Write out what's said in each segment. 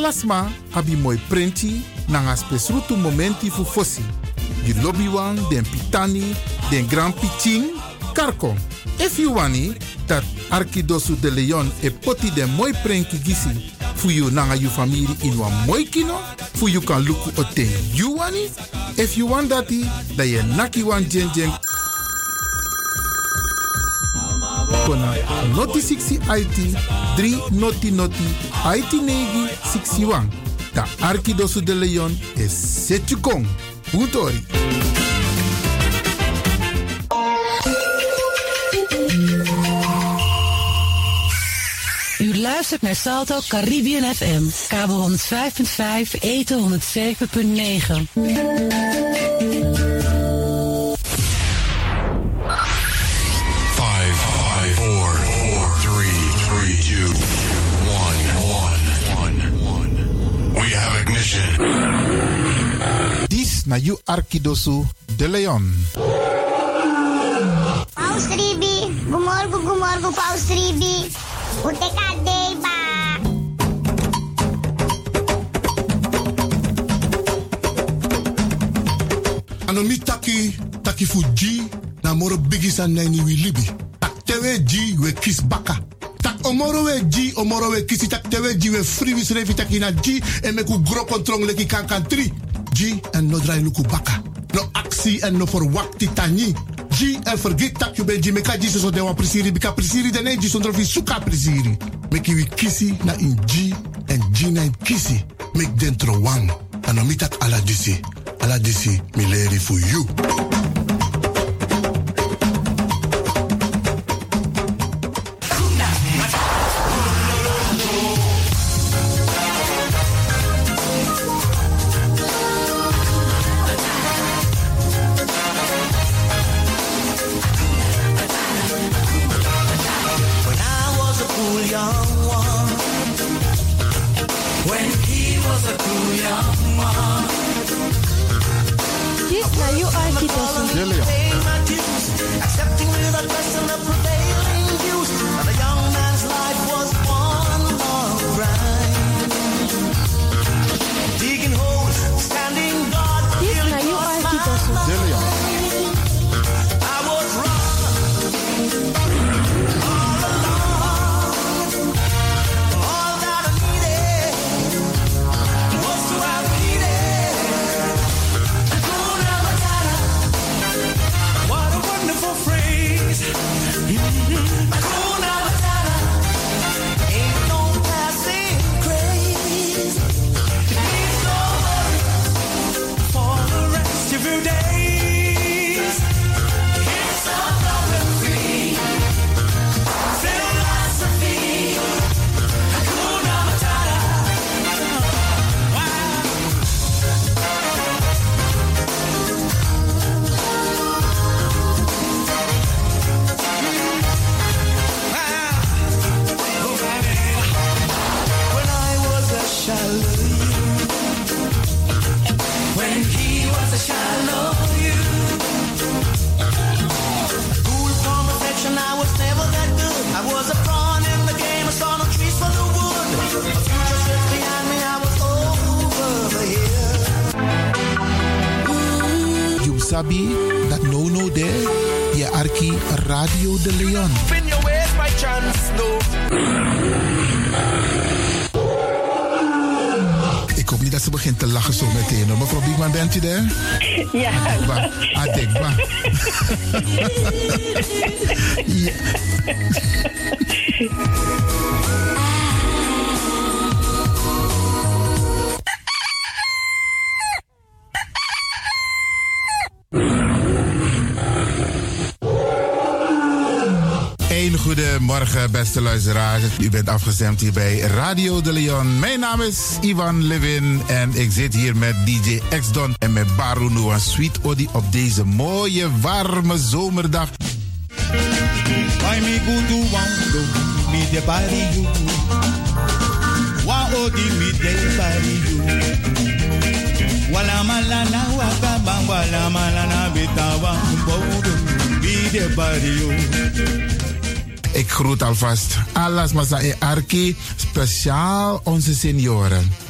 Alasma abi moi prenti nanga spesrutu momenti fu fosi. Di lobby wan, den pitani, den grand piching, karko. If you wani, dat Arkidosu de Leon e poti den moi prenki gisi fu you nanga you family in wan moi kino, fu you kan luku o ten you wani. If you want dati, da ye naki wan jen jen kona noti 60 IT 3 noti noti IT negi 61. Da Arkidosu de Leon is Setjukong. Utori. U luistert naar Salto Caribbean FM, kabel 105.5, eten 107.9. na you Arkidosu de Leon. Paus Ribi, gumorgo gumorgo Paus Ribi. Uteka deba. Ano mi taki, taki fuji, na moro bigis an nani wi libi. Tak tewe ji we kis baka. Tak omoro we ji, omoro we kisi tak tewe ji we free wis revi taki na ji en meku gro kontrong leki kan kan tri. Ji en no drai luku baka. No aksi en no forwakti tani. Ji en vergeet tak you ben ji meka ji so de wan prisiri bika prisiri de ne ji sondro fi suka prisiri. Meki wi kisi na in ji en ji na in kisi. Mek dentro wang. Ano mi tak ala disi. Ala disi mi leri for you. Ik hoop niet dat ze begint te lachen zo meteen. hoor. Mevrouw Biekman, bent u daar? Ja. Adekba. Adekba. ja. Beste luisteraars. U bent afgestemd hier bij Radio de Leon. Mijn naam is Ivan Levin en ik zit hier met DJ X-Don en met Baru Noah Sweet Odi op deze mooie, warme zomerdag. Wala malana malana bitawa. Ik groet alvast alles Masa e Arki, speciaal onze senioren.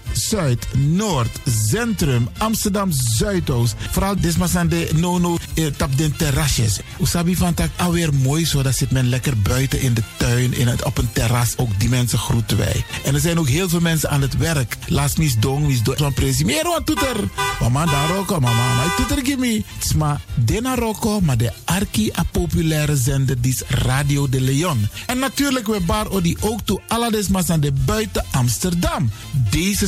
Zuid, Noord, Centrum, Amsterdam Zuidoost. Vooral desmas aan de nono eh, tap den terrasjes. Usabi van tak alweer mooi zo. Dat zit men lekker buiten in de tuin, in het, op een terras. Ook die mensen groeten wij. En er zijn ook heel veel mensen aan het werk. Laat mis dong, mis dong. Van presi. Meer wat toeter. Mama daar roko, mama. Maar toeter gimme. Sma dena roko, maar de arki a populaire zender die is Radio de Leon. En natuurlijk we bar odi ook toe alle desmas aan de buiten Amsterdam. Deze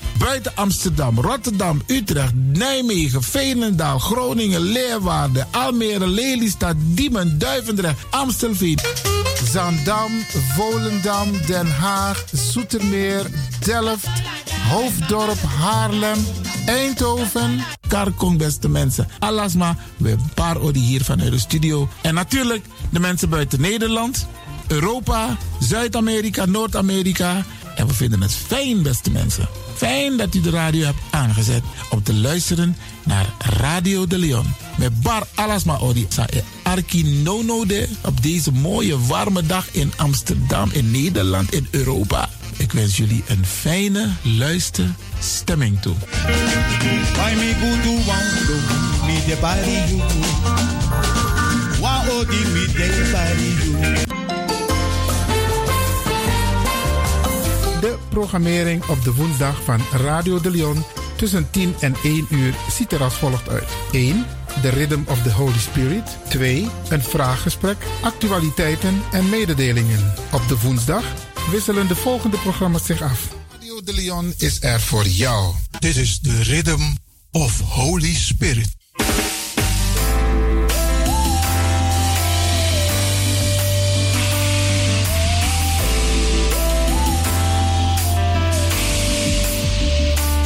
Buiten Amsterdam, Rotterdam, Utrecht, Nijmegen, Veenendaal, Groningen, Leeuwarden, Almere, Lelystad, Diemen, Duivendrecht, Amstelveen, Zandam, Volendam, Den Haag, Zoetermeer, Delft, Hoofddorp, Haarlem, Eindhoven, Karkong, beste mensen. Alasma, we paar odi hier vanuit de studio. En natuurlijk de mensen buiten Nederland, Europa, Zuid-Amerika, Noord-Amerika. En we vinden het fijn, beste mensen. Fijn dat u de radio hebt aangezet om te luisteren naar Radio de Leon. Met Bar Alasma sa e Arki Nono de op deze mooie warme dag in Amsterdam, in Nederland, in Europa. Ik wens jullie een fijne luisterstemming toe. De. De programmering op de woensdag van Radio de Leon tussen 10 en 1 uur ziet er als volgt uit. 1. The Rhythm of the Holy Spirit. 2. Een vraaggesprek, actualiteiten en mededelingen. Op de woensdag wisselen de volgende programma's zich af. Radio de Leon is er voor jou. Dit is de Rhythm of Holy Spirit.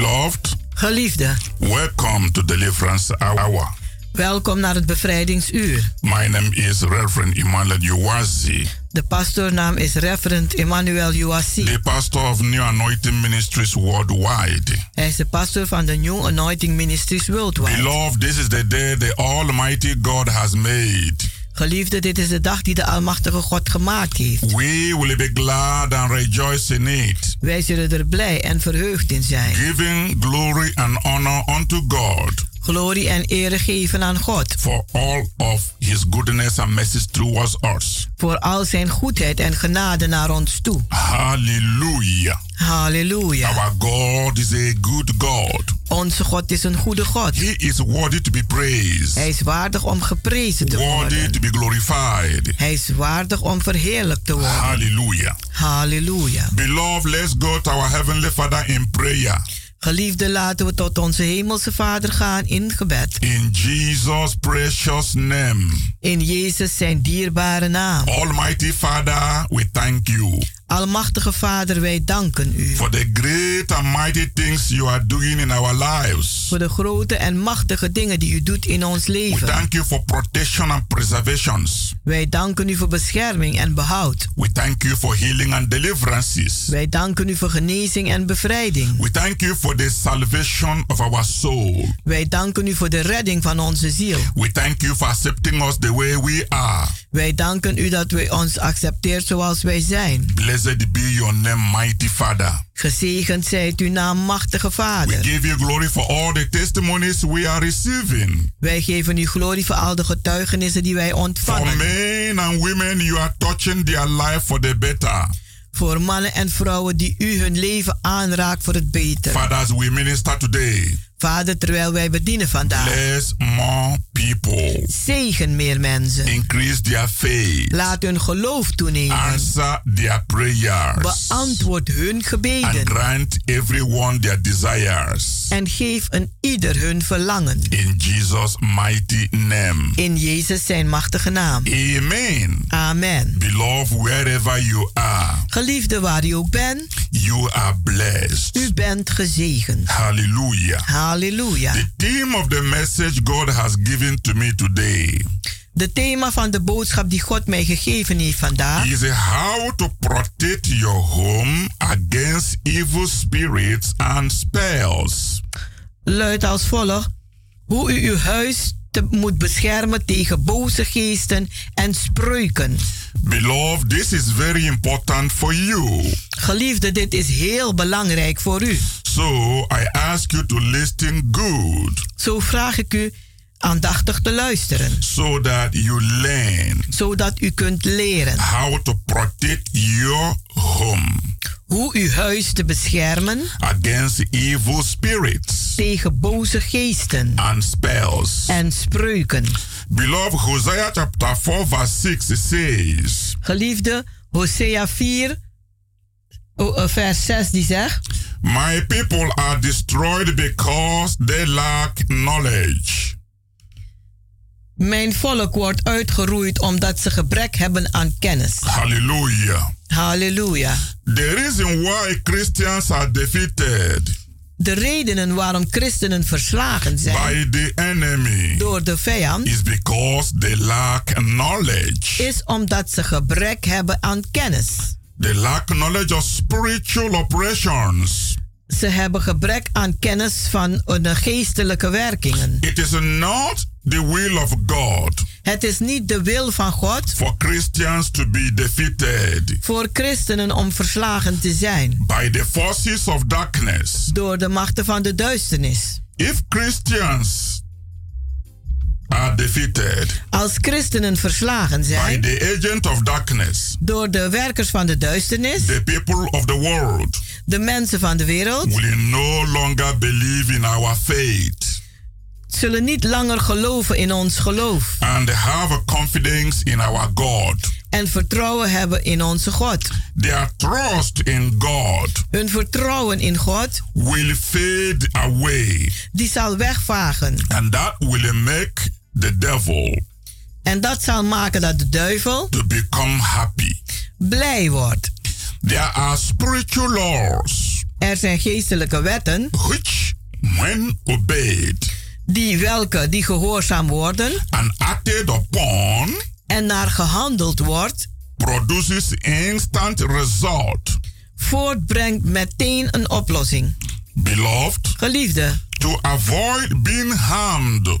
Beloved, Geliefde, welcome to Deliverance Hour. welkom naar het bevrijdingsuur. My name is Reverend Emmanuel Uwazi, De pastoornaam is Reverend Emmanuel Uwasi. the pastor of New Anointing Ministries worldwide. Hij is de pastor van de New Anointing Ministries Worldwide. Beloved, this is the day the Almighty God has made. Geliefde, dit is de dag die de Almachtige God gemaakt heeft. We will be glad and rejoice in it, Wij zullen er blij en verheugd in zijn. giving glory and honor unto God Glorie en ere geven aan God. for all of his goodness and mercies towards us. Voor al zijn goedheid en genade naar ons toe. Hallelujah. Halleluja. Our God is a good God. Onze God is een goede God. He is worthy to be praised, Hij is waardig om geprezen te worthy worden. to be glorified. Hij is waardig om verheerlijkt te worden. Hallelujah. Halleluja. Beloved, let's go to our Heavenly Father in prayer. Geliefde, laten we tot onze hemelse Vader gaan in gebed. In Jesus' precious name. In Jezus zijn dierbare naam. Almighty Father, we thank you Almachtige Vader, wij danken u. for the great and mighty things you are doing in our lives. Voor de grote en machtige dingen die u doet in ons We leven. thank you for protection and preservations. Wij danken u voor bescherming en behoud. We thank you for healing and deliverances. Wij danken u voor genezing en bevrijding. We thank you for the salvation of our soul. Wij danken u voor de redding van onze ziel. We thank you for accepting us the way we are. Wij danken u dat u ons accepteert zoals wij zijn. Blessed be your name, mighty Father. Gezegend zijt uw naam, machtige We Vader. give you glory for all the testimonies we are receiving. Wij geven u glorie voor al de getuigenissen die wij For ontvangen. men and women, you are touching their life for the better. Voor mannen en vrouwen die u hun leven aanraakt voor het beter. Fathers, we minister today. Vader, terwijl wij bedienen vandaag. Bless more people. Zegen meer mensen. Increase their faith. Laat hun geloof toenemen. Answer their prayers. Beantwoord hun And gebeden. grant everyone their desires. En geef een ieder hun verlangen. In Jesus' mighty name. In Jezus zijn machtige naam. Amen. Amen. Beloved, wherever you are, Geliefde waar u ook bent, you are blessed. u bent gezegend. Hallelujah. Halleluja. The theme of the message God has given to me today De thema van de boodschap die God mij gegeven heeft vandaag is how to protect your home against evil spirits and spells. luidt als volgt. Hoe u uw huis te, moet beschermen tegen boze geesten en spreuken. Beloved, this is very important for you. Geliefde, dit is heel belangrijk voor u. So I ask you to listen good Zo vraag ik u aandachtig te luisteren, so that you learn zodat u kunt leren how to protect your home hoe uw huis te beschermen against evil spirits tegen boze geesten and spells. en spreuken. Beloved, Hosea chapter 4, verse 6 says, Geliefde, Hosea 4, oh, eh, vers 6 die zegt... My people are destroyed because they lack knowledge. Mijn volk wordt uitgeroeid omdat ze gebrek hebben aan kennis. Hallelujah. Halleluja. The reason why Christians are defeated De redenen waarom christenen verslagen zijn by the enemy door de vijand is because they lack knowledge. is omdat ze gebrek hebben aan kennis. They lack knowledge of spiritual operations. Ze hebben gebrek aan kennis van de geestelijke werkingen. It is not the will of God Het is niet de wil van God for Christians to be defeated voor christenen om verslagen te zijn by the forces of darkness. door de machten van de duisternis. If Christians are defeated Als christenen verslagen by zijn the agent of darkness, door de werkers van de duisternis, the people of the world de mensen van de wereld, will no longer believe in our faith zullen niet langer geloven in ons geloof and have a confidence in our God. en vertrouwen hebben in onze God. Their trust in God Hun vertrouwen in God, will fade away, die zal wegvagen. and that will make the devil En dat zal maken dat de duivel to become happy. blij wordt. There are spiritual laws Er zijn geestelijke wetten which when obeyed Die welke die gehoorzaam worden and acted upon en naar gehandeld wordt, produces instant result. voortbrengt meteen een oplossing. Beloved, Geliefde, to avoid being harmed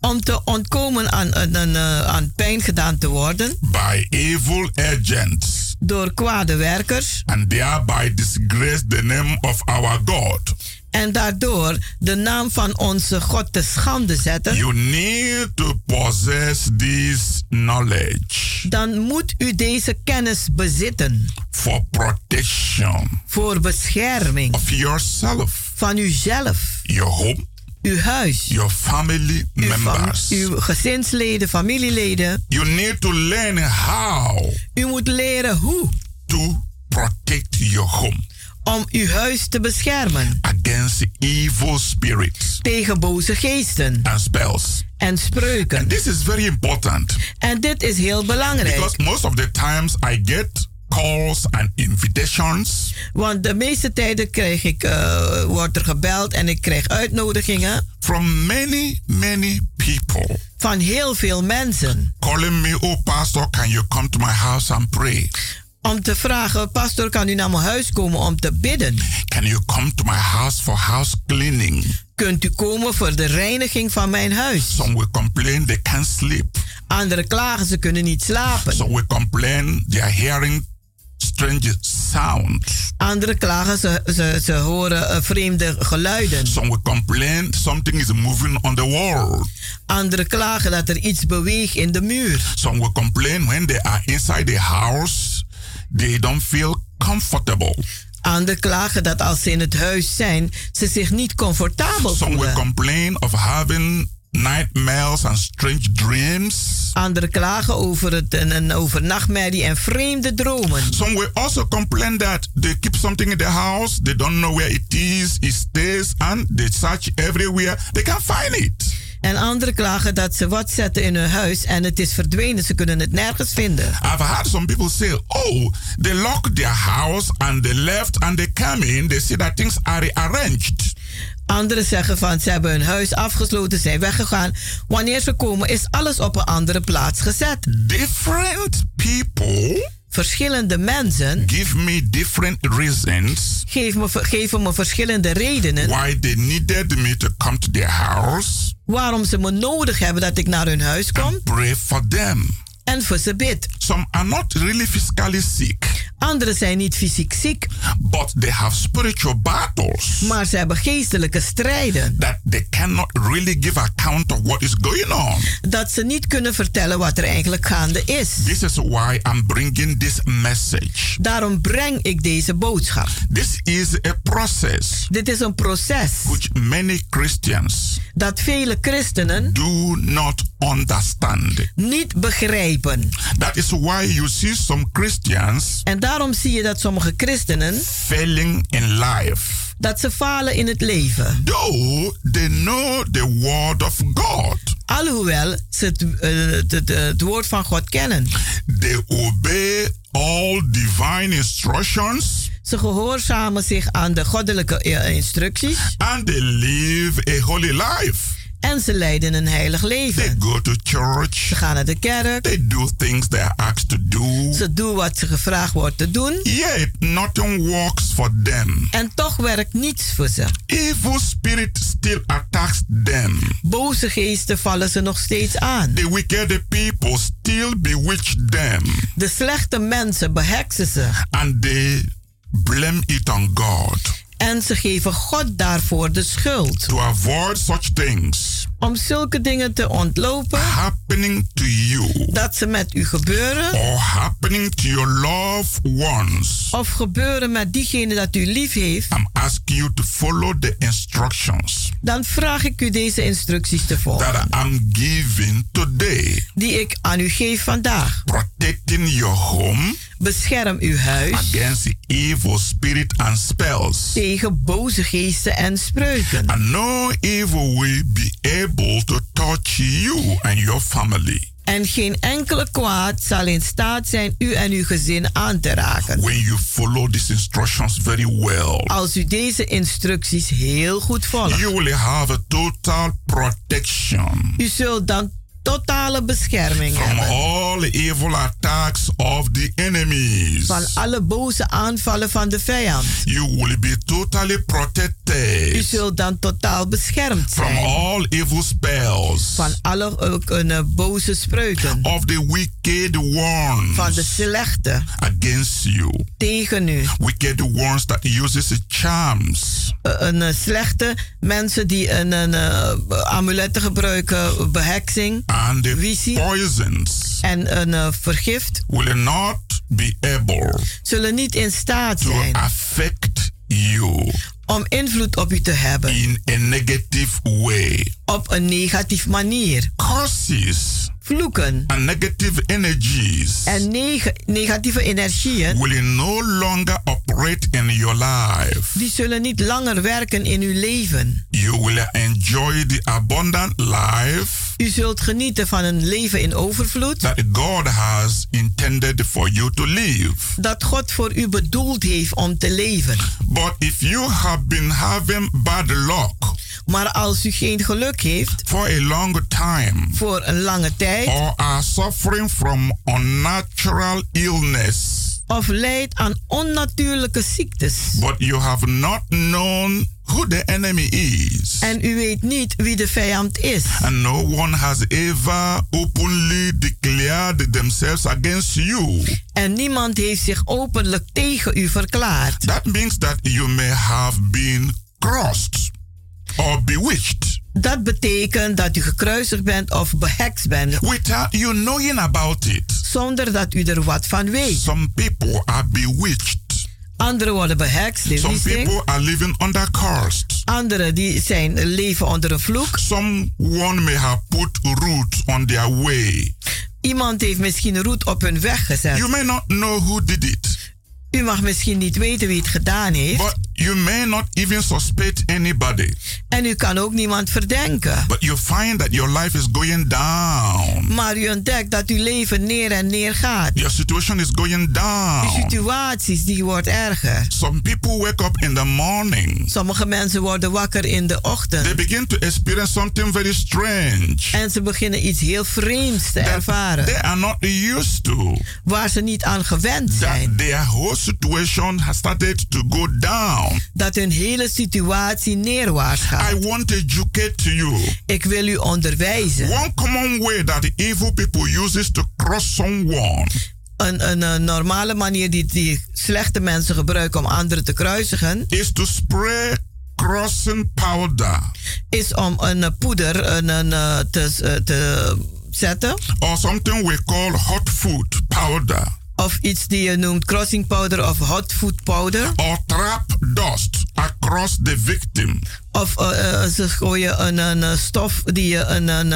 om te ontkomen aan, aan, aan, eh, aan pijn gedaan te worden by evil agents door kwade werkers and thereby disgrace the name of our God. En daardoor de naam van onze God te schande zetten, You need to possess this knowledge dan moet u deze kennis bezitten for protection voor bescherming of yourself, van uzelf, your home, uw huis, your family uw, fam- members. uw gezinsleden, familieleden. You need to learn how U moet leren hoe to protect your home om uw huis te beschermen against evil spirits tegen boze geesten and spells. en spreuken. And this is very important En dit is heel belangrijk. because most of the times I get calls and invitations Want de meeste tijden krijg ik, eh, wordt er gebeld en ik krijg uitnodigingen from many, many people van heel veel mensen. calling me, Oh, Pastor, can you come to my house and pray? Om te vragen, pastor, kan u naar mijn huis komen om te bidden? Can you come to my house for house cleaning? Kunt u komen voor de reiniging van mijn huis? Some will complain they can't sleep. Anderen klagen, ze kunnen niet slapen. Some will complain they are hearing strange sounds. Anderen klagen, ze, ze, ze horen eh, vreemde geluiden. Some will complain something is moving on the wall. Anderen klagen dat er iets beweegt in de muur. Some will complain when they are inside the house, they don't feel comfortable. Anderen klagen dat als ze in het huis zijn, ze zich niet comfortabel Some will voelen. complain of having nightmares and strange dreams. Anderen klagen over, het, een, een, over nachtmerrie en vreemde dromen. Some will also complain that they keep something in the house, they don't know where it is, it stays, and they search everywhere, they can't find it. En anderen klagen dat ze wat zetten in hun huis en het is verdwenen. Ze kunnen het nergens vinden. I've heard some people say, oh, they lock their house and they left and they come in, they see that things are rearranged. Anderen zeggen van ze hebben hun huis afgesloten, zijn weggegaan. Wanneer ze komen is alles op een andere plaats gezet. Different people Verschillende mensen give me different reasons geven me, geven me verschillende redenen why they needed me to come to their house waarom ze me nodig hebben dat ik naar hun huis kom pray for them. en voor ze bid. Some are not really physically sick, Anderen zijn niet fysiek ziek, but they have spiritual battles maar ze hebben geestelijke strijden. that they cannot really give account of what is going on. Dat ze niet kunnen vertellen wat er eigenlijk gaande is. This is why I'm bringing this message. Daarom breng ik deze boodschap. This is a process Dit is een proces which many Christians dat vele christenen do not understand. niet begrijpen. That is why you see some Christians En daarom zie je dat sommige christenen failing in life. dat ze falen in het leven. Though they know the word of God, Alhoewel ze het, het, het- het woord van God kennen. they obey all divine instructions Ze gehoorzamen zich aan de goddelijke eh, instructies and they live a holy life. En ze leiden een heilig They leven. go to church, Ze gaan naar de kerk, they do things they are asked to do, ze doen wat ze gevraagd wordt te doen yet nothing works for them. en toch werkt niets voor ze. Evil spirit still attacks them. Boze geesten vallen ze nog steeds aan. The wicked people still bewitch them De slechte mensen beheksen ze and they blame it on God. En ze geven God daarvoor de schuld. To avoid such things Om zulke dingen te ontlopen happening to you dat ze met u gebeuren or happening to your loved ones, of gebeuren met diegene dat u lief heeft, I'm asking you to follow the instructions dan vraag ik u deze instructies te volgen. that I'm giving today. Die ik aan u geef vandaag. Protecting your home Bescherm uw huis against evil spirit and spells. tegen boze geesten en spreuken. And no evil will be able to touch you and your family. En geen enkele kwaad zal in staat zijn u en uw gezin aan te raken. When you follow these instructions very well, Als u deze instructies heel goed volgt. you will have a total protection U zult dan totale bescherming from hebben. all evil attacks of the enemies. Van alle boze aanvallen van de vijand. You will be totally U protected zult dan totaal beschermd from zijn. all evil spells Van alle eh, boze spreuken. of the wicked ones Van de slechte against you. tegen u. Wicked ones that uses charms Eh, Een eh, slechte mensen die een, een amuletten gebruiken, beheksing and the poisons en een eh, vergift, will not be able zullen niet in staat to zijn affect you om invloed op u te hebben in a negative way. op een negatief manier. Curses Vloeken and negative energies en neg- negatieve energieën, will no longer operate in your life. die zullen niet langer werken in uw leven. You will enjoy the abundant life U zult genieten van een leven in overvloed that God has intended for you to live. dat God voor u bedoeld heeft om te leven. But if you have been having bad luck Maar als u geen geluk heeft for a long time voor een lange tijd or are suffering from unnatural illness, of lijdt aan onnatuurlijke ziektes. But you have not known who the enemy is, en u weet niet wie de vijand is. And no one has ever openly declared themselves against you, en niemand heeft zich openlijk tegen u verklaard, that means that you may have been crossed or bewitched dat betekent dat u gekruisigd bent of behekst bent without you knowing about it. zonder dat u er wat van weet. Some people are bewitched. Anderen worden behekst, Some people are living under cursed. Anderen die zijn leven onder een vloek. Someone may have put roots on their way. Iemand heeft misschien een roet op hun weg gezet. You may not know who did it, U mag misschien niet weten wie het gedaan heeft. but you may not even suspect anybody. En u kan ook niemand verdenken. But you find that your life is going down. Maar u ontdekt dat uw leven neer en neer gaat. Your situation is going down. situaties die wordt erger. Some people wake up in the morning. Sommige mensen worden wakker in de They ochtend. begin to experience something very strange En ze beginnen iets heel vreemds te that ervaren. they are not used to. Waar ze niet aan gewend zijn. That whole situation has started to go down. Dat hun hele situatie neerwaarts gaat. I want to educate you. Ik wil u onderwijzen. One common way that the evil people uses to cross someone Een, een, een normale manier die, die slechte mensen gebruiken om anderen te kruisigen, is to spray crossing powder is om een poeder een, een, eh, te, eh, te zetten. or something we call hot food powder Of iets die je noemt crossing powder of hot food powder. or trap dust across the victim. Of eh, eh, ze gooien een, een stof die je een, een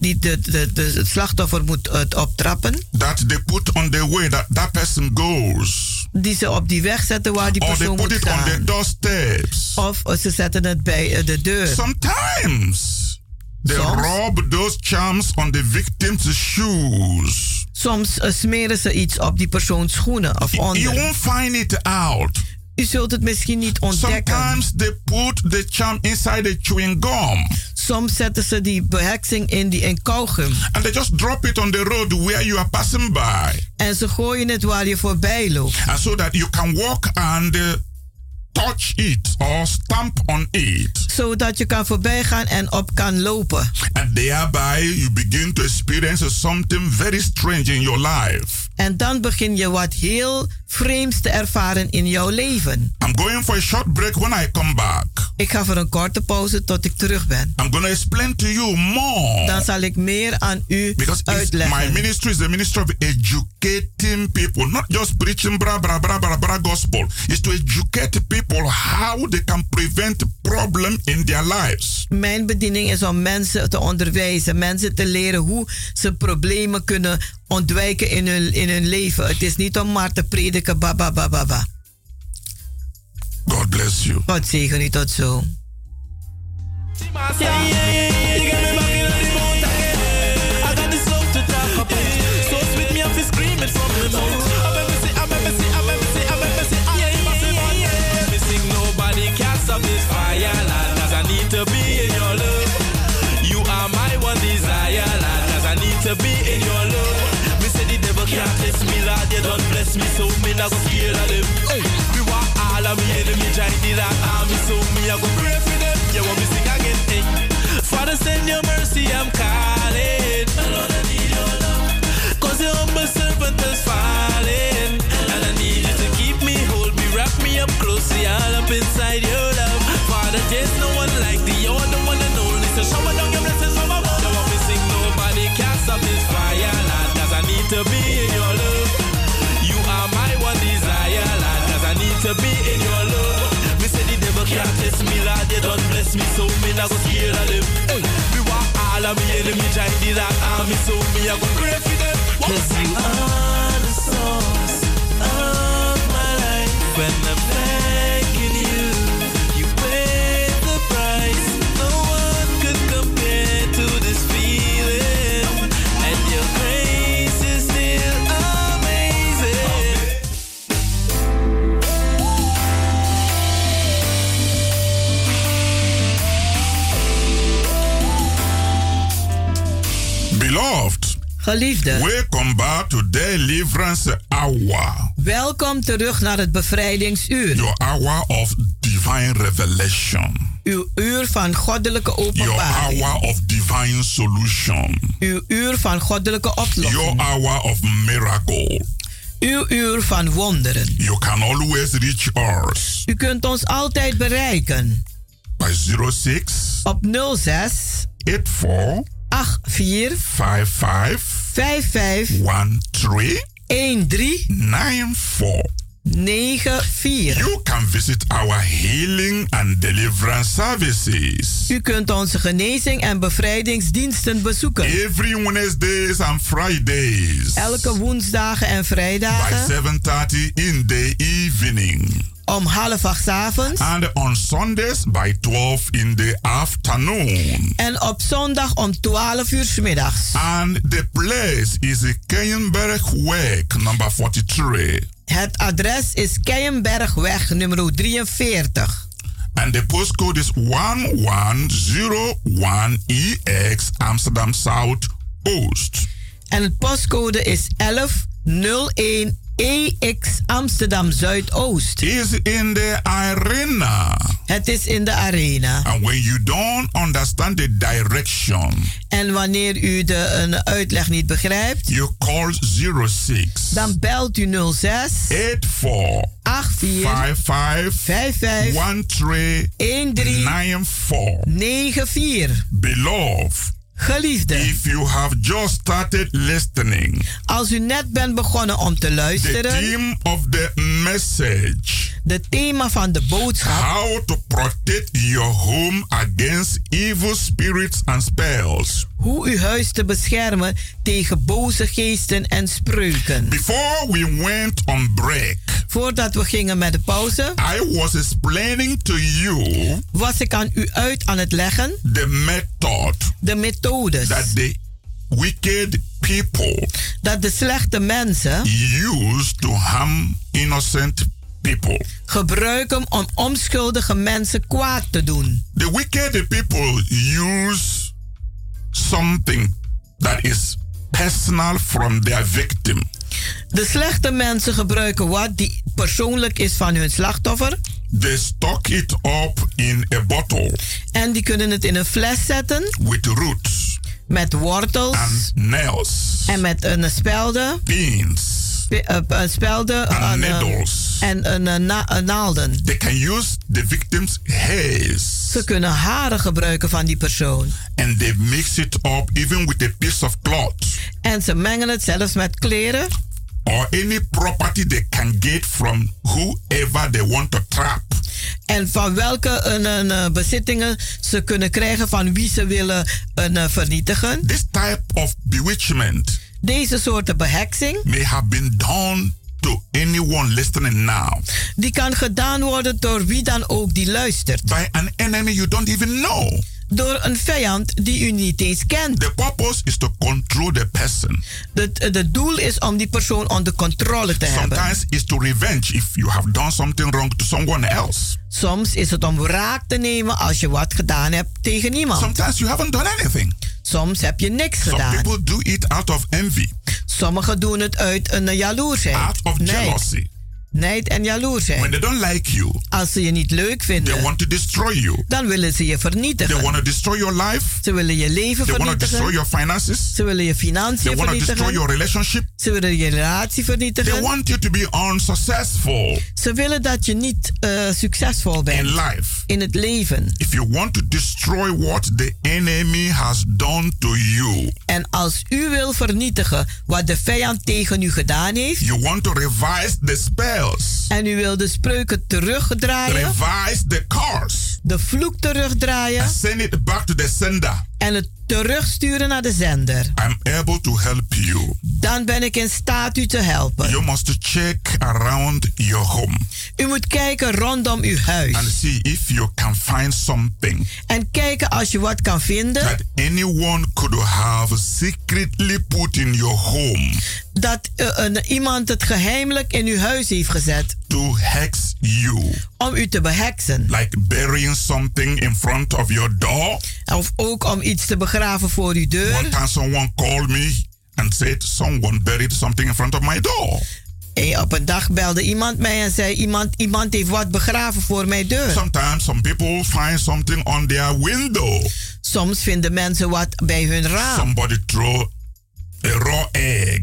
die de, de, de, het slachtoffer moet optrappen. that they put on the way that that person goes. Die ze op die weg zetten waar die Or they persoon put moet it on the doorsteps. Of ze zetten het bij de deur. Sometimes they Soms. rub those charms on the victim's shoes. Soms eh, smeren ze iets op die persoons schoenen of You onder. won't find it out. U zult het misschien niet ontdekken. Sometimes they put the charm inside the chewing gum Soms zetten ze die beheksing in die in kauwgum. and they just drop it on the road where you are passing by. En ze gooien het waar je voorbij loopt. And so that you can walk and uh, touch it or stamp on it. Zodat je kan voorbij gaan en op kan lopen. And thereby you begin to experience something very strange in your life. En dan begin je wat heel vreemds te ervaren in jouw leven. I'm going for a short break when I come back. Ik ga voor een korte pauze tot ik terug ben. I'm going to explain to you more. Dan zal ik meer aan u Because it's, my uitleggen. ministry is the ministry of educating people, not just preaching bra bra bra bra bra gospel. It's to educate people how they can prevent problem in their lives. Mijn bediening is om mensen te onderwijzen, mensen te leren hoe ze problemen kunnen ontwijken in hun, in hun leven. Het is niet om maar te prediken, ba ba ba ba ba. God bless you. God zegen u tot zo. Bless me, so me not go scared of them. Hey, me want all of me enemy join the army, so me I go pray for them. You want me sing again? Hey. Father, send your mercy, I'm to be in your love. Me say the devil can't test me, Lord. You don't bless me, so me not go scared of them. Hey, me want all of me enemy the that army, so me I go pray for them. Cause you are Geliefde, welcome back to Deliverance Hour, welkom terug naar het bevrijdingsuur. your hour of divine revelation, Uw uur van goddelijke your openbaring. hour of divine solution, Uw uur van goddelijke your oplossing. hour of miracle. Uw uur van wonderen. You can always reach us U kunt ons altijd bereiken by 06 op 06 84 84 55 55 13 13 94. 94. You can visit our healing and deliverance services. U kunt onze genezing en bevrijdingsdiensten bezoeken. every Wednesdays and Fridays. Elke woensdagen en by vrijdagen. 7:30 in the evening om half acht avonds. and on Sundays by 12 in the afternoon. En op zondag om 12 uur 's middags. And the place is Keienbergweg number 43. Het adres is Keienbergweg nummer 43. And the postcode is 1101EX Amsterdam South Oost. En het postcode is 1101 EX Amsterdam Zuidoost. Is in the arena. Het is in de arena. And when you don't understand the direction, En wanneer u de een uitleg niet begrijpt, you call 06 dan belt u 06 84 84 55 55 13 13 94. 94. Beloved, Geliefde, if you have just started listening, als u net bent begonnen om te the luisteren, theme of the message de thema van de boodschap, how to protect your home against evil spirits and spells. Hoe uw huis te beschermen tegen boze geesten en spreuken. Before we went on break, Voordat we gingen met de pauze, I was explaining to you was ik aan u uit aan het leggen the method de methodes that the wicked people dat de slechte mensen use to harm innocent people. gebruiken om onschuldige mensen kwaad te doen. The wicked people use something that is personal from their victim. De slechte mensen gebruiken wat die persoonlijk is van hun slachtoffer. They stock it up in a bottle En die kunnen het in een fles zetten with roots met wortels and nails, en met een spelde, pins, pe- eh, een spelde and eh, en een, eh, na- naalden. They can use the victim's hairs Ze kunnen haren gebruiken van die persoon. and they mix it up even with a piece of cloth En ze mengen het zelfs met kleren or any property they can get from whoever they want to trap. En van welke een, een, bezittingen ze kunnen krijgen van wie ze willen een, vernietigen. This type of bewitchment Deze soorten beheksing, may have been done to anyone listening now die kan gedaan worden door wie dan ook die luistert. by an enemy you don't even know. Door een vijand die u niet eens kent. The purpose is to control the person. Het, het doel is om die persoon onder controle te hebben. Sometimes it's to revenge if you have done something wrong to someone else. Soms is het om wraak te nemen als je wat gedaan hebt tegen iemand. Sometimes you haven't done anything. Soms heb je niks Some gedaan. people do it out of envy, Sommigen doen het uit een jaloersheid. out of Nijd. jealousy. Nijd en jaloersheid. When they don't like you, Als ze je niet leuk they vinden, want to destroy you. dan willen ze je They vernietigen. want to destroy your life. Ze willen je leven They want to destroy vernietigen. your finances. Ze willen je They financiën want to destroy vernietigen. your relationship. Ze willen je relatie They vernietigen. want you to be unsuccessful Ze willen dat je niet eh, succesvol in bent life. in het leven. If you want to destroy what the enemy has done to you, En als u wil vernietigen wat de vijand tegen u gedaan heeft, you want to revise the en u wil de spreuken terugdraaien, revise the curse, de vloek terugdraaien? And send it back to the sender. En het terugsturen naar de zender, I'm able to help you. dan ben ik in staat u te helpen. You must check around your home. U moet kijken rondom uw huis. And see if you can find something en kijken als je wat kan vinden. that anyone could have secretly put in your home. Dat eh, iemand het geheimelijk in uw huis heeft gezet to hex you. om u te beheksen. Like burying something in front of your door. Of ook om iets te begraven voor uw One deur. time someone called me and said someone buried something in front of my door. Op een dag belde iemand mij en zei: iemand, iemand heeft wat begraven voor mijn deur. Sometimes some people find something on their window. Soms vinden mensen wat bij hun raam. Somebody throw a raw egg.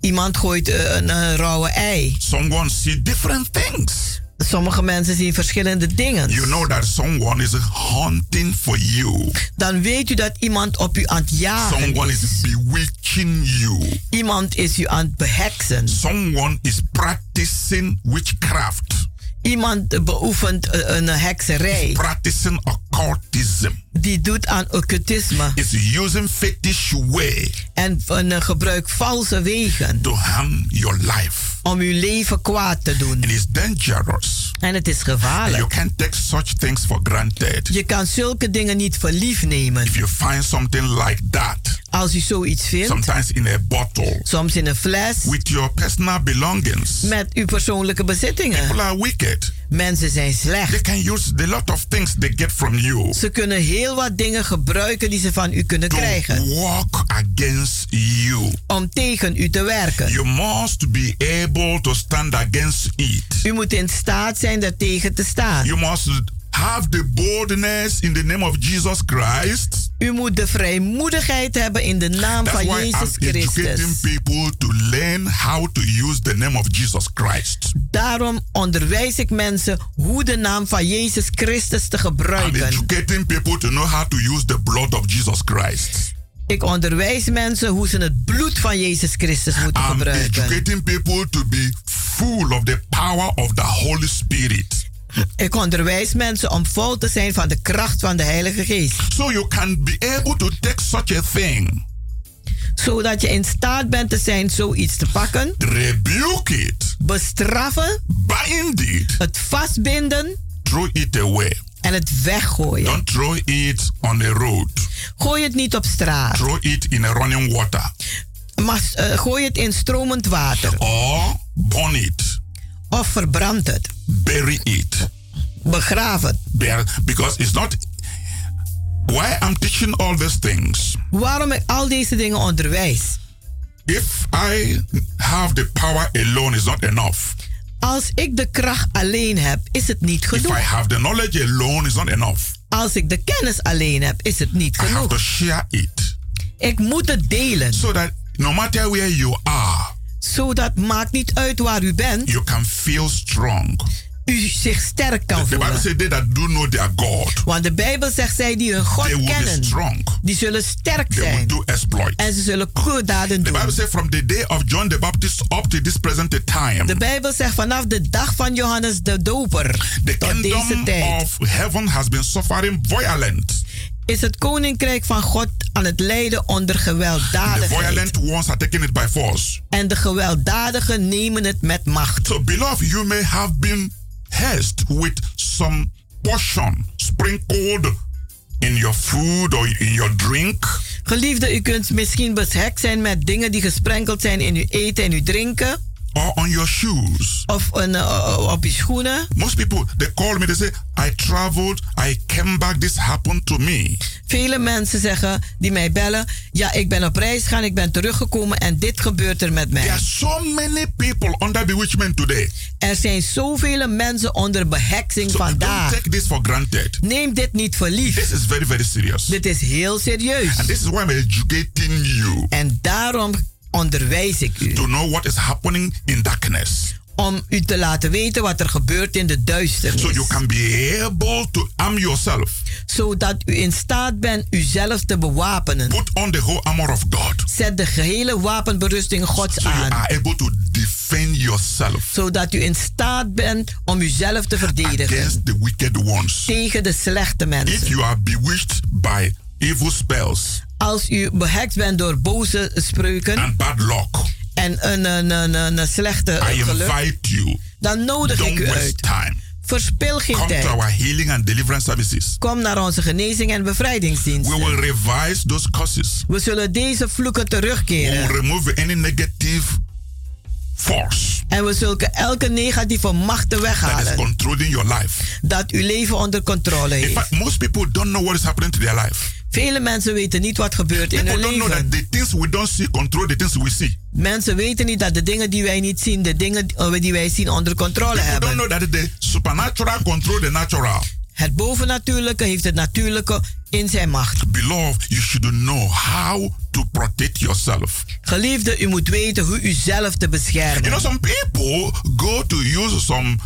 Iemand gooit eh, een, eh, rauwe ei. Someone see different things. Sommige mensen zien verschillende dingen. You know that someone is hunting for you. Dan weet u dat iemand op u aan het jagen Someone is. is bewitching you. Iemand is u aan het beheksen. Someone is practicing witchcraft. Iemand beoefent eh, een hekserij. Practicing occultism. Die doet aan occultisme. Is using fetish way En een eh, gebruik valse wegen. to harm your life. Om uw leven kwaad te doen. It is dangerous. En het is And you gevaarlijk. can't take such things for granted. Je kan zulke dingen niet voor lief nemen. If you find something like that, Als u zoiets vindt, sometimes in a bottle, soms in een fles, with your personal belongings, met uw persoonlijke bezittingen. people are wicked. Mensen zijn slecht. They can use the lot of things they get from you Ze kunnen heel wat dingen gebruiken die ze van u kunnen to krijgen. walk against you. Om tegen u te werken. You must be able to stand against it. U moet in staat zijn daartegen te staan. You must have the boldness in the name of Jesus Christ. U moet de vrijmoedigheid hebben in de naam That's van Jezus I'm Christus. people to learn how to use the name of Jesus Christ. Daarom onderwijs ik mensen hoe de naam van Jezus Christus te I'm gebruiken. educating people to know how to use the blood of Jesus Christ. Ik onderwijs mensen hoe ze het bloed van Jezus Christus moeten I'm gebruiken. educating people to be full of the power of the Holy Spirit. Ik onderwijs mensen om vol te zijn van de kracht van de Heilige Geest. So you can be able to take such a thing, Zodat je in staat bent te zijn zoiets te pakken, rebuke it, bestraffen, bind it, het vastbinden throw it away. en het weggooien. Don't throw it on the road. Gooi het niet op straat, Throw it in a running water. maar eh, gooi het in stromend water. Or burn it. Of verbrand het. Bury it. Begraaf het. Because it's not. Why I'm teaching all these things? Waarom ik al deze dingen onderwijs? If I have the power alone, is not enough. Als ik de kracht alleen heb, is het niet If I genoeg. have the knowledge alone, is not enough. Als ik de kennis alleen heb, is het niet I have to genoeg. share it Ik moet het delen. so that no matter where you are, Zodat maakt niet uit waar u bent, you can feel strong. u zich sterk kan The Bible voelen. says they that do know their God, Want de Bijbel zegt zij die hun God they will be kennen, strong. die zullen sterk They will zijn. do exploits. En ze zullen daden The doen. Bible says from the day of John the Baptist up to this present time, De Bijbel zegt vanaf de dag van Johannes de Doper the tot deze tijd of heaven has been suffering violent. Is het koninkrijk van God aan het lijden onder The gewelddadigheid. violent ones are taking it by force. En de gewelddadigen nemen het met macht. So, beloved, you may have been with some portion sprinkled in your food or in your drink. Geliefde, u kunt misschien behekt zijn met dingen die gesprenkeld zijn in uw eten en uw drinken. Or on your shoes. Of een, uh, op je schoenen. Most people they call me, they say, I traveled, I came back, this happened to me. Vele mensen zeggen, die mij bellen, ja, ik ben op reis gegaan, ik ben teruggekomen en dit gebeurt er met mij. There are so many people under bewitchment today. Er zijn zoveel mensen onder beheksing So vandaag. don't take this for granted. Neem dit niet voor lief. This is very, very serious. Dit is heel serieus. And this is why I'm educating you. En daarom onderwijs ik u. To know what is happening in darkness. Om u te laten weten wat er gebeurt in de duisternis. So you can be able to arm yourself. Zodat u in staat bent uzelf te bewapenen. Put on the whole armor of God. Zet de gehele wapenberusting Gods So you aan. are able to defend yourself Zodat u in staat bent om uzelf te verdedigen. against the wicked ones. Tegen de slechte If mensen. you are bewitched by evil spells Als u behekt bent door boze spreuken. and bad luck, En een, een, een, een, slechte I geluk. invite you. Dan nodig Don't ik u waste uit. time. Verspil geen Come to tijd. our healing and deliverance services. Kom naar onze genezing en We bevrijdingsdiensten. will revise those curses. We zullen deze vloeken We will terugkeren. remove any negative force En we zullen elke negatieve macht that is weghalen. controlling your life. Dat uw leven onder controle In heeft. fact, most people don't know what is happening to their life. Vele mensen weten niet wat gebeurt in hun leven. that the things we don't see control the things we see. Mensen weten niet dat de dingen die wij niet zien, de dingen eh, die wij zien onder controle People don't hebben. know that the supernatural control the natural. Het bovennatuurlijke heeft het natuurlijke in zijn macht. Beloved, you should know how to protect yourself. Geliefde, u moet weten hoe u zelf te You beschermen. know, some people go to use some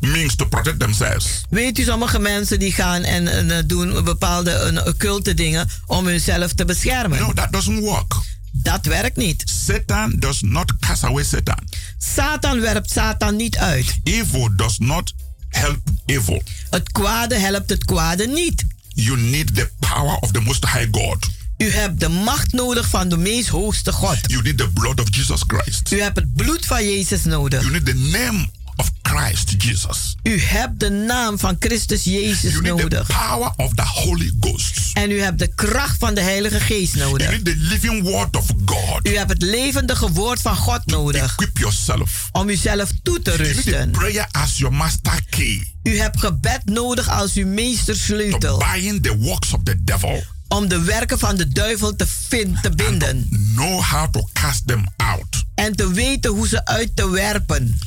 means to protect themselves. Weet u, sommige mensen die gaan en, en, eh, doen bepaalde eh, occulte dingen om hunzelf te beschermen. No, that doesn't work. Dat werkt niet. Satan does not cast away Satan. Satan werpt Satan niet uit. Evil does not help evil. Het kwade helpt het kwade niet. You need the power of the Most High God. U hebt de macht nodig van de meest hoogste God. You need the blood of Jesus Christ. U hebt het bloed van Jezus nodig. You need the name of Christ Jesus. U hebt de naam van Christus Jezus You need the nodig. power of the Holy Ghost. En u hebt de kracht van de Heilige Geest You nodig. need the living word of God. U hebt het levendige woord van God nodig. Equip yourself. Om uzelf toe te You need the rusten. prayer as your master key. U hebt gebed nodig als uw To meestersleutel. bind the works of the devil. Om de werken van de duivel te, vin- te binden. Know how to cast them out. En te weten hoe ze uit te werpen.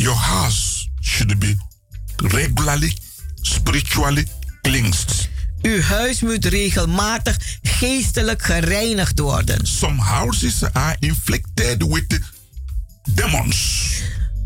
Your house should be regularly, spiritually cleansed. Uw huis moet regelmatig geestelijk gereinigd worden. Some houses are inflicted with demons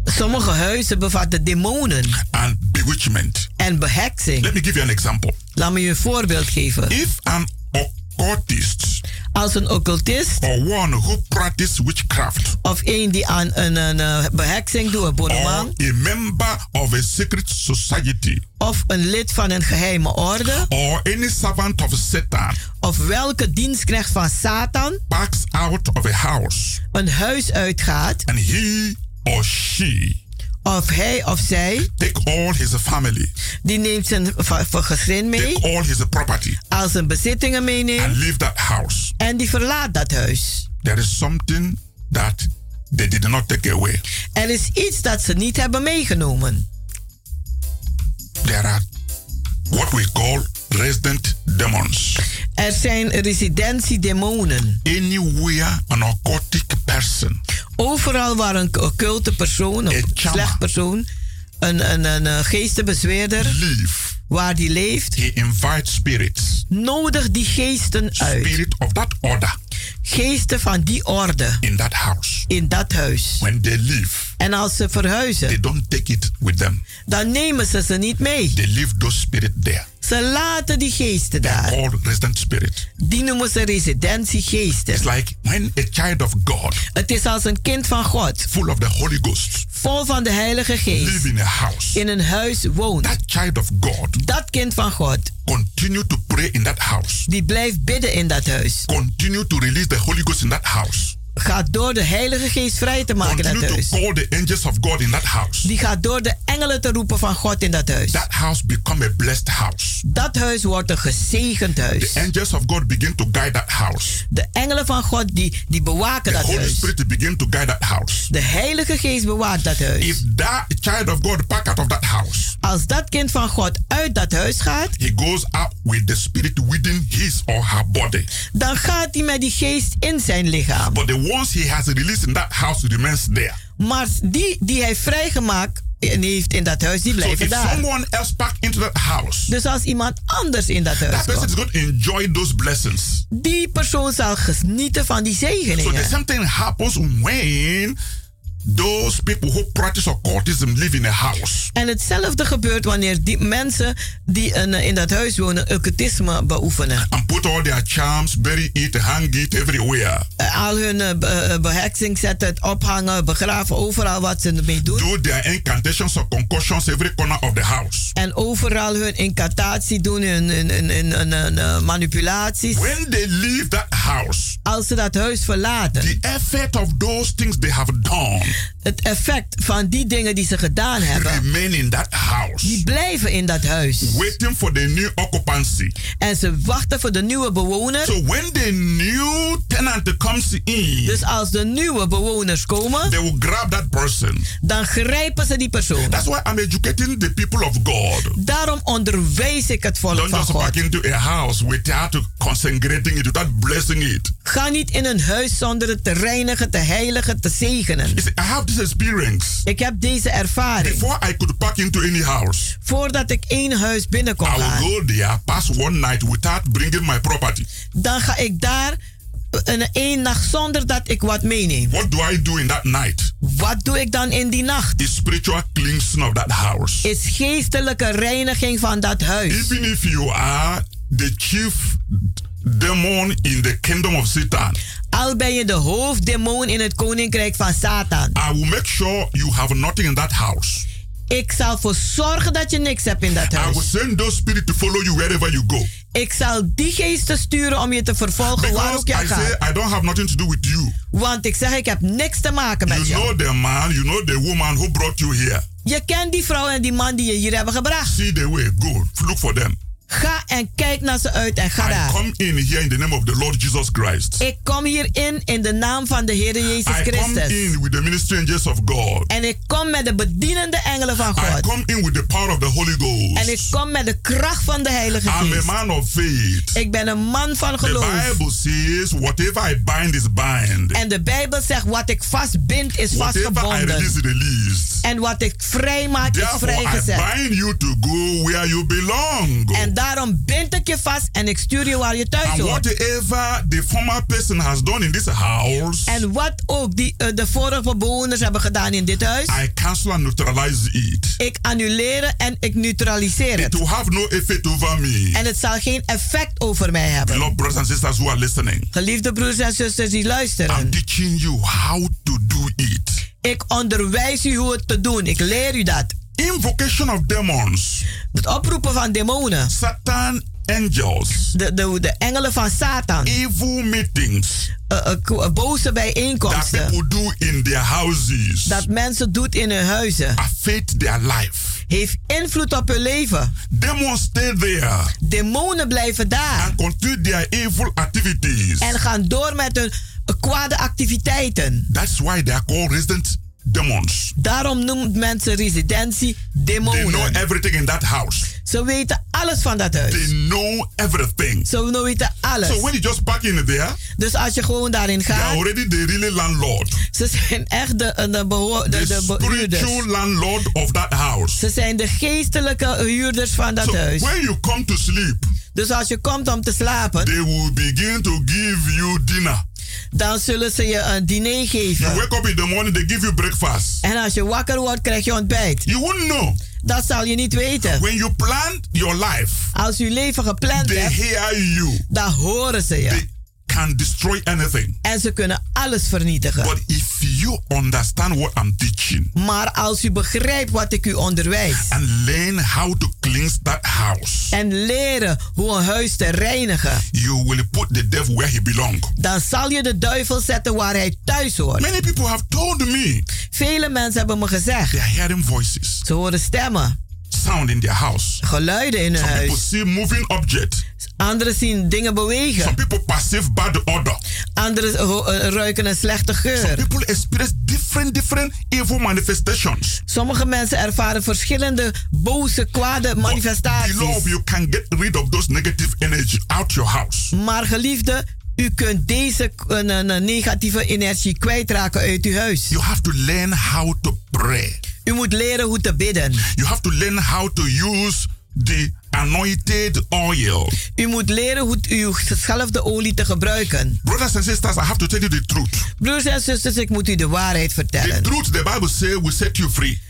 Sommige huizen bevatten demonen and bewitchment. en beheksing. Let me give you an example. Laat me je een voorbeeld geven. If an occultist Als een occultist or one who practice witchcraft. of een die aan een, een, eh, beheksing doet, een or a member of a secret society. Of een lid van een geheime orde, or any servant of Satan. Of welke dienstknecht van Satan backs out of a house. een huis uitgaat, and he or she of hij of zij, take all his family, die neemt zijn gezin mee, take all his property al zijn bezittingen and meeneemt leave that house. en die verlaat dat huis. There is something that they did not take away. Er is iets dat ze niet hebben meegenomen. There are what we call resident demons. Er zijn residentiedemonen. Anywhere an occultic person Overal waar een occulte persoon, Een een slecht persoon, een, een, een, eh, geestenbezweerder, waar die leeft, he invites spirits, nodig die geesten uit. spirit of that order Geesten van die orde in that house. in dat huis. When they leave, En als ze verhuizen, they don't take it with them. dan nemen ze ze niet mee. They leave those spirit there. Ze laten die geesten They're daar. called resident spirit. Die noemen ze residentiegeesten. It's like when a child of God, Het is als een kind van God, full of the Holy Ghost, vol van de Heilige Geest, live in a house. in een huis woont. That child of God Dat kind van God, continue to pray in that house. die blijft bidden in dat huis. Continue to release the Holy Ghost in that house. Gaat door de Heilige Geest vrij te maken dat huis. to call the angels of God in that house. Die gaat door de engelen te roepen van God in dat huis. That house become a blessed house. Dat huis wordt een gezegend huis. The angels of God begin to guide that house. De engelen van God die, die bewaken The dat Holy huis. Spirit begin to guide that house. De Heilige Geest bewaakt dat huis. If that child of God back out of that house, Als dat kind van God uit dat huis gaat, he goes out with the spirit within his or her body. dan gaat hij met die geest in zijn lichaam. But the ones he has released in that house remains there. Maar die die hij vrijgemaakt en heeft in dat huis, die So blijven if daar. someone else back into that house, Dus als iemand anders in dat huis that person is komt, going to enjoy those blessings. die persoon zal genieten van die So the zegeningen. same thing happens when those people who practice occultism live in a house. En hetzelfde gebeurt wanneer die mensen die een, in dat huis wonen occultisme beoefenen. And put all their charms, bury it, hang it everywhere. Eh, Al hun eh, eh, beheksing zetten, ophangen, begraven, overal wat ze ermee doen. Do their incantations or concussions every corner of the house. En overal hun incantatie doen, hun, hun, hun, hun- eh, manipulaties. When they leave that house, Als ze dat huis verlaten, the effect of those things they have done het effect van die dingen die ze gedaan hebben, remain in that house, die blijven in dat huis. waiting for the new occupancy. En ze wachten voor de nieuwe bewoner. So when the new tenant comes in, Dus als de nieuwe bewoners komen, they will grab that person. dan grijpen ze die persoon. That's why I'm educating the people of God. Daarom onderwijs ik het volk Don't van just God. back into a house without consecrating it, without blessing it. Ga niet in een huis zonder het te reinigen, te heiligen, te zegenen. Have this experience. Ik heb deze ervaring. Before I could pack into any house, Voordat ik één huis binnen kon I will gaan, go there, pass one night without bringing my property. dan ga ik daar een één nacht zonder dat ik wat meeneem. What do I do in that night? Wat doe ik dan in die nacht? Is spiritual cleansing of that house. Is geestelijke reiniging van dat huis. Even if you are the chief demon in the kingdom of Satan, Al ben je de hoofddemon in het koninkrijk van Satan. I will make sure you have nothing in that house. Ik zal voor zorgen dat je niks hebt in dat I will huis. send those spirits to follow you wherever you go. Ik zal die geesten sturen om je te vervolgen waar ook jij I say gaat. I don't have nothing to do with you. Want ik zeg, ik heb niks te maken You met jou. know the man, you know the woman who brought you here. Je kent die vrouw en die man die je hier hebben gebracht. See the way, go, look for them. Ga en kijk naar ze uit en ga I daar. come in here in the name of the Lord Jesus Christ. Ik kom hierin in de naam van de Heer Jezus I come Christus. in with the ministry angels of God. En ik kom met de bedienende engelen van I God. come in with the power of the Holy En ik Ghost. kom met de kracht van de Heilige I'm a Geest. man of faith. Ik ben een man van The geloof. Bible says, whatever I bind is bind. En de Bijbel zegt, wat ik vastbind is Whatever I vastgebonden. release, released. En wat ik vrij maak is Therefore, I vrijgezet. bind you to go where you belong. En daarom bind ik je vast en ik stuur je waar je thuis And hoort. whatever the former person has done in this house, En wat ook die, eh, de vorige bewoners hebben gedaan in dit huis, I cancel and neutralize it. ik annuleer en ik neutraliseer It het. will have no effect over me. En het zal geen effect over mij hebben. Beloved brothers and sisters who are listening, Geliefde broers en zusters die I'm luisteren, teaching you how to do it. ik onderwijs u hoe het te doen. Ik leer u dat. Invocation of demons, Het oproepen van demonen, Satan angels, de, de, de engelen van Satan, evil meetings. Eh, ko- boze that bijeenkomsten, people do in their houses. Dat mensen doet in hun huizen, affect their life. heeft invloed op hun leven. Demons stay there. Demonen blijven daar. And continue their evil activities. en gaan door met hun kwade activiteiten. That's why they are called resident demons. Daarom noemt mensen residentie They know demonen. everything in that house. Ze weten alles van dat They huis. know everything. Ze weten alles. So when you just park in there, Dus als je gewoon daarin they are gaat, already the really landlord. ze zijn echt de, de, beho- de, The de behuurders. spiritual landlord of that house. Ze zijn de geestelijke huurders van dat So huis. when you come to sleep, Dus als je komt om te slapen, they will begin to give you dinner. Dan zullen ze je een diner You geven. wake up in the morning, they give you breakfast. En als je wakker wordt, krijg je ontbijt. You wouldn't know. Dat zal je niet weten. When you plan your life, Als je leven gepland they hebt, hear you. dan horen ze je. They can destroy anything. En ze kunnen alles vernietigen. But if you understand what I'm teaching Maar als u begrijpt wat ik u onderwijs and learn how to cleanse that house, en leren hoe een huis te reinigen, you will put the devil where he belongs. dan zal je de duivel zetten waar hij thuis hoort. Many people have told me Vele mensen hebben me gezegd. they are hearing voices, Ze horen stemmen, sound in their house. geluiden in hun Some people huis. see moving objects. Anderen zien dingen bewegen. Some people perceive bad odor. Anderen eh, ruiken een slechte Some geur. people experience different, different evil manifestations. Sommige mensen ervaren verschillende boze, kwade manifestaties. Beloved, you can get rid of those negative energy out your house. Maar geliefde, u kunt deze negatieve energie kwijtraken uit uw huis. You have to learn how to pray. U moet leren hoe te bidden. You have to learn how to use the anointed oil. U moet leren hoe uw gezalfde olie te gebruiken. Brothers and sisters, I have to tell you the truth. Broers en zusters, ik moet u de waarheid The vertellen. truth, the Bible says, will set you free.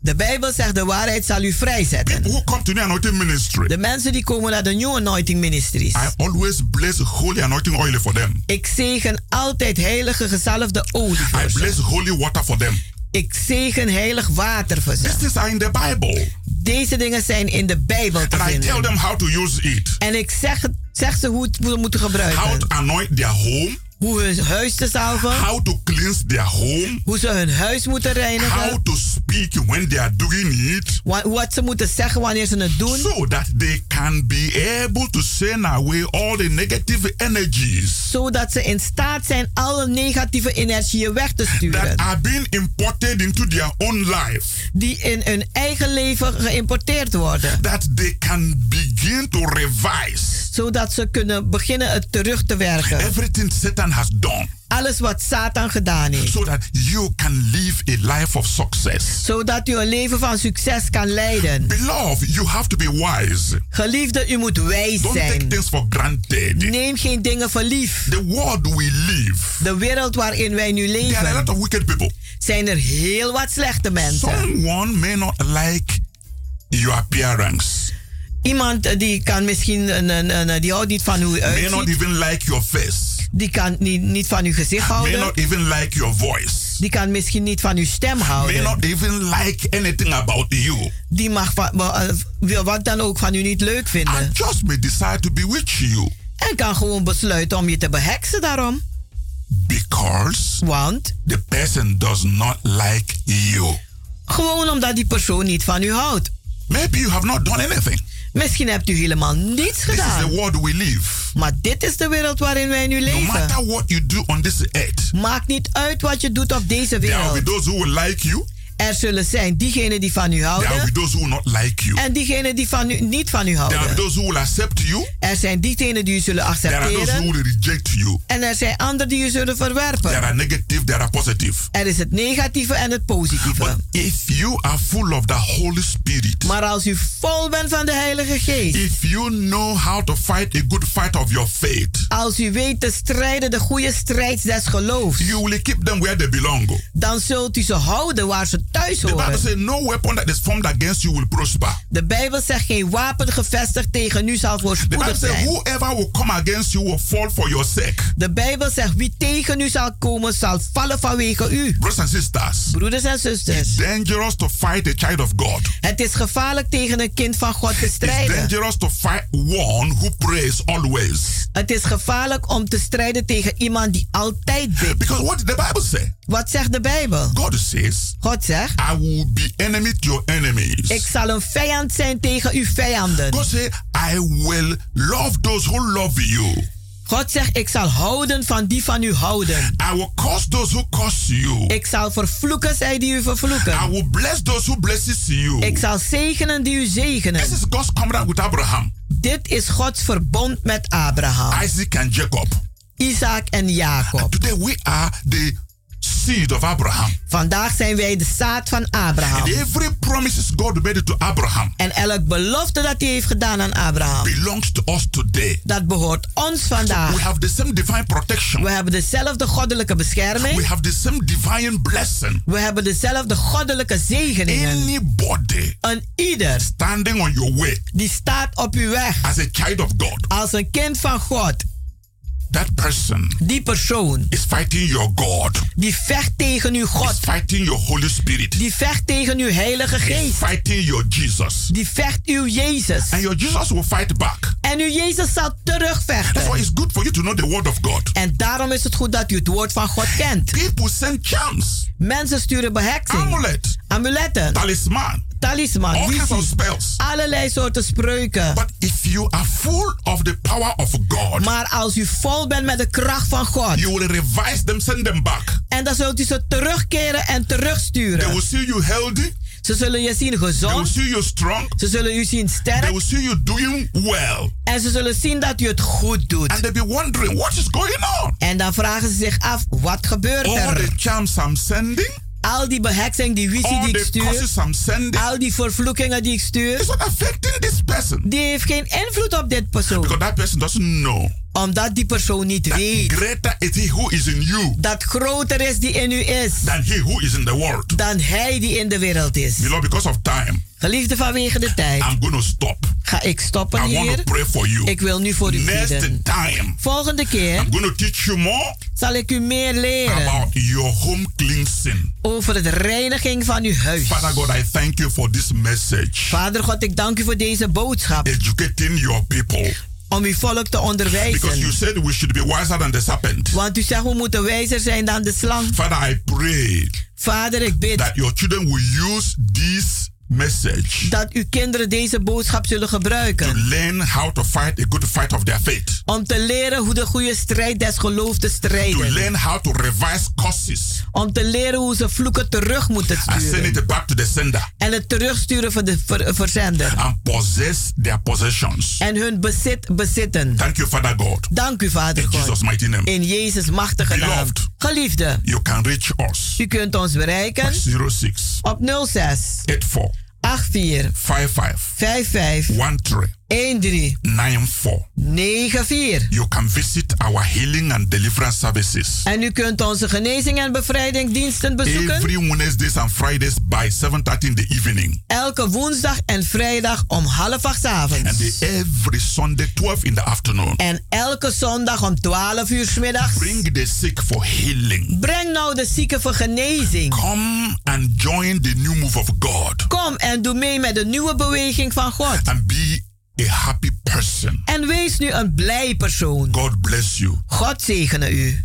De Bijbel zegt de waarheid zal u vrijzetten. Who come to New Anointing Ministry? De mensen die komen naar de New Anointing Ministries. I always bless holy anointing oil for them. Ik zegen altijd heilige gezalfde olie I voor ze. bless holy water for them. Ik zegen heilig water voor ze. This is in the Bible. Deze dingen zijn in de Bijbel te And I tell vinden. them how to use it. En ik zeg, zeg ze hoe het moeten How gebruiken. to anoint their home. Hoe hun huis te salven. How to cleanse their home. Hoe ze hun huis moeten How reinigen. to speak when they are doing it. wa- Wat ze moeten zeggen wanneer ze het doen. So that they can be able to send away all the negative energies Zodat ze in staat zijn alle negatieve energieën weg te that sturen. are being imported into their own life. Die in hun eigen leven geïmporteerd worden. That they can begin to revise Zodat ze kunnen beginnen het terug te werken. everything Satan has done. Alles wat Satan gedaan heeft. So that you can live a life of success. Zodat u een leven van succes kan leiden. Beloved, you have to be wise. Geliefde, u moet wijs Don't take zijn. things for granted. Neem geen dingen voor lief. The world we live, De wereld waarin wij nu there are a lot leven, of wicked people. zijn er heel wat slechte mensen. Someone may not like your appearance, Iemand eh, die kan misschien, een, een, een- die houdt niet van hoe u may not uitziet. even like your face, Die kan niet, niet van uw gezicht may houden. not even like your voice, Die kan misschien niet van uw stem may houden. not even like anything about you. Die mag eh, wat dan ook van u niet leuk vinden. And just may decide to bewitch you En kan gewoon besluiten om je te beheksen daarom. because Want the person does not like you. gewoon omdat die persoon niet van u houdt. Maybe you have not done anything. Misschien hebt u helemaal niets This is the gedaan. world we live. Maar dit is de wereld waarin wij nu No leven. matter what you do on this earth, Maakt niet uit wat je doet op deze there will be wereld. those who will like you, Er zullen zijn diegenen die van u there will be houden. those who not like you. En diegenen die van u, niet van u There will be houden. those who will accept you, Er zijn diegenen die u zullen there are those who accepteren. will reject you. En er zijn anderen die u zullen There verwerpen. are negative, there are positive. Er is het negatieve en het positieve. But if you are full of the Holy Spirit, Maar als u vol bent van de Heilige Geest. if you know how to fight a good fight of your faith, Als u weet te strijden de goede strijd des geloofs. you will keep them where they belong. Dan zult u ze houden waar ze thuis The Bible horen. says no weapon that is formed against you will prosper. De Bijbel zegt geen wapen gevestigd tegen u zal The voorspoedig says zijn. whoever will come against you will fall for your sake. De Bijbel zegt wie tegen u zal komen zal vallen vanwege u. Brothers and sisters, Broeders en zusters. it's dangerous to fight a child of God. Het is gevaarlijk tegen een kind van God te It's strijden. dangerous to fight one who prays always. Het is gevaarlijk om te strijden tegen iemand die altijd bidt. Because what did the Bible say? Wat zegt de Bijbel? God says, God zegt, I will be enemy to your enemies. ik zal een vijand zijn tegen uw vijanden. God say, I will love those who love you. God zegt, ik zal houden van die van u houden. I will curse those who curse you. Ik zal vervloeken zij die u I vervloeken. will bless those who blesses you. Ik zal zegenen die u zegenen. This is God's covenant with Abraham, Dit is Gods verbond met Abraham, Isaac, and Jacob. Isaac en Jacob. Today we are the seed of Abraham. Vandaag zijn wij de zaad van Abraham. And every promises God made to Abraham En elk belofte dat hij heeft gedaan aan Abraham, belongs to us today. dat behoort ons We vandaag. have the same divine protection. We hebben dezelfde goddelijke We bescherming. have the same divine blessing. We hebben dezelfde goddelijke zegeningen. Anybody Een ieder standing on your way die staat op uw weg as a child of God, als een kind van God, That person Die persoon is fighting your God. die vecht tegen uw God. Is fighting your Holy Spirit. Die vecht tegen uw Heilige Is Geest. fighting your Jesus. Die vecht uw Jezus. And your Jesus will fight back. En uw Jezus zal That's why terugvechten. it's good for you to know the word of God. En daarom is het goed dat u het woord van God kent. People send charms, Mensen sturen beheksing, amulet, amuletten, talisman, talisman, all visie, allerlei soorten spreuken. But if you are full of the power of God, Maar als u vol bent met de kracht van God, you will revise them, send them back. en dan zult u ze terugkeren en They terugsturen. will see you healthy. Ze zullen je zien They will gezond, see you strong. ze zullen u zien They sterk will see you doing well. en ze zullen zien dat u het goed doet. And they'll be wondering, what is going on? En dan vragen ze zich af, wat gebeurt All er? the charms I'm sending, Al die beheksing, die visie die ik stuur, al die vervloekingen die ik stuur, it's not affecting this person. die heeft geen invloed op dit persoon. Because that person doesn't know Omdat die persoon niet weet greater is he who is in you dat groter is die in u is than he who is in the world. dan hij die in de wereld is. Beloved, because of time, Geliefde vanwege de tijd I'm to stop. ga ik stoppen I want to hier. pray for you. Ik wil nu voor u Next bidden. time, Volgende keer I'm to teach you more zal ik u meer leren about your home cleansing. over de reiniging van uw huis. Father God, I thank you for this message. Vader God, ik dank u voor deze boodschap Educating your people. Om uw volk te Because you onderwijzen. said we should be wiser than the serpent. Want u zegt we moeten wijzer zijn dan de slang. Father, I pray Vader, ik bid that your children will use this message dat uw kinderen deze boodschap zullen to gebruiken. learn how to fight a good fight of their faith. Om te leren hoe de goede strijd des geloofs te To strijden. learn how to revise curses Om te leren hoe ze vloeken terug moeten and send sturen. it back to the sender En het terugsturen van de ver- verzender. and possess their possessions. En hun bezit bezitten. Thank you, Father God. Dank u, Vader In Jesus' God. mighty name. In Jezus' machtige naam. Geliefde, You can reach us. u kunt ons bereiken 06 op 06 84 84 55 55 13 13 94. 94. You can visit our healing and deliverance services En u kunt onze genezing en bevrijdingsdiensten bezoeken. every Wednesdays and Fridays by 7:30 in the evening, Elke woensdag en vrijdag om half acht avonds. and the, every Sunday 12 in the afternoon. En elke zondag om 12 uur 's middags. Bring the sick for healing. Breng nou de zieken voor genezing. Come and join the new move of God Kom en doe mee met de nieuwe beweging van God. and be a happy person. En wees nu een blij persoon. God bless you. God zegene u.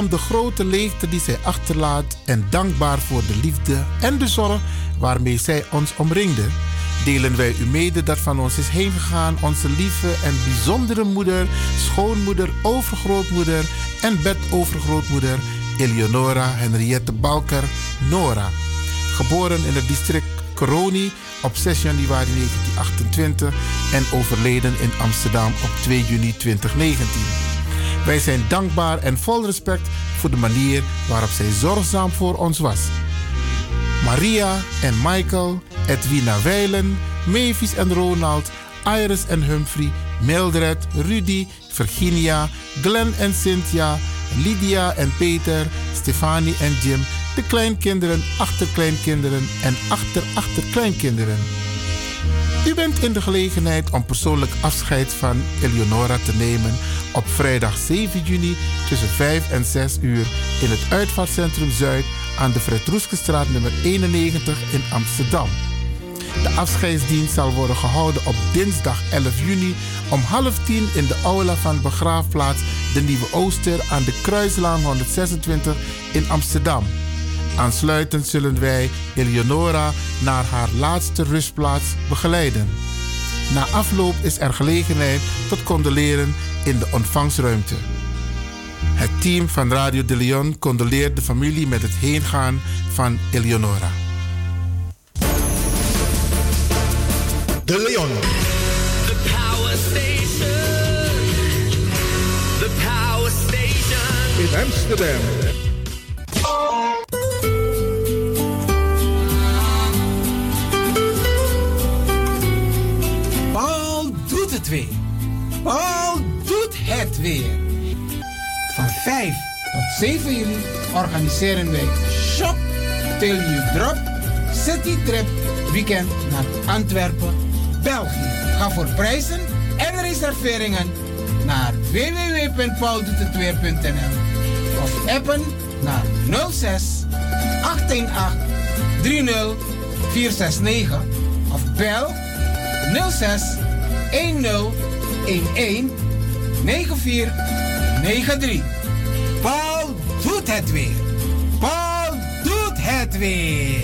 Om de grote leegte die zij achterlaat en dankbaar voor de liefde en de zorg waarmee zij ons omringde, delen wij u mede dat van ons is heengegaan onze lieve en bijzondere moeder, schoonmoeder, overgrootmoeder en bedovergrootmoeder Eleonora Henriette Balker Nora. Geboren in het district Coroni op 6 januari 1928 en overleden in Amsterdam op 2 juni 2019. Wij zijn dankbaar en vol respect voor de manier waarop zij zorgzaam voor ons was. Maria en Michael, Edwina Weilen, Mavis en Ronald, Iris en Humphrey, Mildred, Rudy, Virginia, Glenn en Cynthia, Lydia en Peter, Stefanie en Jim, de kleinkinderen, achterkleinkinderen en achterachterkleinkinderen. U bent in de gelegenheid om persoonlijk afscheid van Eleonora te nemen op vrijdag 7 juni tussen 5 en 6 uur in het Uitvaartcentrum Zuid aan de Fred Roeskestraat nummer 91 in Amsterdam. De afscheidsdienst zal worden gehouden op dinsdag 11 juni om half tien in de aula van begraafplaats De Nieuwe Ooster aan de Kruislaan 126 in Amsterdam. Aansluitend zullen wij Eleonora naar haar laatste rustplaats begeleiden. Na afloop is er gelegenheid tot condoleren in de ontvangstruimte. Het team van Radio de Leon condoleert de familie met het heengaan van Eleonora. De Leon. The power station. The power station. In Amsterdam. Weer. Paul doet het weer. Van 5 tot 7 juli organiseren wij Shop Till You Drop City Trip Weekend naar Antwerpen, België. Ga voor prijzen en reserveringen naar www.pauldoetetweer.nl of appen naar 06 818 30 469 of bel 06 10 11 9493. Paul doet het weer. Paul doet het weer.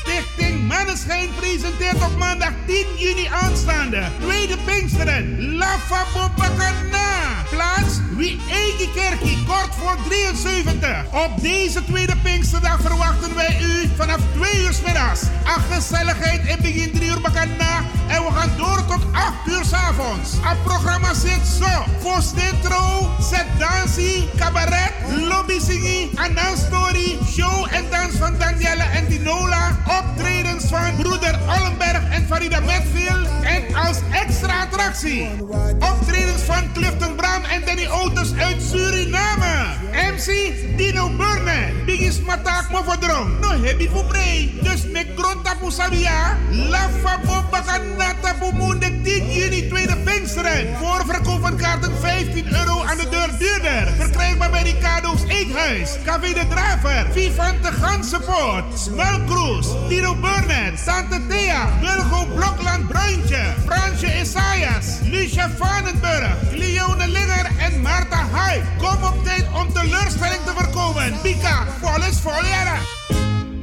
Stichting Manneschijn presenteert op maandag 10 juni aanstaande. Tweede Pinksteren. La Fabopakana. Plaats Wie Eigen Kerkie. Kort voor 73. Op deze tweede Pinksterdag verwachten wij u vanaf 2 uur middags. Ach, gezelligheid in begin 3 uur bakana. En we gaan door tot 8 uur 's avonds. Het programma zit zo. Vostetro, set dansie, cabaret, lobby zingi, en story, show en dans van Danielle en Dinola. Optredens van broeder Ollenberg en Farida Metfield. En als extra attractie. Optredens van Clifton Brown en Danny Otis uit Suriname. MC Dino Burne. Bigis Matak Movodrom. No hebi voor brei. Dus met grond tapu sabia. La Bakana tapu Moende 10 juni tweede Pinksteren. Voorverkoop van kaarten 15 euro aan de deur duurder. Verkrijgbaar bij Ricardo's Eethuis. Café de Draver. Vivante Gansenpoort. Smelkroes. Tino Burnett. Tante Thea. Wilgo Blokland Bruintje. Fransje Isaias. Lucia Vanenburg. Leone Linger en Marta Huij. Kom op tijd om teleurstelling te voorkomen. Pika. Vol is vol jaren.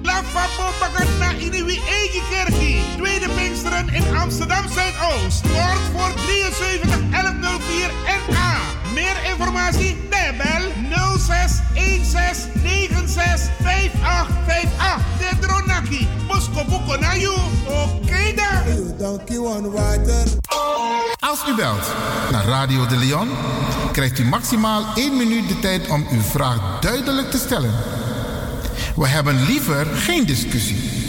La Fabo Bagana in uw eigen kerkie. Tweede Pinksteren in Amsterdam Zuidoost. Kort voor 73 1104 NA. Meer informatie? Nee, bel 06 16 96 5858. De Dronaki. Bosko Buko na you. Oké dan. Water. Als u belt naar Radio de Leon, krijgt u maximaal 1 minuut de tijd om uw vraag duidelijk te stellen. We hebben liever geen discussie.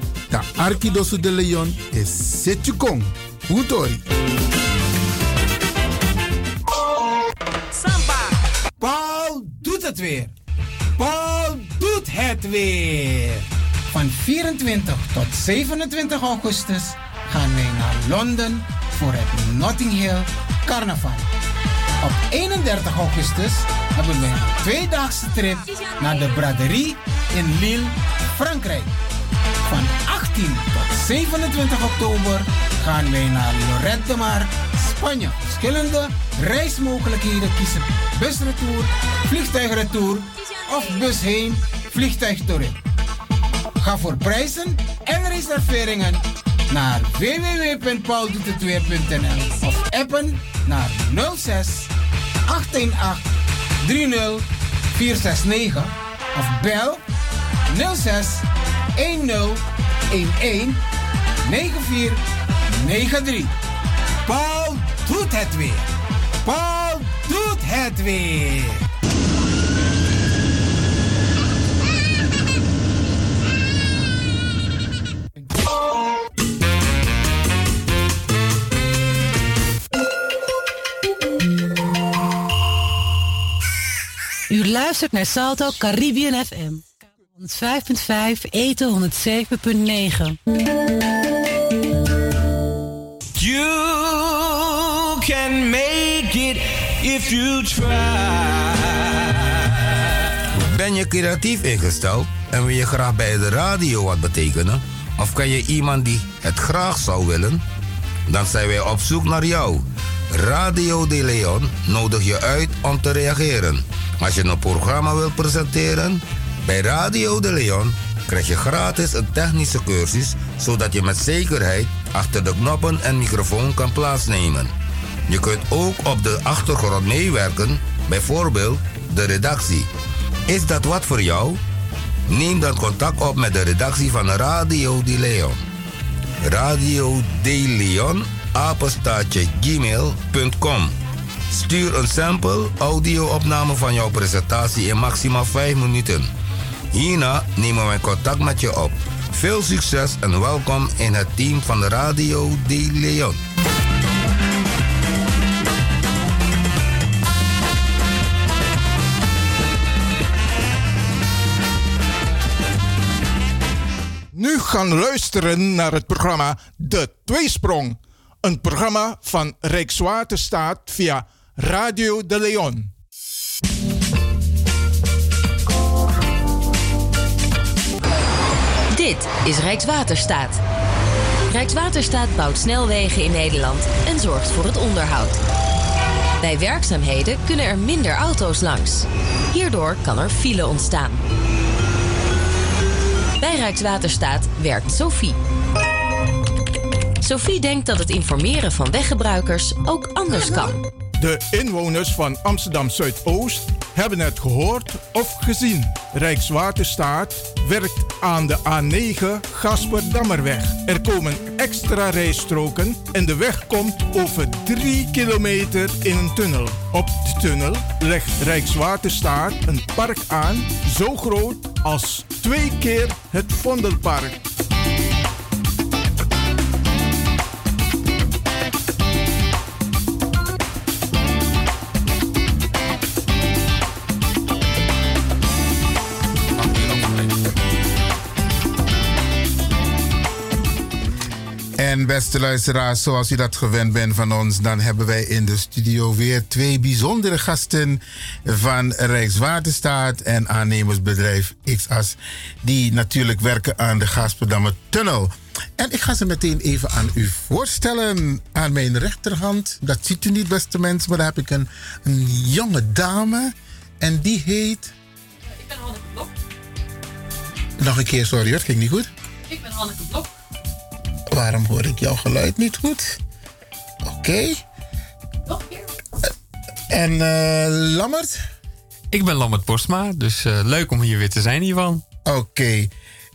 Arkidosu de Leon is Setjukong. Utori. Samba. Paul doet het weer. Paul doet het weer. Van 24 tot 27 augustus gaan wij naar Londen voor het Notting Hill Carnaval. Op 31 augustus hebben wij een tweedaagse trip naar de braderie in Lille, Frankrijk. Van 18 tot 27 oktober gaan wij naar Lorette de Mar, Spanje. Verschillende reismogelijkheden kiezen. Busretour, vliegtuigretour of bus heen. Ga voor prijzen en reserveringen naar www.pauldoetetweer.nl of appen naar 06 818 30 469 of bel 06 10 11 9493. Paul doet het weer. Paul doet het weer. U luistert naar Salto Caribbean FM. 105.5, eten 107.9. You can make it if you try. Ben je creatief ingesteld en wil je graag bij de radio wat betekenen? Of ken je iemand die het graag zou willen? Dan zijn wij op zoek naar jou. Radio De Leon nodig je uit om te reageren. Als je een programma wilt presenteren, bij Radio De Leon krijg je gratis een technische cursus zodat je met zekerheid achter de knoppen en microfoon kan plaatsnemen. Je kunt ook op de achtergrond meewerken, bijvoorbeeld de redactie. Is dat wat voor jou? Neem dan contact op met de redactie van Radio De Leon. Radio De Leon, gmail.com. Stuur een sample audio-opname van jouw presentatie in maximaal 5 minuten. Hierna nemen wij contact met je op. Veel succes en welkom in het team van Radio De Leon. Nu gaan luisteren naar het programma De Tweesprong. Een programma van Rijkswaterstaat via Radio de Leon. Dit is Rijkswaterstaat. Rijkswaterstaat bouwt snelwegen in Nederland en zorgt voor het onderhoud. Bij werkzaamheden kunnen er minder auto's langs. Hierdoor kan er file ontstaan. Bij Rijkswaterstaat werkt Sophie. Sophie denkt dat het informeren van weggebruikers ook anders kan. De inwoners van Amsterdam Zuidoost hebben het gehoord of gezien. Rijkswaterstaat werkt aan de A9 Gasperdammerweg. Er komen extra rijstroken en de weg komt over 3 kilometer in een tunnel. Op de tunnel legt Rijkswaterstaat een park aan zo groot als twee keer het Vondelpark. En beste luisteraars, zoals u dat gewend bent van ons, dan hebben wij in de studio weer twee bijzondere gasten van Rijkswaterstaat en aannemersbedrijf XAS, die natuurlijk werken aan de Gasperdammer Tunnel. En ik ga ze meteen even aan u voorstellen. Aan mijn rechterhand, dat ziet u niet, beste mensen, maar daar heb ik een, een jonge dame. En die heet. Ik ben Hanneke Blok. Nog een keer, sorry het ging niet goed. Ik ben Hanneke Blok. Waarom hoor ik jouw geluid niet goed? Oké. Keer. En eh Lammert? Ik ben Lammert Postma, dus eh, leuk om hier weer te zijn, Ivan. Oké.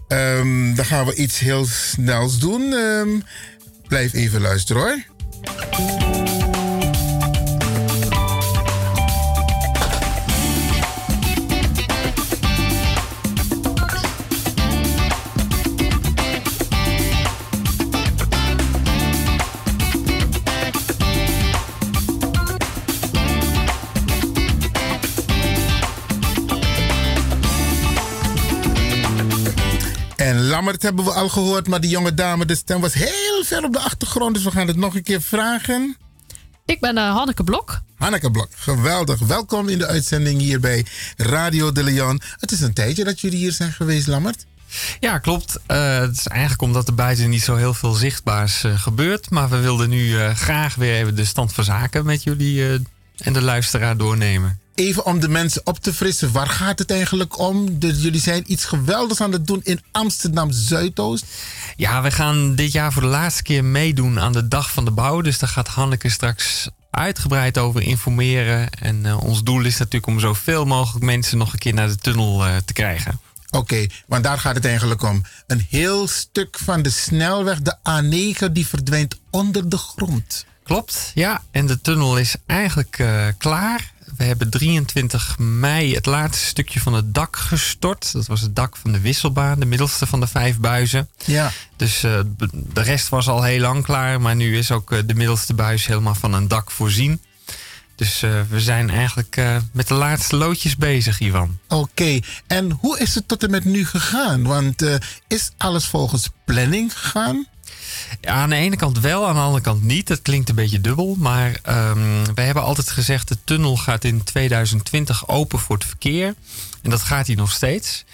Ehm, dan gaan we iets heel snels doen. Ehm, blijf even luisteren hoor. En Lammert hebben we al gehoord, maar die jonge dame, de stem was heel ver op de achtergrond. Dus we gaan het nog een keer vragen. Ik ben eh, Hanneke Blok. Hanneke Blok, geweldig. Welkom in de uitzending hier bij Radio de Leon. Het is een tijdje dat jullie hier zijn geweest, Lammert. Ja, klopt. Eh, het is eigenlijk omdat er buiten niet zo heel veel zichtbaars eh, gebeurt. Maar we wilden nu eh, graag weer even de stand van zaken met jullie eh, en de luisteraar doornemen. Even om de mensen op te frissen, waar gaat het eigenlijk om? Dus jullie zijn iets geweldigs aan het doen in Amsterdam Zuidoost. Ja, we gaan dit jaar voor de laatste keer meedoen aan de Dag van de Bouw. Dus daar gaat Hanneke straks uitgebreid over informeren. En eh, ons doel is natuurlijk om zoveel mogelijk mensen nog een keer naar de tunnel eh, te krijgen. Oké, want daar gaat het eigenlijk om. Een heel stuk van de snelweg, de A9, die verdwijnt onder de grond. Klopt, ja. En de tunnel is eigenlijk eh, klaar. We hebben 23 mei het laatste stukje van het dak gestort. Dat was het dak van de wisselbaan, de middelste van de vijf buizen. Ja. Dus eh, de rest was al heel lang klaar. Maar nu is ook eh, de middelste buis helemaal van een dak voorzien. Dus eh, we zijn eigenlijk met de laatste loodjes bezig, Ivan. Oké, en hoe is het tot en met nu gegaan? Want is alles volgens planning gegaan? Aan de ene kant wel, aan de andere kant niet. Dat klinkt een beetje dubbel. Maar ehm wij hebben altijd gezegd... de tunnel gaat in 2020 open voor het verkeer. En dat gaat hij nog steeds.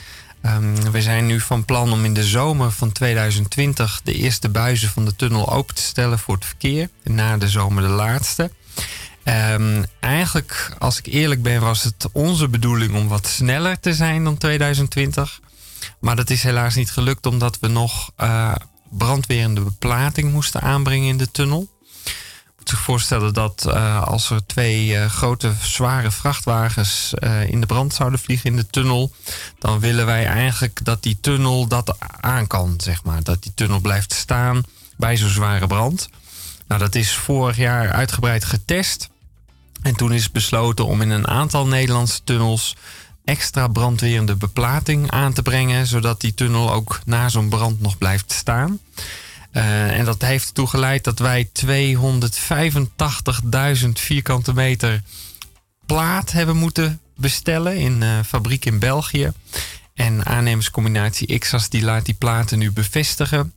Ehm, we zijn nu van plan om in de zomer van 2020... de eerste buizen van de tunnel open te stellen voor het verkeer. En na de zomer de laatste. Ehm, eigenlijk, als ik eerlijk ben, was het onze bedoeling om wat sneller te zijn dan 2020. Maar dat is helaas niet gelukt omdat we nog eh, brandwerende beplating moesten aanbrengen in de tunnel. Je moet zich voorstellen dat eh, als er twee eh, grote zware vrachtwagens eh, in de brand zouden vliegen in de tunnel, dan willen wij eigenlijk dat die tunnel dat aan kan, zeg maar. Dat die tunnel blijft staan bij zo'n zware brand. Nou, dat is vorig jaar uitgebreid getest. En toen is besloten om in een aantal Nederlandse tunnels extra brandwerende beplating aan te brengen, zodat die tunnel ook na zo'n brand nog blijft staan. Eh, en dat heeft ertoe geleid dat wij 285.000 vierkante meter plaat hebben moeten bestellen in een fabriek in België. En aannemerscombinatie XAS die laat die platen nu bevestigen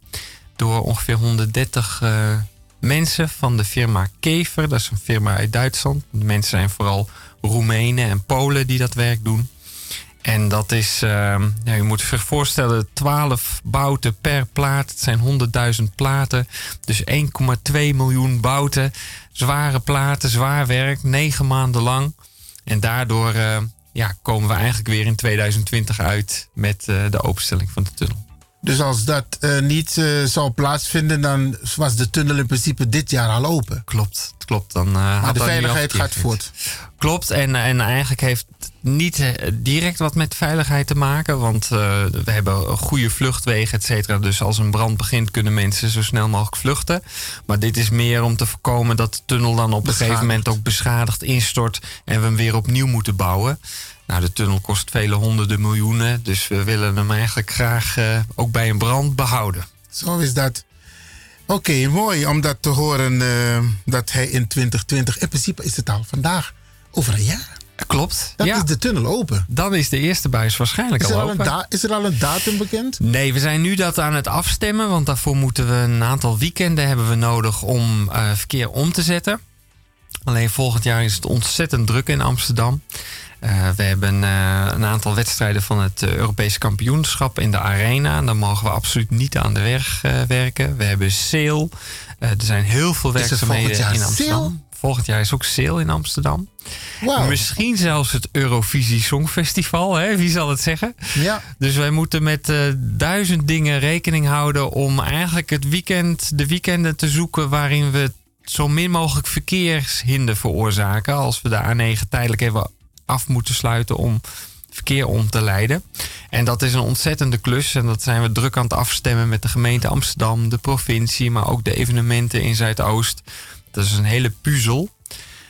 door ongeveer 130 eh, mensen van de firma Kever. Dat is een firma uit Duitsland. De mensen zijn vooral Roemenen en Polen die dat werk doen. En dat is, ja, je moet zich voorstellen, 12 bouten per plaat. Het zijn 100.000 platen. Dus 1,2 miljoen bouten. Zware platen, zwaar werk, negen maanden lang. En daardoor uh, ja, komen we eigenlijk weer in 2020 uit met uh, de openstelling van de tunnel. Dus als dat uh, niet uh, zou plaatsvinden, dan was de tunnel in principe dit jaar al open. Klopt, klopt. Dan, uh, maar de veiligheid gaat voort. Klopt, en, en eigenlijk heeft niet direct wat met veiligheid te maken. Want we hebben goede vluchtwegen, et cetera. Dus als een brand begint, kunnen mensen zo snel mogelijk vluchten. Maar dit is meer om te voorkomen dat de tunnel dan op een gegeven moment ook beschadigd instort. En we hem weer opnieuw moeten bouwen. Nou, de tunnel kost vele honderden miljoenen. Dus we willen hem eigenlijk graag uh, ook bij een brand behouden. Zo is dat. Oké, okay, mooi om dat te horen uh, dat hij in 2020... In principe is het al vandaag over een jaar. Klopt. Dan ja. is de tunnel open. Dan is de eerste buis waarschijnlijk Is al open. is er al een datum bekend? Nee, we zijn nu dat aan het afstemmen. Want daarvoor moeten we een aantal weekenden hebben we nodig om eh, verkeer om te zetten. Alleen volgend jaar is het ontzettend druk in Amsterdam. Eh, we hebben eh, een aantal wedstrijden van het eh, Europese kampioenschap in de arena. Daar mogen we absoluut niet aan de weg werken. We hebben sale. Er zijn heel veel werkzaamheden in Amsterdam. sale? Volgend jaar is ook sale in Amsterdam. Misschien zelfs het Eurovisie Songfestival, hè? wie zal het zeggen? Ja. Dus wij moeten met eh, duizend dingen rekening houden om eigenlijk het weekend, de weekenden te zoeken waarin we zo min mogelijk verkeershinder veroorzaken. Als we de A9 tijdelijk even af moeten sluiten om verkeer om te leiden. En dat is een ontzettende klus. En dat zijn we druk aan het afstemmen met de gemeente Amsterdam, de provincie, maar ook de evenementen in Zuidoost. Dat is een hele puzzel.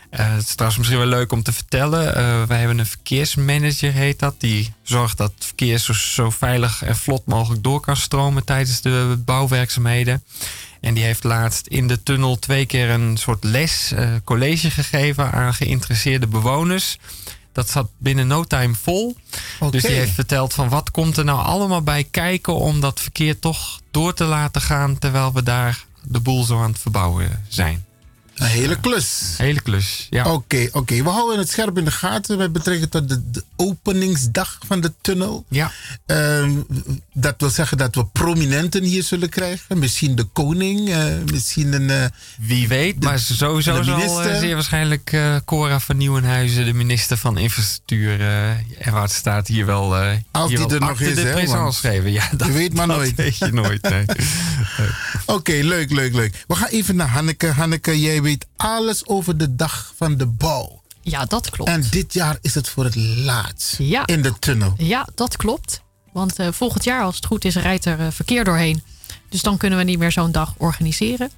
Eh, het is trouwens misschien wel leuk om te vertellen. Eh, wij hebben een verkeersmanager, heet dat. Die zorgt dat het verkeer zo, zo veilig en vlot mogelijk door kan stromen tijdens de bouwwerkzaamheden. En die heeft laatst in de tunnel twee keer een soort les, eh, college gegeven aan geïnteresseerde bewoners. Dat zat binnen no time vol. Dus die heeft verteld van wat komt er nou allemaal bij kijken om dat verkeer toch door te laten gaan terwijl we daar de boel zo aan het verbouwen zijn. Een hele klus. Hele klus, ja. Oké, oké. We houden het scherp in de gaten met betrekking tot de, de openingsdag van de tunnel. Ja. Ehm, dat wil zeggen dat we prominenten hier zullen krijgen. Misschien de koning, eh, misschien een... eh, Wie weet, maar sowieso zal eh, zeer waarschijnlijk Cora van Nieuwenhuizen, de minister van Infrastructuur en Waterstaat, hier wel, Als hier die wel er nog is, hè, want geven. Ja, dat, je weet maar dat nooit. weet je nooit, nee. Oké, leuk, leuk, leuk. We gaan even naar Hanneke. Hanneke, jij weet alles over de dag van de bouw. Ja, dat klopt. En dit jaar is het voor het laatst Ja. in de tunnel. Ja, dat klopt. Want eh, volgend jaar, als het goed is, rijdt er eh, verkeer doorheen. Dus dan kunnen we niet meer zo'n dag organiseren.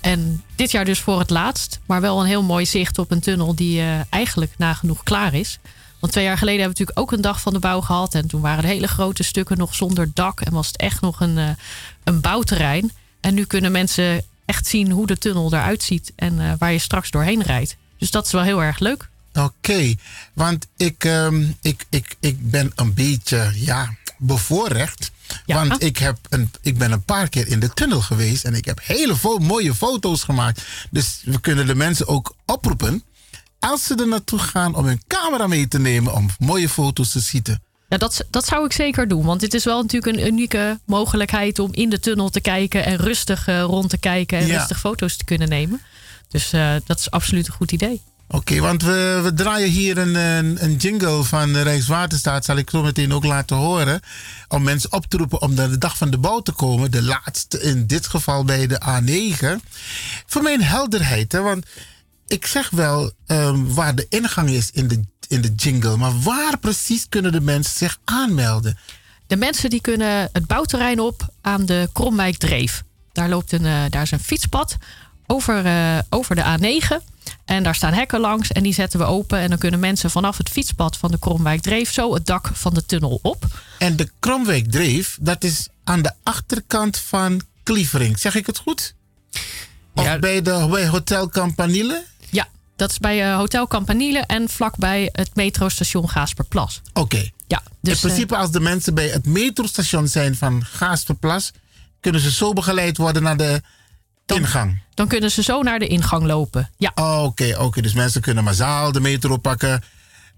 En dit jaar dus voor het laatst. Maar wel een heel mooi zicht op een tunnel die eh, eigenlijk nagenoeg klaar is. Want twee jaar geleden hebben we natuurlijk ook een dag van de bouw gehad. En toen waren de hele grote stukken nog zonder dak. En was het echt nog een, een bouwterrein. En nu kunnen mensen echt zien hoe de tunnel eruit ziet. En eh, waar je straks doorheen rijdt. Dus dat is wel heel erg leuk. Oké, want ik, ehm, ik, ik, ik ben een beetje ja, bevoorrecht. Want ik, heb een, ik ben een paar keer in de tunnel geweest en ik heb hele vo- mooie foto's gemaakt. Dus we kunnen de mensen ook oproepen. Als ze er naartoe gaan om hun camera mee te nemen om mooie foto's te schieten. Ja, dat, dat zou ik zeker doen. Want dit is wel natuurlijk een unieke mogelijkheid om in de tunnel te kijken en rustig eh, rond te kijken en Ja. rustig foto's te kunnen nemen. Dus eh, dat is absoluut een goed idee. Oké, want we, we draaien hier een, een, een jingle van Rijkswaterstaat. Zal ik zo meteen ook laten horen. Om mensen op te roepen om naar de dag van de bouw te komen. De laatste in dit geval bij de A9. Voor mijn helderheid, hè, want ik zeg wel ehm, waar de ingang is in de, in de jingle. Maar waar precies kunnen de mensen zich aanmelden? De mensen die kunnen het bouwterrein op aan de Kromwijk Dreef. Daar, loopt een, eh, daar is een fietspad over, eh, over de A9. En daar staan hekken langs en die zetten we open. En dan kunnen mensen vanaf het fietspad van de Kromwijk Dreef zo het dak van de tunnel op. En de Kromwijk Dreef, dat is aan de achterkant van Klievering. Zeg ik het goed? Of bij, de, bij Hotel Campanile? Dat is bij eh, Hotel Campanile en vlakbij het metrostation Gaasperplas. Oké. Ja, dus, in principe, als de mensen bij het metrostation zijn van Gaasperplas, kunnen ze zo begeleid worden naar de ingang. Dan kunnen ze zo naar de ingang lopen. Ja. Oh, Oké, oké. Dus mensen kunnen massaal de metro pakken.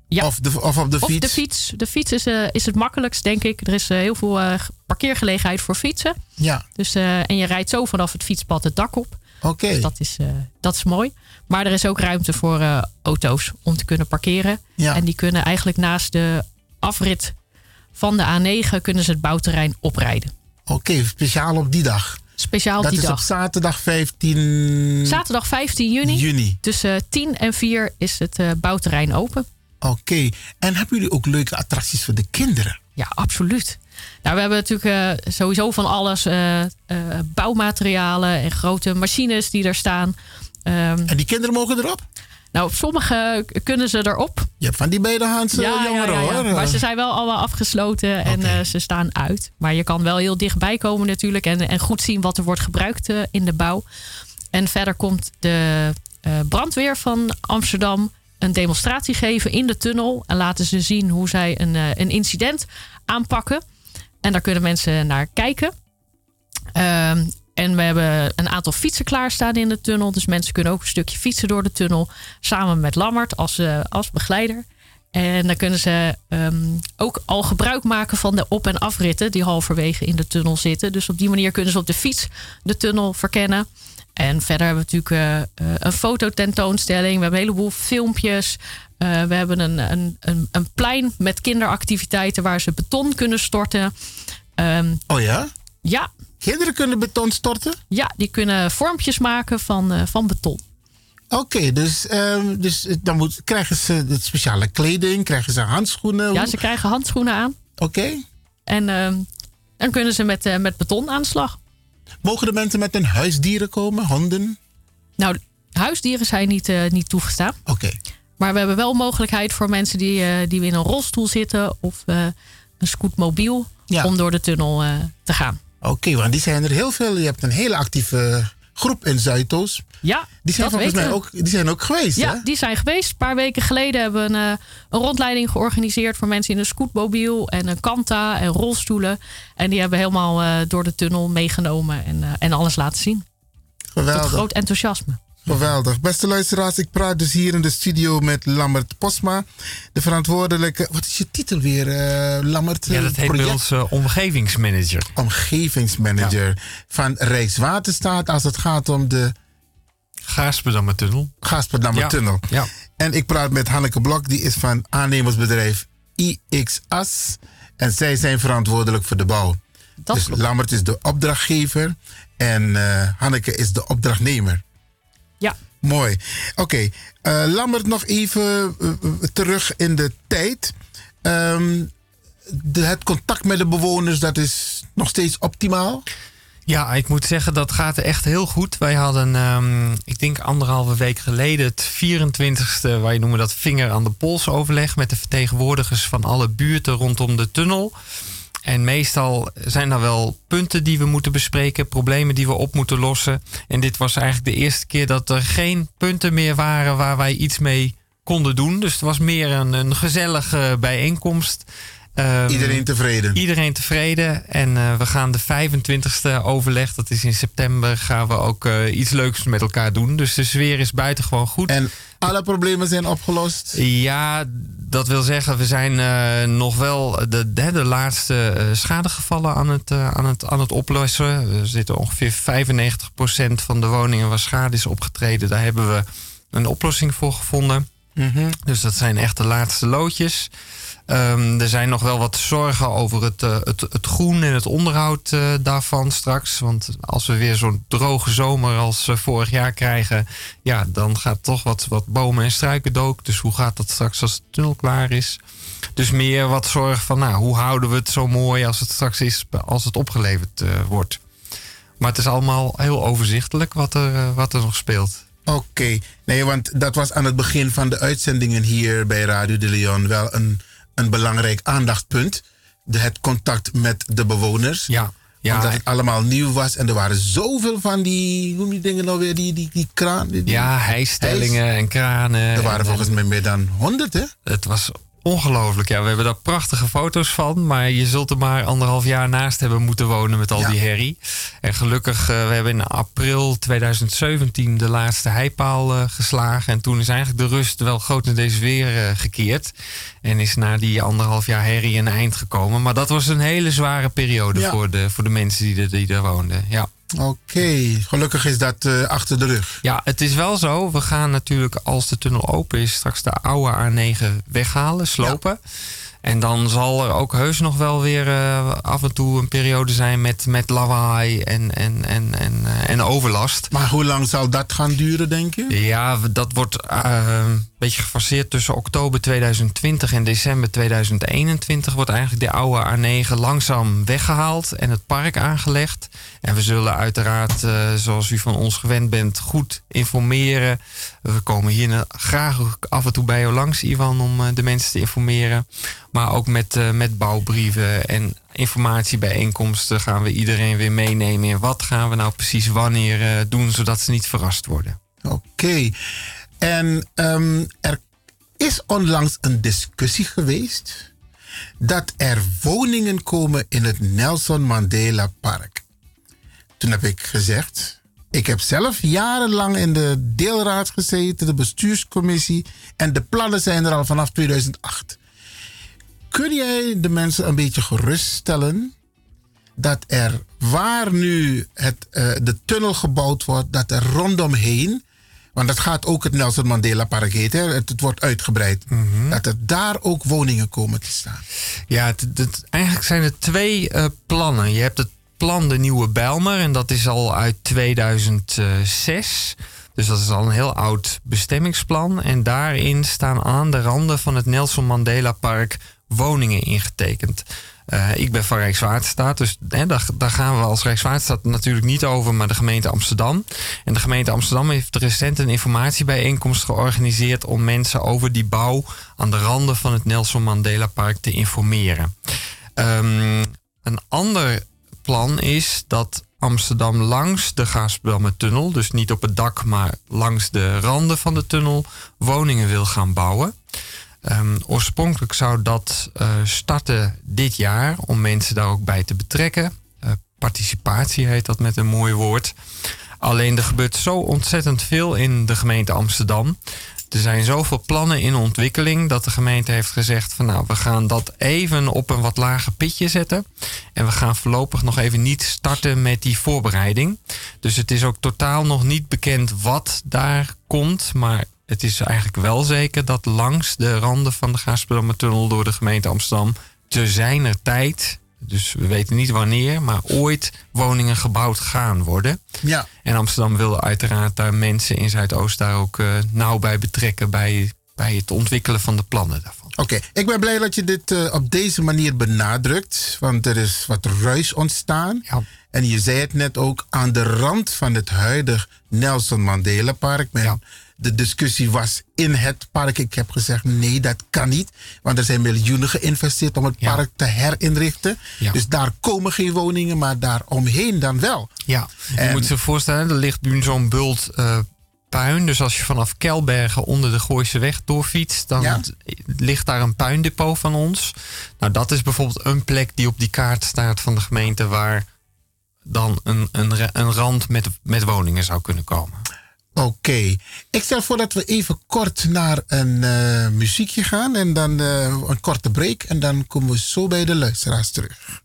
Of, de, of op de Of fiets. de fiets. De fiets is, eh, is het makkelijkst, denk ik. Er is eh, heel veel eh, parkeergelegenheid voor fietsen. Ja. Dus, eh, en je rijdt zo vanaf het fietspad het dak op. Oké. Dus dat is, eh, dat is mooi. Maar er is ook ruimte voor eh, auto's om te kunnen parkeren. Ja. En die kunnen eigenlijk naast de afrit van de A9 kunnen ze het bouwterrein oprijden. Oké, speciaal op die dag. Speciaal dat die is dag. op zaterdag 15 Zaterdag 15 juni. juni. Tussen 10 en 4 is het eh, bouwterrein open. Oké. En hebben jullie ook leuke attracties voor de kinderen? Ja, absoluut. Nou, we hebben natuurlijk eh, sowieso van alles. eh, eh, bouwmaterialen en grote machines die er staan. Ehm, en die kinderen mogen erop? Nou, op sommige kunnen ze erop. Je hebt van die bedehandse jongeren hoor. Maar ze zijn wel allemaal afgesloten en ze staan uit. Maar je kan wel heel dichtbij komen natuurlijk. En, en goed zien wat er wordt gebruikt in de bouw. En verder komt de brandweer van Amsterdam. een demonstratie geven in de tunnel. En laten ze zien hoe zij een, een incident aanpakken. En daar kunnen mensen naar kijken. Ehm, en we hebben een aantal fietsen klaarstaan in de tunnel. Dus mensen kunnen ook een stukje fietsen door de tunnel. Samen met Lammert als, eh, als begeleider. En dan kunnen ze ehm, ook al gebruik maken van de op- en afritten die halverwege in de tunnel zitten. Dus op die manier kunnen ze op de fiets de tunnel verkennen. En verder hebben we natuurlijk eh, een fototentoonstelling. We hebben een heleboel filmpjes. Eh, we hebben een, een, een, een plein met kinderactiviteiten waar ze beton kunnen storten. Ehm, Oh ja? ja. Kinderen kunnen beton storten? Ja, die kunnen vormpjes maken van, eh, van beton. Oké, dus, ehm, dus eh, dan moet, krijgen ze speciale kleding, krijgen ze handschoenen? Ja, ze krijgen handschoenen aan. Oké. En ehm, dan kunnen ze met, eh, met beton aan de slag. Mogen de mensen met hun huisdieren komen, honden? Nou, huisdieren zijn niet, niet toegestaan. Oké. Maar we hebben wel mogelijkheid voor mensen die, eh, die in een rolstoel zitten of eh, een scootmobiel om door de tunnel eh, te gaan. Oké, want die zijn er heel veel. Je hebt een hele actieve groep in Zuidoost. Ja, die zijn volgens mij ook, die zijn ook geweest, Ja, hè? die zijn geweest. Een paar weken geleden hebben we een, een rondleiding georganiseerd voor mensen in een scootmobiel en een kanta en rolstoelen. En die hebben helemaal door de tunnel meegenomen en, en alles laten zien. Geweldig. Tot groot enthousiasme. Geweldig. Beste luisteraars, ik praat dus hier in de studio met Lammert Posma. De verantwoordelijke... Wat is je titel weer, eh Lammert? Ja, dat heet bij ons eh, omgevingsmanager. Omgevingsmanager van Rijkswaterstaat als het gaat om de... Gaasperdammer tunnel. Gaasperdammer Ja. tunnel. Ja. En ik praat met Hanneke Blok, die is van aannemersbedrijf IXAS. En zij zijn verantwoordelijk voor de bouw. dus Lammert is de opdrachtgever en eh, Hanneke is de opdrachtnemer. Mooi. Oké, eh, Lammert nog even eh, eh, terug in de tijd. Ehm, de, het contact met de bewoners, dat is nog steeds optimaal? Ja, ik moet zeggen, dat gaat echt heel goed. Wij hadden, ehm, ik denk anderhalve week geleden, het 24ste, wij noemen dat vinger aan de pols overleg met de vertegenwoordigers van alle buurten rondom de tunnel. En meestal zijn er wel punten die we moeten bespreken, problemen die we op moeten lossen. En dit was eigenlijk de eerste keer dat er geen punten meer waren waar wij iets mee konden doen. Dus het was meer een, een gezellige bijeenkomst. Ehm, Iedereen tevreden? Iedereen tevreden. En eh, we gaan de 25e overleg, dat is in september, gaan we ook eh, iets leuks met elkaar doen. Dus de sfeer is buitengewoon goed. En alle problemen zijn opgelost? Ja, dat wil zeggen, we zijn eh, nog wel de, de, de laatste eh, schadegevallen aan het, eh, aan, het, aan het oplossen. We zitten ongeveer 95% van de woningen waar schade is opgetreden. Daar hebben we een oplossing voor gevonden. Mhm. Dus dat zijn echt de laatste loodjes. Ehm, er zijn nog wel wat zorgen over het, eh, het, het groen en het onderhoud eh, daarvan straks. Want als we weer zo'n droge zomer als vorig jaar krijgen, ja, dan gaat toch wat, wat bomen en struiken dood. Dus hoe gaat dat straks als de tunnel klaar is? Dus meer wat zorg van, nou, hoe houden we het zo mooi als het straks is, als het opgeleverd eh, wordt. Maar het is allemaal heel overzichtelijk wat er, wat er nog speelt. Oké, nee, want dat was aan het begin van de uitzendingen hier bij Radio de Leon wel een, een belangrijk aandachtspunt. De, het contact met de bewoners. Ja. ja. Omdat het allemaal nieuw was en er waren zoveel van die, hoe noem je dingen nou weer, die, die, die kraan. die- die- Ja, hijstellingen en kranen. Er waren En- volgens mij meer dan honderd, hè? Het was ongelooflijk. Ja, we hebben daar prachtige foto's van. Maar je zult er maar anderhalf jaar naast hebben moeten wonen met al die herrie. En gelukkig, eh, we hebben in april 2017 de laatste heipaal eh, geslagen. En toen is eigenlijk de rust wel grotendeels weer eh, gekeerd. En is na die anderhalf jaar herrie een eind gekomen. Maar dat was een hele zware periode Ja. voor, de, voor de mensen die er, die er woonden. Ja. Oké, gelukkig is dat eh, achter de rug. Ja, het is wel zo. We gaan natuurlijk, als de tunnel open is, straks de oude A9 weghalen, slopen. En dan zal er ook heus nog wel weer eh, af en toe een periode zijn met, met lawaai en, en, en, en, eh, en overlast. Maar hoe lang zal dat gaan duren, denk je? Ja, dat wordt eh, een beetje gefaseerd tussen oktober 2020 en december 2021. Wordt eigenlijk de oude A9 langzaam weggehaald en het park aangelegd. En we zullen uiteraard, zoals u van ons gewend bent, goed informeren. We komen hier graag af en toe bij jou langs, Ivan, om eh, de mensen te informeren. Maar ook met, eh, met bouwbrieven en informatiebijeenkomsten gaan we iedereen weer meenemen in wat gaan we nou precies wanneer eh, doen, zodat ze niet verrast worden. Oké. En ehm, er, is onlangs een discussie geweest dat er woningen komen in het Nelson Mandela Park. Toen heb ik gezegd, ik heb zelf jarenlang in de deelraad gezeten, de bestuurscommissie, en de plannen zijn er al vanaf 2008. Kun jij de mensen een beetje geruststellen dat er waar nu het, eh, de tunnel gebouwd wordt, dat er rondomheen, want dat gaat ook het Nelson Mandela Park heten, het, het wordt uitgebreid, dat er daar ook woningen komen te staan. Ja, het, het- eigenlijk zijn er twee eh, plannen. Je hebt het plan de Nieuwe Bijlmer en dat is al uit 2006. Dus dat is al een heel oud bestemmingsplan. En daarin staan aan de randen van het Nelson Mandela Park woningen ingetekend. Eh, ik ben van Rijkswaterstaat, dus hè, daar, daar gaan we als Rijkswaterstaat natuurlijk niet over, maar de gemeente Amsterdam. En de gemeente Amsterdam heeft recent een informatiebijeenkomst georganiseerd om mensen over die bouw aan de randen van het Nelson Mandela Park te informeren. Ehm, een ander plan is dat Amsterdam langs de Gaaspelmertunnel, dus niet op het dak, maar langs de randen van de tunnel, woningen wil gaan bouwen. Ehm, oorspronkelijk zou dat eh, starten dit jaar om mensen daar ook bij te betrekken. Eh, participatie heet dat met een mooi woord. Alleen er gebeurt zo ontzettend veel in de gemeente Amsterdam. Er zijn zoveel plannen in ontwikkeling dat de gemeente heeft gezegd van nou, we gaan dat even op een wat lager pitje zetten. En we gaan voorlopig nog even niet starten met die voorbereiding. Dus het is ook totaal nog niet bekend wat daar komt. Maar het is eigenlijk wel zeker dat langs de randen van de Gaaspelmertunnel door de gemeente Amsterdam te zijner tijd, dus we weten niet wanneer, maar ooit woningen gebouwd gaan worden. Ja. En Amsterdam wil uiteraard daar mensen in Zuidoost daar ook eh, nauw bij betrekken bij, bij het ontwikkelen van de plannen daarvan. Oké, ik ben blij dat je dit eh, op deze manier benadrukt, want er is wat ruis ontstaan. En je zei het net ook, aan de rand van het huidig Nelson Mandela Park. Men, De discussie was in het park. Ik heb gezegd, nee, dat kan niet. Want er zijn miljoenen geïnvesteerd om het park te herinrichten. Ja. Dus daar komen geen woningen, maar daar omheen dan wel. Ja, je moet je voorstellen, er ligt nu zo'n bult eh, puin. Dus als je vanaf Kelbergen onder de Gooise weg doorfietst, dan Ja. ligt daar een puindepot van ons. Nou, dat is bijvoorbeeld een plek die op die kaart staat van de gemeente waar dan een, een, een rand met, met woningen zou kunnen komen. Oké, ik stel voor dat we even kort naar een eh, muziekje gaan en dan eh, een korte break en dan komen we zo bij de luisteraars terug.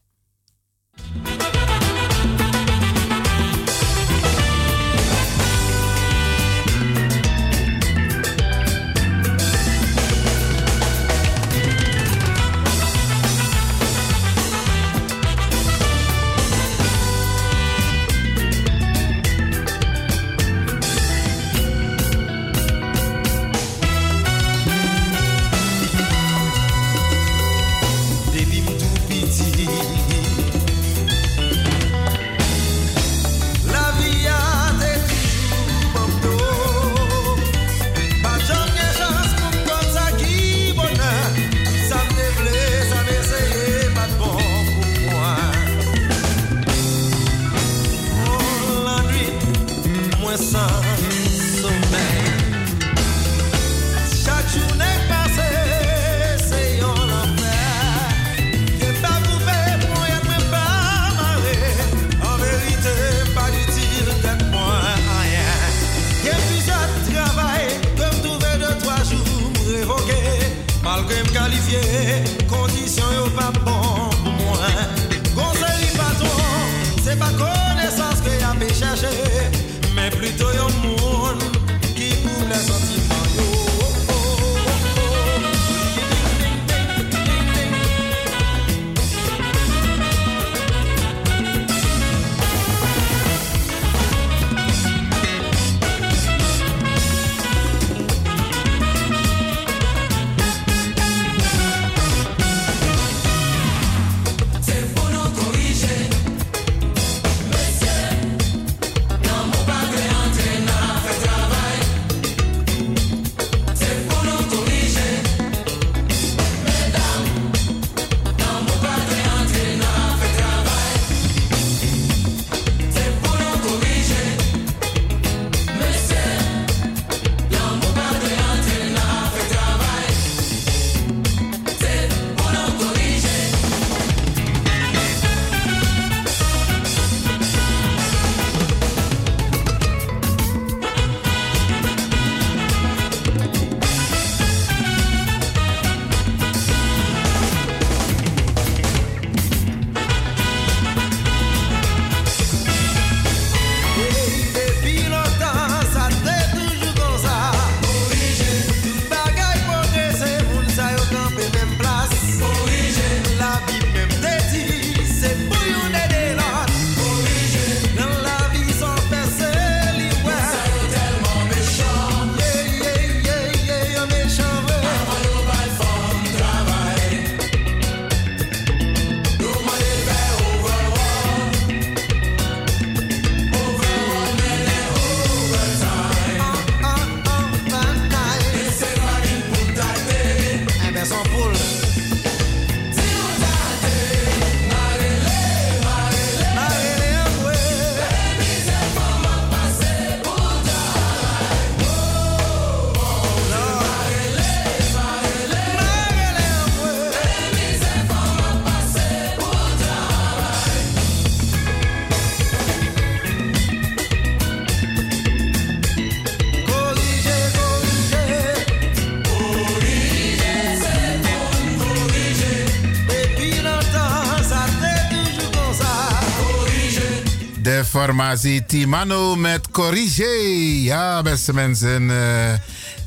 De formatie Timano met Corrige. Ja, beste mensen. eh,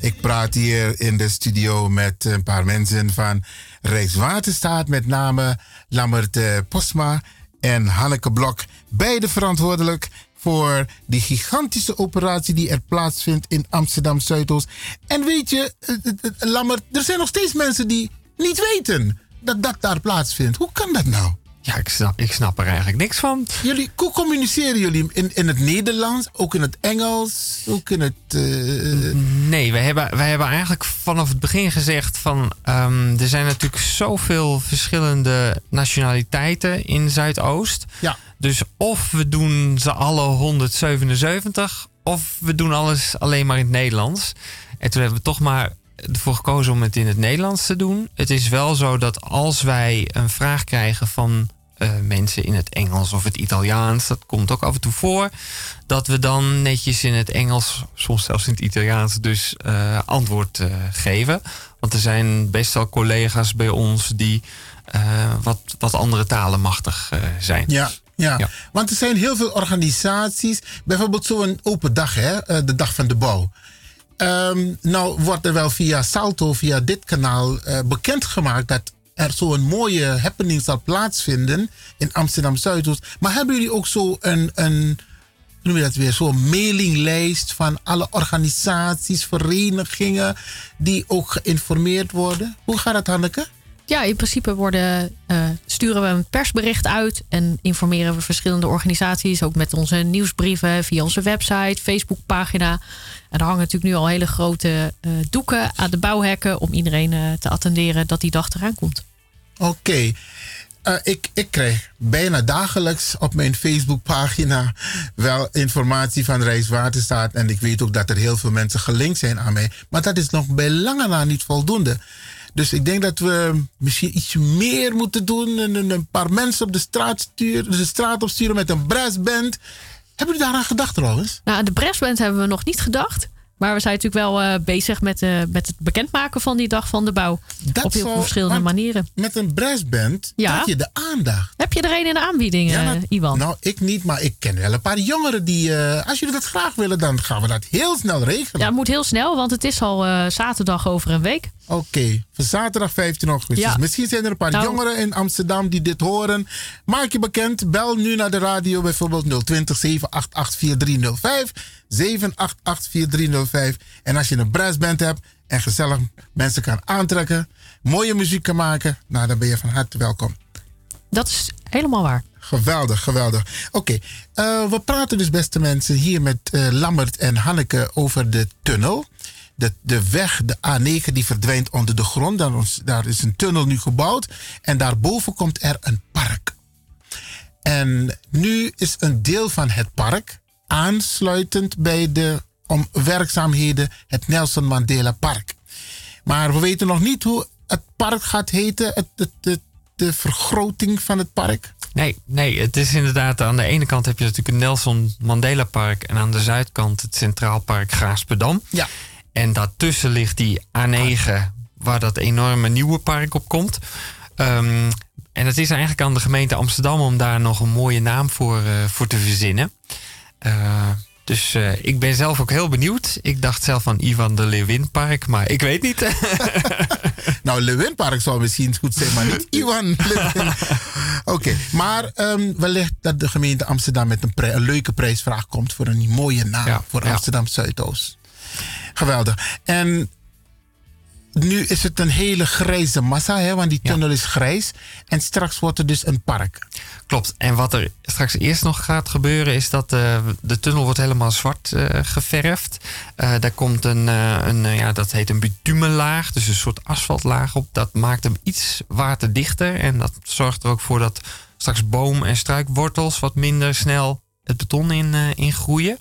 ik praat hier in de studio met een paar mensen van Rijkswaterstaat. Met name Lammert eh, Posma en Hanneke Blok. Beide verantwoordelijk voor die gigantische operatie die er plaatsvindt in Amsterdam Zuidoost. En weet je, eh, Lammert, er zijn nog steeds mensen die niet weten dat dat daar plaatsvindt. Hoe kan dat nou? Ja, ik snap, ik snap er eigenlijk niks van. Jullie, hoe communiceren jullie? In, in het Nederlands, ook in het Engels, ook in het... eh, Nee, wij hebben, wij hebben eigenlijk vanaf het begin gezegd van... ehm, er zijn natuurlijk zoveel verschillende nationaliteiten in Zuidoost. Ja. Dus of we doen ze alle 177... of we doen alles alleen maar in het Nederlands. En toen hebben we toch maar ervoor gekozen om het in het Nederlands te doen. Het is wel zo dat als wij een vraag krijgen van eh, mensen in het Engels of het Italiaans, dat komt ook af en toe voor, dat we dan netjes in het Engels, soms zelfs in het Italiaans, dus eh, antwoord eh, geven. Want er zijn best wel collega's bij ons die wat, wat andere talen machtig zijn. Ja, ja. Ja. want er zijn heel veel organisaties. Bijvoorbeeld zo'n open dag, hè, de dag van de bouw. Ehm, nou wordt er wel via Salto, via dit kanaal, eh, bekendgemaakt dat er zo'n mooie happening zal plaatsvinden in Amsterdam Zuidoost. Maar hebben jullie ook zo een, een noem je dat weer, zo'n mailinglijst van alle organisaties, verenigingen die ook geïnformeerd worden? Hoe gaat dat, Hanneke? Ja, in principe worden, eh, sturen we een persbericht uit en informeren we verschillende organisaties. Ook met onze nieuwsbrieven via onze website, Facebookpagina. En er hangen natuurlijk nu al hele grote eh, doeken aan de bouwhekken om iedereen eh, te attenderen dat die dag eraan komt. Oké. Ik, ik krijg bijna dagelijks op mijn Facebookpagina wel informatie van Rijkswaterstaat. En ik weet ook dat er heel veel mensen gelinkt zijn aan mij. Maar dat is nog bij lange na niet voldoende. Dus ik denk dat we misschien iets meer moeten doen. En een, paar mensen op de straat, sturen, de straat opsturen met een brassband. Hebben jullie daaraan gedacht trouwens? Nou, aan de brassband hebben we nog niet gedacht. Maar we zijn natuurlijk wel eh, bezig met, eh, met het bekendmaken van die dag van de bouw. op heel veel verschillende manieren. Met een brassband Ja. krijg je de aandacht. Heb je er een in de aanbieding, Ja, eh, Iwan? Nou, ik niet, maar ik ken wel een paar jongeren die... als jullie dat graag willen, dan gaan we dat heel snel regelen. Ja, het moet heel snel, want het is al zaterdag over een week. Oké, voor zaterdag 15 augustus. Ja. Misschien zijn er een paar Nou- jongeren in Amsterdam die dit horen. Maak je bekend. Bel nu naar de radio bijvoorbeeld 020 788 4305. 788 4305. En als je een brassband hebt en gezellig mensen kan aantrekken, mooie muziek kan maken, nou dan ben je van harte welkom. Dat is helemaal waar. Geweldig, geweldig. Oké, eh, we praten dus beste mensen hier met eh, Lammert en Hanneke over de tunnel. De, de weg, de A9, die verdwijnt onder de grond. Daar, is- daar is een tunnel nu gebouwd. En daarboven komt er een park. En nu is een deel van het park aansluitend bij de om werkzaamheden het Nelson Mandela Park. Maar we weten nog niet hoe het park gaat heten, het, het, het- de vergroting van het park. Nee, nee, het is inderdaad. Aan de ene kant heb je natuurlijk het Nelson Mandela Park. En aan de zuidkant het Centraal Park Gaasperdam. Ja. En daartussen ligt die A9, waar dat enorme nieuwe park op komt. Ehm, en het is eigenlijk aan de gemeente Amsterdam om daar nog een mooie naam voor, eh, voor te verzinnen. Eh, dus eh, ik ben zelf ook heel benieuwd. Ik dacht zelf aan Ivan de Leeuwin Park, maar ik weet niet. Nou, Lewinpark zou misschien goed zijn, maar niet Lewin. Oké, maar ehm, wellicht dat de gemeente Amsterdam met een, leuke prijsvraag komt voor een mooie naam voor ja. Amsterdam Zuidoost. Geweldig. En nu is het een hele grijze massa, hè, want die tunnel is grijs. En straks wordt er dus een park. Klopt. En wat er straks eerst nog gaat gebeuren is dat eh, de tunnel wordt helemaal zwart eh, geverfd. Eh daar komt een, een ja, dat heet een bitumenlaag, dus een soort asfaltlaag op. Dat maakt hem iets waterdichter en dat zorgt er ook voor dat straks boom- en struikwortels wat minder snel het beton in, in groeien.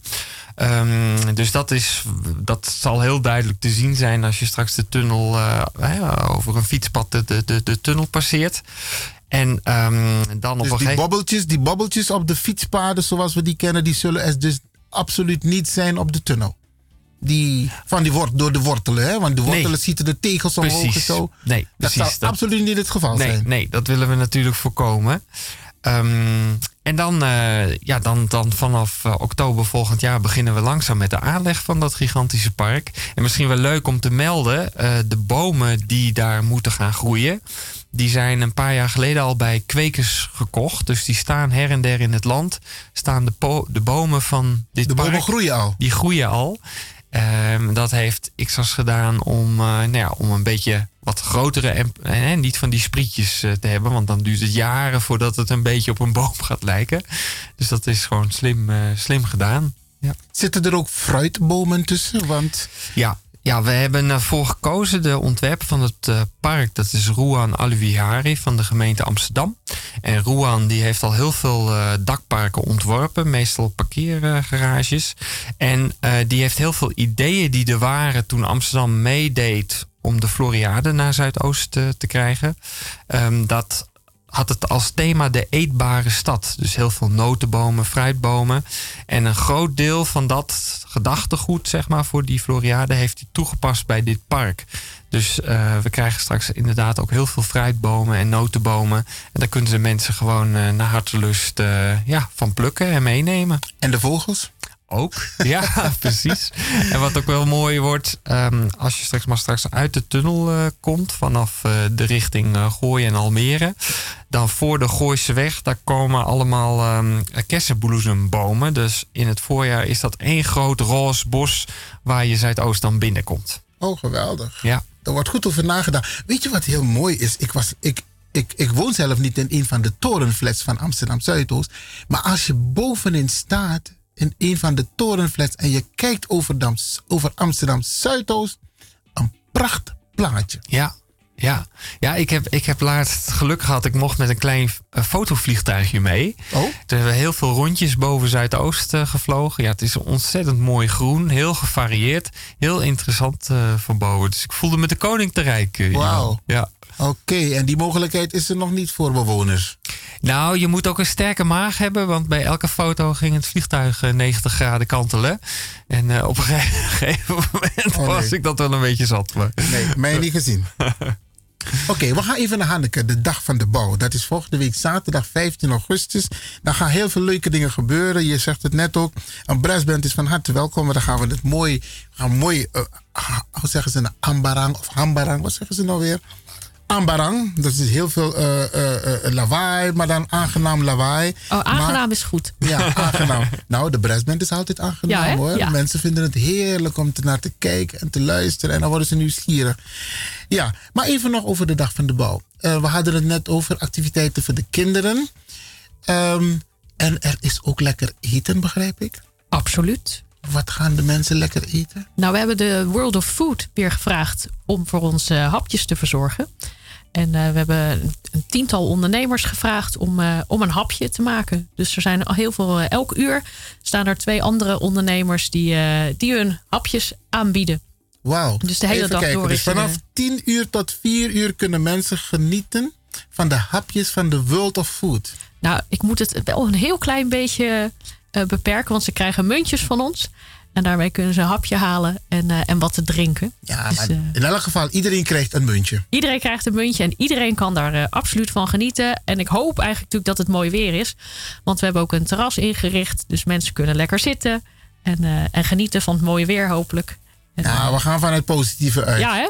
Ehm, dus dat, is, dat zal heel duidelijk te zien zijn als je straks de tunnel eh, over een fietspad de, de, de, de tunnel passeert. En ehm, dan op Dus een die gegeven bobbeltjes, die bobbeltjes op de fietspaden zoals we die kennen, die zullen er dus absoluut niet zijn op de tunnel. Die, van die wort, door de wortelen, hè? want de wortelen Nee. zitten de tegels omhoog en zo. Nee, dat precies. zal Dat- absoluut niet het geval nee, zijn. nee, dat willen we natuurlijk voorkomen. Ehm, en dan, eh, ja, dan, dan vanaf eh, oktober volgend jaar beginnen we langzaam met de aanleg van dat gigantische park. En misschien wel leuk om te melden, eh, de bomen die daar moeten gaan groeien, die zijn een paar jaar geleden al bij kwekers gekocht. Dus die staan her en der in het land. Staan de, de bomen van dit De bomen park, groeien al. Die groeien al. Ehm, dat heeft Ixas gedaan om, eh, nou ja, om een beetje wat grotere en niet van die sprietjes eh, te hebben. Want dan duurt het jaren voordat het een beetje op een boom gaat lijken. Dus dat is gewoon slim, eh, slim gedaan. Ja. Zitten er ook fruitbomen tussen? Want Ja, ja we hebben ervoor gekozen. De ontwerper van het eh, park, dat is Ruan Aluihari van de gemeente Amsterdam. En Ruan die heeft al heel veel eh, dakparken ontworpen, meestal parkeergarages. en eh, die heeft heel veel ideeën die er waren toen Amsterdam meedeed om de Floriade naar Zuidoost te krijgen. Ehm, dat had het als thema de eetbare stad. Dus heel veel notenbomen, fruitbomen. En een groot deel van dat gedachtegoed, zeg maar, voor die Floriade heeft hij toegepast bij dit park. Dus eh, we krijgen straks inderdaad ook heel veel fruitbomen en notenbomen. En daar kunnen ze mensen gewoon eh, naar hartelust eh, ja, van plukken en meenemen. En de vogels? Ook, ja, precies. En wat ook wel mooi wordt, ehm, als je straks maar straks uit de tunnel eh, komt, vanaf eh, de richting uh, Gooi en Almere, dan voor de Gooise weg, daar komen allemaal ehm kersenbloesembomen. Dus in het voorjaar is dat één groot roze bos waar je Zuidoost dan binnenkomt. Oh, geweldig. Ja. Er wordt goed over nagedacht. Weet je wat heel mooi is? Ik, was, ik, ik, ik woon zelf niet in een van de torenflats van Amsterdam Zuidoost. Maar als je bovenin staat in een van de torenflats en je kijkt over, Dam, over Amsterdam Zuidoost, een pracht plaatje. Ja. Ja, ja ik, heb, ik heb laatst geluk gehad. Ik mocht met een klein eh, fotovliegtuigje mee. Oh? Toen hebben we heel veel rondjes boven Zuidoost eh, gevlogen. Ja, het is ontzettend mooi groen. Heel gevarieerd. Heel interessant van boven. Dus ik voelde me de koning te rijk. Wauw. Ja. Oké, en die mogelijkheid is er nog niet voor bewoners. Nou, je moet ook een sterke maag hebben. Want bij elke foto ging het vliegtuig eh, 90 graden kantelen. En eh, op een ge- gegeven moment Oh, nee. was ik dat wel een beetje zat. Maar... Nee, mij niet gezien. Oké, we gaan even naar Hanneke, de dag van de bouw. Dat is volgende week zaterdag 15 augustus. Dan gaan heel veel leuke dingen gebeuren. Je zegt het net ook. Een brassband is van harte welkom. Dan gaan we het mooi, gaan mooi eh, ah, hoe zeggen ze nou, ambarang of hambarang, wat zeggen ze nou weer? Ambarang, dat is heel veel eh, lawaai, maar dan aangenaam lawaai. Oh, aangenaam Maar- is goed. ja, aangenaam. Nou, de brassband is altijd aangenaam Ja, hoor. Ja. Mensen vinden het heerlijk om te naar te kijken en te luisteren. En dan worden ze nieuwsgierig. Ja, maar even nog over de dag van de bouw. We hadden het net over activiteiten voor de kinderen. Ehm, en er is ook lekker eten, begrijp ik? Absoluut. Wat gaan de mensen lekker eten? Nou, we hebben de World of Food weer gevraagd om voor ons eh, hapjes te verzorgen. En eh, we hebben een, tiental ondernemers gevraagd om, eh, om een hapje te maken. Dus er zijn al heel veel, elk uur staan er twee andere ondernemers die, die hun hapjes aanbieden. Wauw. Dus de hele Even dag kijken. door Dus is vanaf eh, 10 uur tot 4 uur kunnen mensen genieten van de hapjes van de World of Food. Nou, ik moet het wel een heel klein beetje beperken, want ze krijgen muntjes van ons. En daarmee kunnen ze een hapje halen en, eh, en wat te drinken. Ja, Dus, maar eh, in elk geval, iedereen krijgt een muntje. Iedereen krijgt een muntje en iedereen kan daar eh, absoluut van genieten. En ik hoop eigenlijk natuurlijk dat het mooi weer is. Want we hebben ook een terras ingericht. Dus mensen kunnen lekker zitten en, eh, en genieten van het mooie weer hopelijk. En, Nou, we gaan van het positieve uit. ja, hè?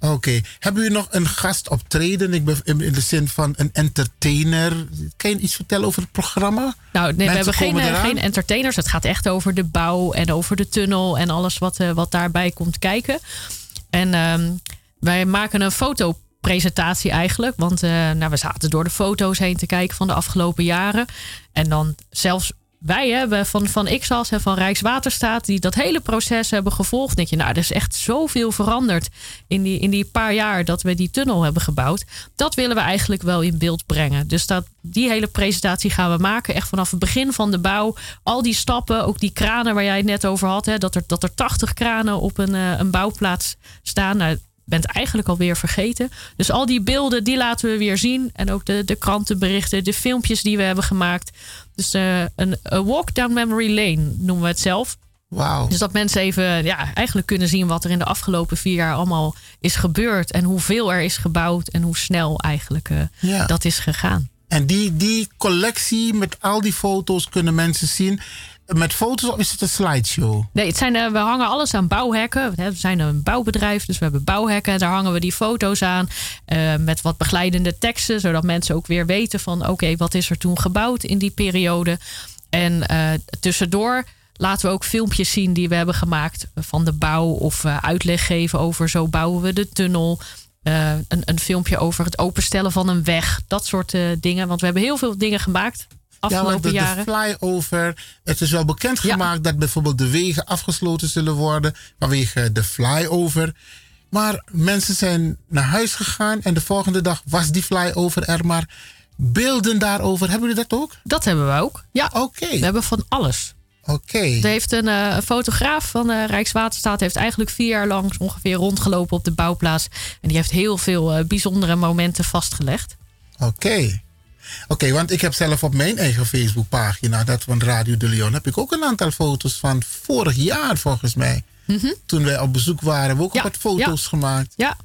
Oké. Hebben u nog een gast optreden? Ik ben in de zin van een entertainer. Kan je iets vertellen over het programma? Nou, nee, we hebben geen, eh, geen entertainers. Het gaat echt over de bouw en over de tunnel en alles wat, eh, wat daarbij komt kijken. En ehm, wij maken een fotopresentatie eigenlijk. Want eh, nou, we zaten door de foto's heen te kijken van de afgelopen jaren. En dan zelfs wij hebben van, van XAS en van Rijkswaterstaat... die dat hele proces hebben gevolgd. denk je, nou, er is echt zoveel veranderd... in die, in die paar jaar dat we die tunnel hebben gebouwd. Dat willen we eigenlijk wel in beeld brengen. Dus dat, die hele presentatie gaan we maken. Echt vanaf het begin van de bouw. Al die stappen, ook die kranen waar jij het net over had. Hè, dat, er, dat er 80 kranen op een, eh, een bouwplaats staan. Nou, bent eigenlijk alweer vergeten. Dus al die beelden, die laten we weer zien. En ook de, de krantenberichten, de filmpjes die we hebben gemaakt. Dus eh, een a walk down memory lane noemen we het zelf. Wauw. Dus dat mensen even ja, eigenlijk kunnen zien wat er in de afgelopen vier jaar allemaal is gebeurd. En hoeveel er is gebouwd en hoe snel eigenlijk eh, Ja. dat is gegaan. En die, die collectie met al die foto's kunnen mensen zien. Met foto's of is het een slideshow? Nee, het zijn, eh, we hangen alles aan bouwhekken. We zijn een bouwbedrijf, dus we hebben bouwhekken. Daar hangen we die foto's aan eh, met wat begeleidende teksten. Zodat mensen ook weer weten van oké, wat is er toen gebouwd in die periode. En eh, tussendoor laten we ook filmpjes zien die we hebben gemaakt van de bouw. Of uitleg geven over zo bouwen we de tunnel. Een, een filmpje over het openstellen van een weg. Dat soort dingen. Want we hebben heel veel dingen gemaakt afgelopen want de, de flyover. Het is wel bekendgemaakt dat bijvoorbeeld de wegen afgesloten zullen worden vanwege de flyover. Maar mensen zijn naar huis gegaan en de volgende dag was die flyover er. Maar beelden daarover, hebben jullie dat ook? Dat hebben we ook. Ja, oké. We hebben van alles. Oké. Er heeft een, eh, fotograaf van eh, Rijkswaterstaat heeft eigenlijk vier jaar lang ongeveer rondgelopen op de bouwplaats. En die heeft heel veel eh, bijzondere momenten vastgelegd. Oké. Oké, want ik heb zelf op mijn eigen Facebookpagina, dat van Radio de Leon, heb ik ook een aantal foto's van vorig jaar volgens mij. Toen wij op bezoek waren, hebben we ook Ja, wat foto's ja. gemaakt. Ja.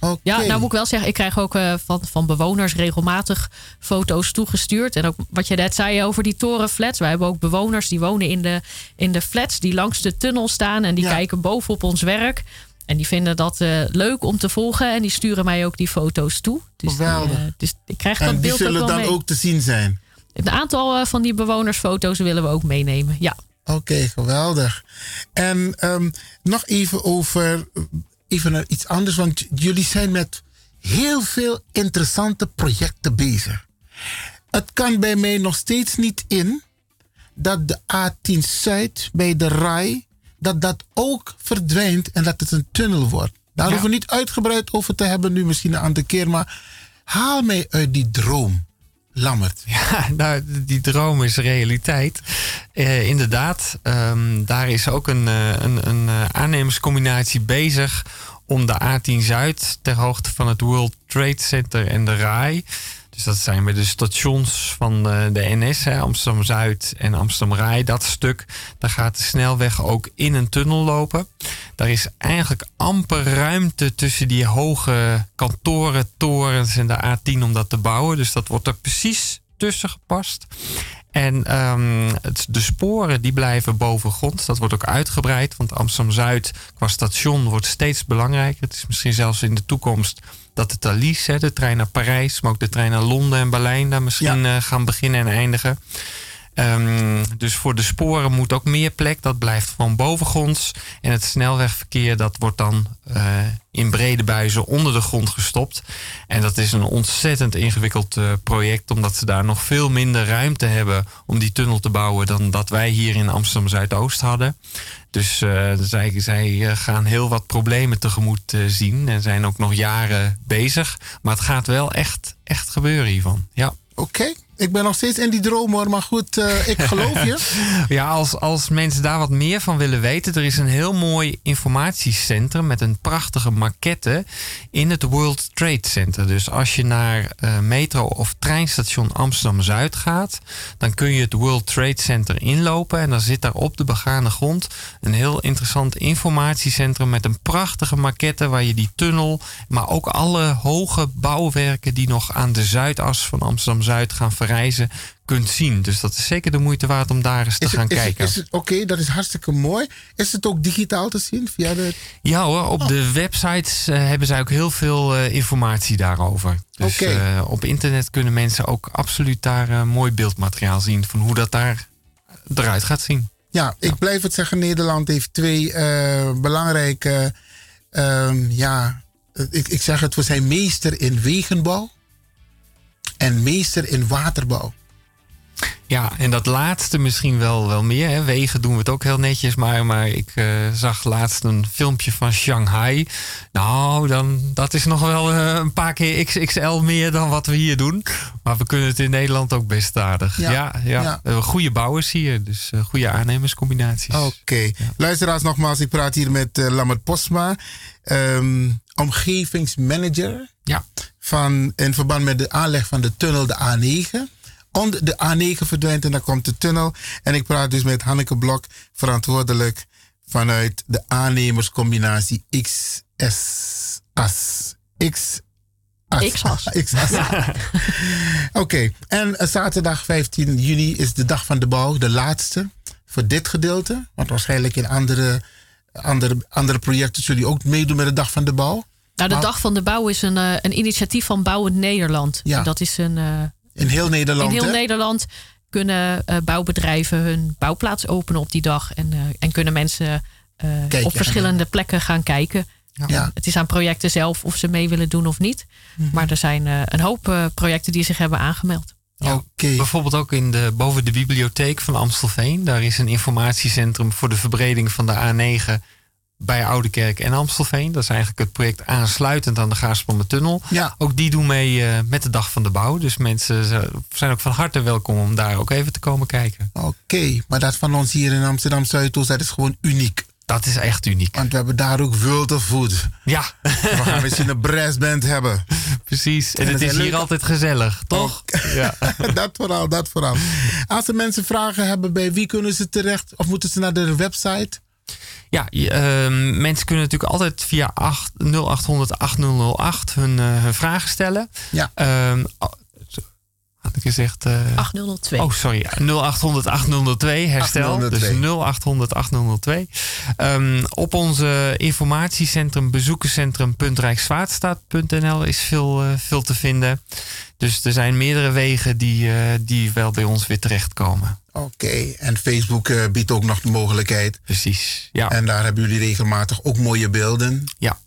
Oké. Ja, nou moet ik wel zeggen, ik krijg ook eh, van, van bewoners regelmatig foto's toegestuurd. En ook wat je net zei over die torenflats. Wij hebben ook bewoners die wonen in de, in de flats die langs de tunnel staan. En die kijken bovenop ons werk. En die vinden dat eh, leuk om te volgen. En die sturen mij ook die foto's toe. Dus, die, Geweldig. eh, dus ik krijg dat en die beeld zullen dan mee. ook te zien zijn. Een aantal eh, van die bewonersfoto's willen we ook meenemen. Ja. Oké, geweldig. En ehm, nog even over even naar iets anders, want jullie zijn met heel veel interessante projecten bezig. Het kan bij mij nog steeds niet in dat de A10 Zuid bij de RAI, dat dat ook verdwijnt en dat het een tunnel wordt. Daar Ja. hoeven we niet uitgebreid over te hebben nu misschien een andere keer, maar haal mij uit die droom, Lammert. Ja, nou, die droom is realiteit. Eh, inderdaad, ehm, daar is ook een, eh, een, een eh, aannemerscombinatie bezig om de A10 Zuid ter hoogte van het World Trade Center en de RAI. Dus dat zijn bij de stations van eh, de NS, hè, Amsterdam Zuid en Amsterdam Rai. Dat stuk, daar gaat de snelweg ook in een tunnel lopen. Daar is eigenlijk amper ruimte tussen die hoge kantoren, torens en de A10 om dat te bouwen. Dus dat wordt er precies tussen gepast. En ehm, het, de sporen die blijven bovengronds. Dat wordt ook uitgebreid. Want Amsterdam-Zuid qua station wordt steeds belangrijker. Het is misschien zelfs in de toekomst dat de Thalys, hè, de trein naar Parijs... maar ook de trein naar Londen en Berlijn... daar misschien eh, gaan beginnen en eindigen. Ehm, dus voor de sporen moet ook meer plek. Dat blijft gewoon bovengronds. En het snelwegverkeer dat wordt dan eh, in brede buizen onder de grond gestopt. En dat is een ontzettend ingewikkeld eh, project. Omdat ze daar nog veel minder ruimte hebben om die tunnel te bouwen dan dat wij hier in Amsterdam Zuidoost hadden. Dus eh, zij, zij gaan heel wat problemen tegemoet zien. En zijn ook nog jaren bezig. Maar het gaat wel echt, echt gebeuren hiervan. Ja. Oké, ik ben nog steeds in die droom hoor, maar goed, eh, ik geloof je. Ja, als, als mensen daar wat meer van willen weten, er is een heel mooi informatiecentrum met een prachtige maquette in het World Trade Center. Dus als je naar eh, metro of treinstation Amsterdam Zuid gaat, dan kun je het World Trade Center inlopen en dan zit daar op de begane grond een heel interessant informatiecentrum met een prachtige maquette waar je die tunnel, maar ook alle hoge bouwwerken die nog aan de zuidas van Amsterdam Zuid gaan verrijzen, kunt zien. Dus dat is zeker de moeite waard om daar eens te Is gaan het, is, kijken. oké, dat is hartstikke mooi. Is het ook digitaal te zien via de. Ja hoor, op de websites eh, hebben zij ook heel veel eh, informatie daarover. Dus Oké. eh, op internet kunnen mensen ook absoluut daar mooi beeldmateriaal zien van hoe dat daar eruit gaat zien. Ja, ik blijf het zeggen. Nederland heeft twee belangrijke. ehm, ja, ik, ik zeg het, we zijn meester in wegenbouw en meester in waterbouw. Ja, en dat laatste misschien wel, wel meer. Hè. Wegen doen we het ook heel netjes. Maar, maar ik eh, zag laatst een filmpje van Shanghai. Nou, dan, dat is nog wel eh, een paar keer XXL meer dan wat we hier doen. Maar we kunnen het in Nederland ook best aardig. Ja, Ja, ja, ja. We hebben goede bouwers hier. Dus eh, goede aannemerscombinaties. Oké. Luisteraars, nogmaals, ik praat hier met eh Lammert Posma, ehm, omgevingsmanager. Ja. Van, in verband met de aanleg van de tunnel, de A9. Onder de A9 verdwijnt en dan komt de tunnel. En ik praat dus met Hanneke Blok, verantwoordelijk vanuit de aannemerscombinatie XS-AS. X-as. X-as. Oké, en eh, zaterdag 15 juni is de dag van de bouw, de laatste voor dit gedeelte. Want waarschijnlijk in andere, andere, andere projecten zullen jullie ook meedoen met de dag van de bouw. Nou, de Dag van de Bouw is een, eh, een initiatief van Bouwend Nederland. Ja. En dat is een. eh, In heel Nederland, In heel hè? Nederland kunnen eh, bouwbedrijven hun bouwplaats openen op die dag. En, eh, en kunnen mensen eh, op verschillende plekken gaan kijken. Ja. Het is aan projecten zelf of ze mee willen doen of niet. Mhm. Maar er zijn eh, een hoop projecten die zich hebben aangemeld. Ja, Bijvoorbeeld ook in de, boven de bibliotheek van Amstelveen. Daar is een informatiecentrum voor de verbreding van de A9 bij Oudekerk en Amstelveen. Dat is eigenlijk het project aansluitend aan de Gaarspandertunnel. Ja. Ook die doen mee eh, met de dag van de bouw. Dus mensen zijn ook van harte welkom om daar ook even te komen kijken. Oké, maar dat van ons hier in Amsterdam Zuidoost, dat is gewoon uniek. Dat is echt uniek. Want we hebben daar ook Food. Ja. We gaan misschien een brassband hebben. Precies. En het is hier altijd gezellig, toch? Ja. dat vooral, dat vooral. Als er mensen vragen hebben, bij wie kunnen ze terecht? Of moeten ze naar de website? Ja, je, ehm, mensen kunnen natuurlijk altijd via 8, 0800 8008 hun, eh, hun vragen stellen. Ja. Oh, zo, had ik gezegd... eh, 8002. Oh, sorry. 0800 8002, herstel. 8002. Dus 0800 8002. Ehm, op onze informatiecentrum bezoekerscentrum.rijkswaterstaat.nl is veel, eh, veel te vinden. Dus er zijn meerdere wegen die, eh, die wel bij ons weer terechtkomen. Oké, en Facebook eh, biedt ook nog de mogelijkheid. Precies, ja. En daar hebben jullie regelmatig ook mooie beelden. Ja.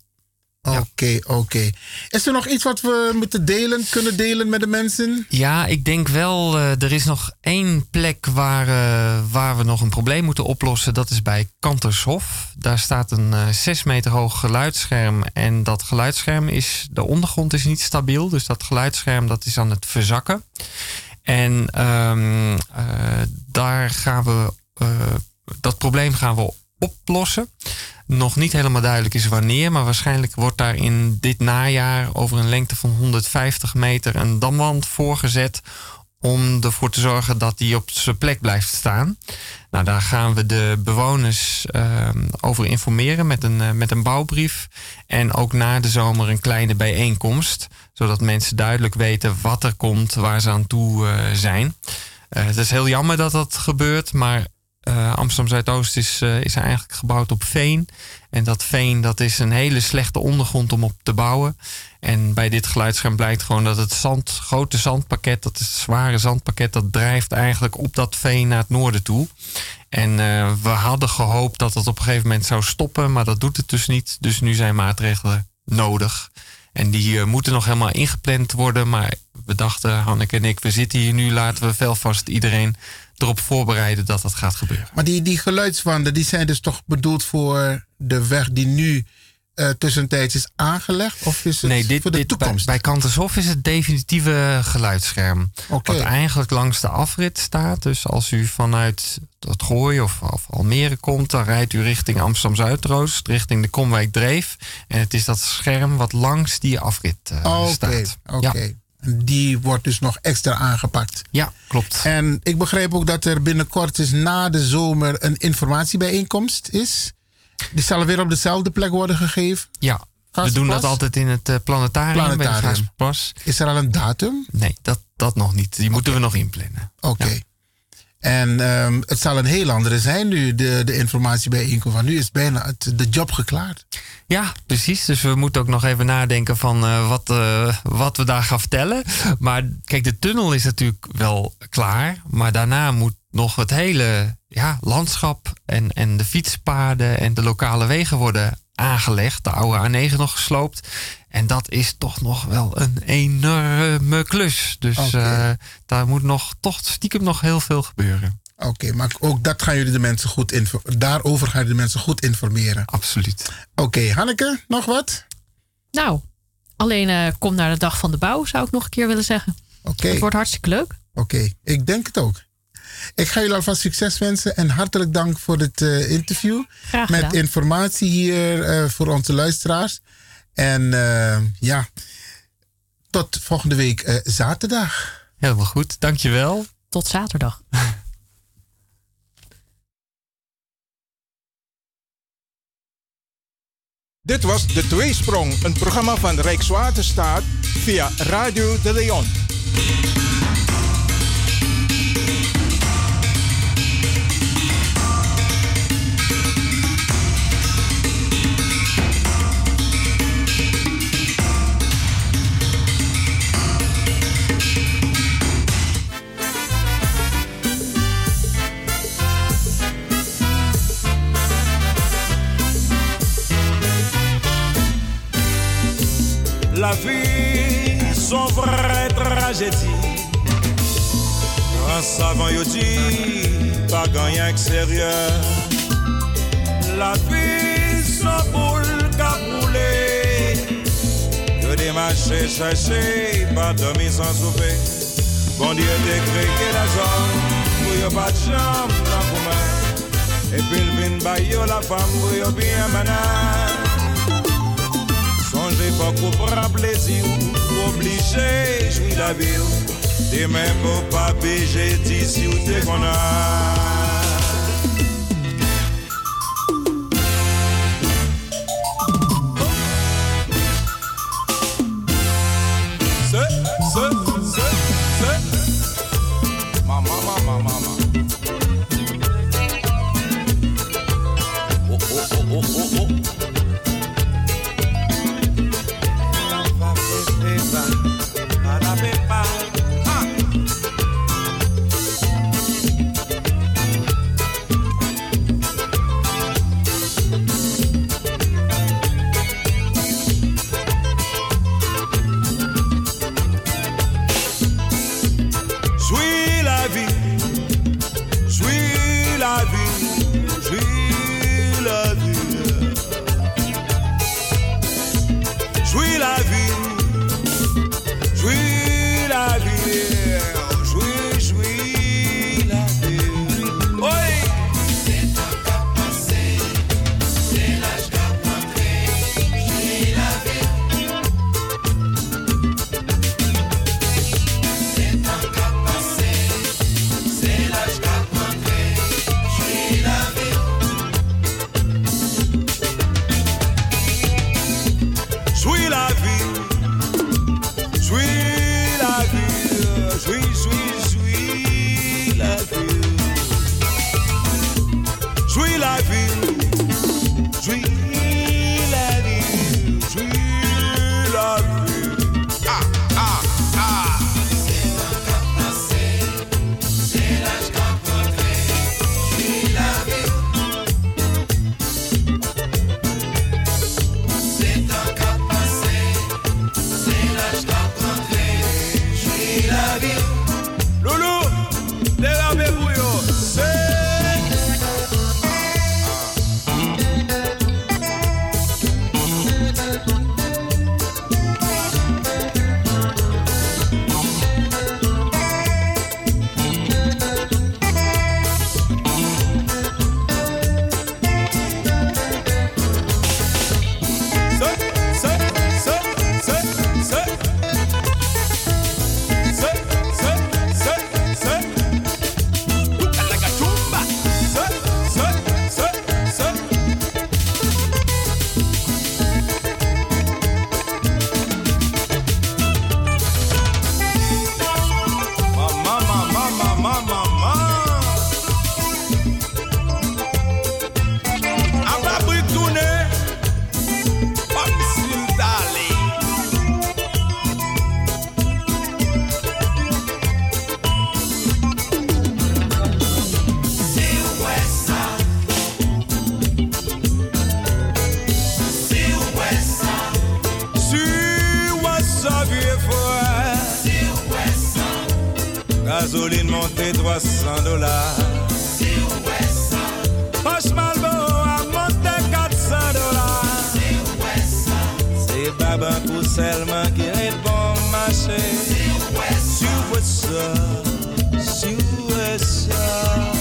Oké, oké. Is er nog iets wat we moeten delen, kunnen delen met de mensen? Ja, ik denk wel, eh, er is nog één plek waar, eh, waar we nog een probleem moeten oplossen. Dat is bij Kantershof. Daar staat een eh 6 meter hoog geluidsscherm. En dat geluidsscherm is, de ondergrond is niet stabiel. Dus dat geluidsscherm dat is aan het verzakken. En ehm, eh, daar gaan we, eh, dat probleem gaan we oplossen. Nog niet helemaal duidelijk is wanneer, maar waarschijnlijk wordt daar in dit najaar over een lengte van 150 meter een damwand voorgezet om ervoor te zorgen dat die op zijn plek blijft staan. Nou, daar gaan we de bewoners ehm, over informeren met een, eh, met een bouwbrief. En ook na de zomer een kleine bijeenkomst. Zodat mensen duidelijk weten wat er komt, waar ze aan toe eh, zijn. Eh, het is heel jammer dat dat gebeurt, maar Amsterdam Zuidoost is, is eigenlijk gebouwd op veen. En dat veen dat is een hele slechte ondergrond om op te bouwen. En bij dit geluidsscherm blijkt gewoon dat het zand, grote zandpakket, dat is het zware zandpakket, dat drijft eigenlijk op dat veen naar het noorden toe. En eh, we hadden gehoopt dat het op een gegeven moment zou stoppen, maar dat doet het dus niet. Dus nu zijn maatregelen nodig. En die eh, moeten nog helemaal ingepland worden. Maar we dachten, Hanneke en ik, we zitten hier nu, laten we velvast iedereen erop voorbereiden dat dat gaat gebeuren. Maar die, die geluidswanden, die zijn dus toch bedoeld voor de weg die nu eh, tussentijds is aangelegd? Of is het Nee, dit, voor de dit, bij, toekomst? bij Kantershof is het definitieve geluidsscherm. Oké. Wat eigenlijk langs de afrit staat. Dus als u vanuit het Gooi of, of Almere komt, dan rijdt u richting Amsterdam Zuidroost, richting de Komwijk Dreef. En het is dat scherm wat langs die afrit eh, Oké, staat. oké. Ja. Die wordt dus nog extra aangepakt. Ja, klopt. En ik begrijp ook dat er binnenkort dus na de zomer een informatiebijeenkomst is. Die zal weer op dezelfde plek worden gegeven. Ja, we doen dat altijd in het eh, planetarium, bij de Planetarium. Is er al een datum? Nee, dat, dat nog niet. Die moeten we nog inplannen. Oké. En ehm, het zal een heel andere zijn nu, de, de informatiebijeenkomst. Want nu is bijna het, de job geklaard. Ja, precies. Dus we moeten ook nog even nadenken van eh, wat, eh, wat we daar gaan vertellen. Maar kijk, de tunnel is natuurlijk wel klaar. Maar daarna moet nog het hele ja, landschap en, en de fietspaden en de lokale wegen worden aangelegd. De oude A9 nog gesloopt. En dat is toch nog wel een enorme klus. Dus eh, daar moet nog toch stiekem nog heel veel gebeuren. Oké, maar ook dat gaan jullie de mensen goed info- daarover gaan jullie de mensen goed informeren. Absoluut. Oké, Hanneke, nog wat? Nou, alleen eh, kom naar de dag van de bouw, zou ik nog een keer willen zeggen. Oké. Het wordt hartstikke leuk. Oké, ik denk het ook. Ik ga jullie alvast succes wensen en hartelijk dank voor dit eh, interview. Graag Met informatie hier eh, voor onze luisteraars. En eh, ja, tot volgende week eh, zaterdag. Helemaal goed, dankjewel. Tot zaterdag. Dit was De Tweesprong, een programma van Rijkswaterstaat via Radio de Leon. La vie, son vraie tragédie. Un savant yo dit, pas gagnant extérieur. La vie, son boule qu'a boulé. Yo démarché, cherché, pas dormi sans souper. Bon Dieu décrit que la zone, pour yo pas de chambre dans commun. Et puis il vient ba yo la femme, pour yo bien manage. Pas qu'on prend plaisir ou obligé jouir la vie. T'es même pas bégé d'ici où t'es qu'on a. Se, Gasoline montée 300 dollars. Si. Poche Malboro a monté 400 dollars. Si. C'est Baban pour seulement qui répond marché. Si ouè sa. Si ouè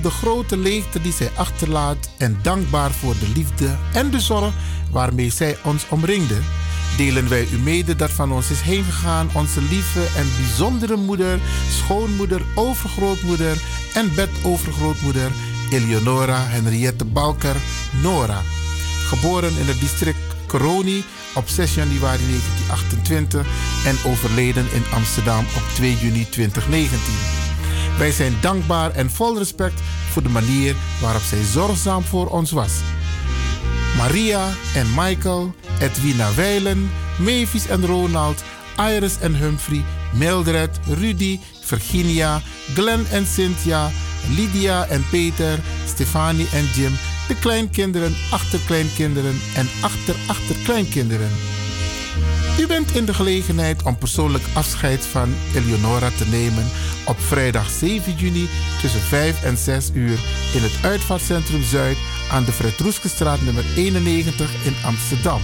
de grote leegte die zij achterlaat en dankbaar voor de liefde en de zorg waarmee zij ons omringde, delen wij u mede dat van ons is heengegaan onze lieve en bijzondere moeder, schoonmoeder, overgrootmoeder en bedovergrootmoeder Eleonora Henriette Balker Nora. Geboren in het district Coroni op 6 januari 1928 en overleden in Amsterdam op 2 juni 2019. Wij zijn dankbaar en vol respect voor de manier waarop zij zorgzaam voor ons was. Maria en Michael, Edwina Weilen, Mavis en Ronald, Iris en Humphrey, Mildred, Rudy, Virginia, Glenn en Cynthia, Lydia en Peter, Stefanie en Jim, de kleinkinderen, achterkleinkinderen en achterachterkleinkinderen. U bent in de gelegenheid om persoonlijk afscheid van Eleonora te nemen op vrijdag 7 juni tussen 5 en 6 uur in het Uitvaartcentrum Zuid aan de Fred Roeskestraat nummer 91 in Amsterdam.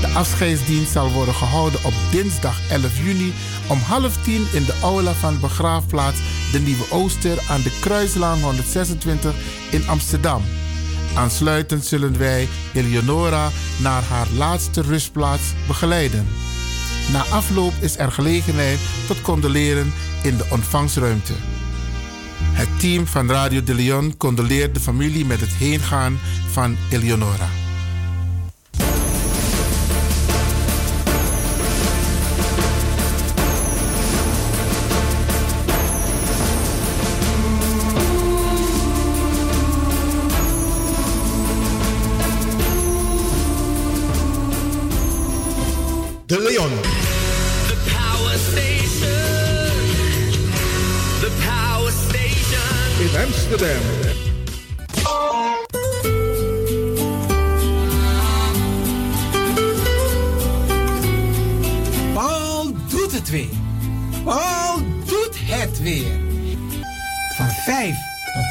De afscheidsdienst zal worden gehouden op dinsdag 11 juni om half tien in de aula van begraafplaats De Nieuwe Ooster aan de Kruislaan 126 in Amsterdam. Aansluitend zullen wij Eleonora naar haar laatste rustplaats begeleiden. Na afloop is er gelegenheid tot condoleren in de ontvangstruimte. Het team van Radio de Leon condoleert de familie met het heengaan van Eleonora.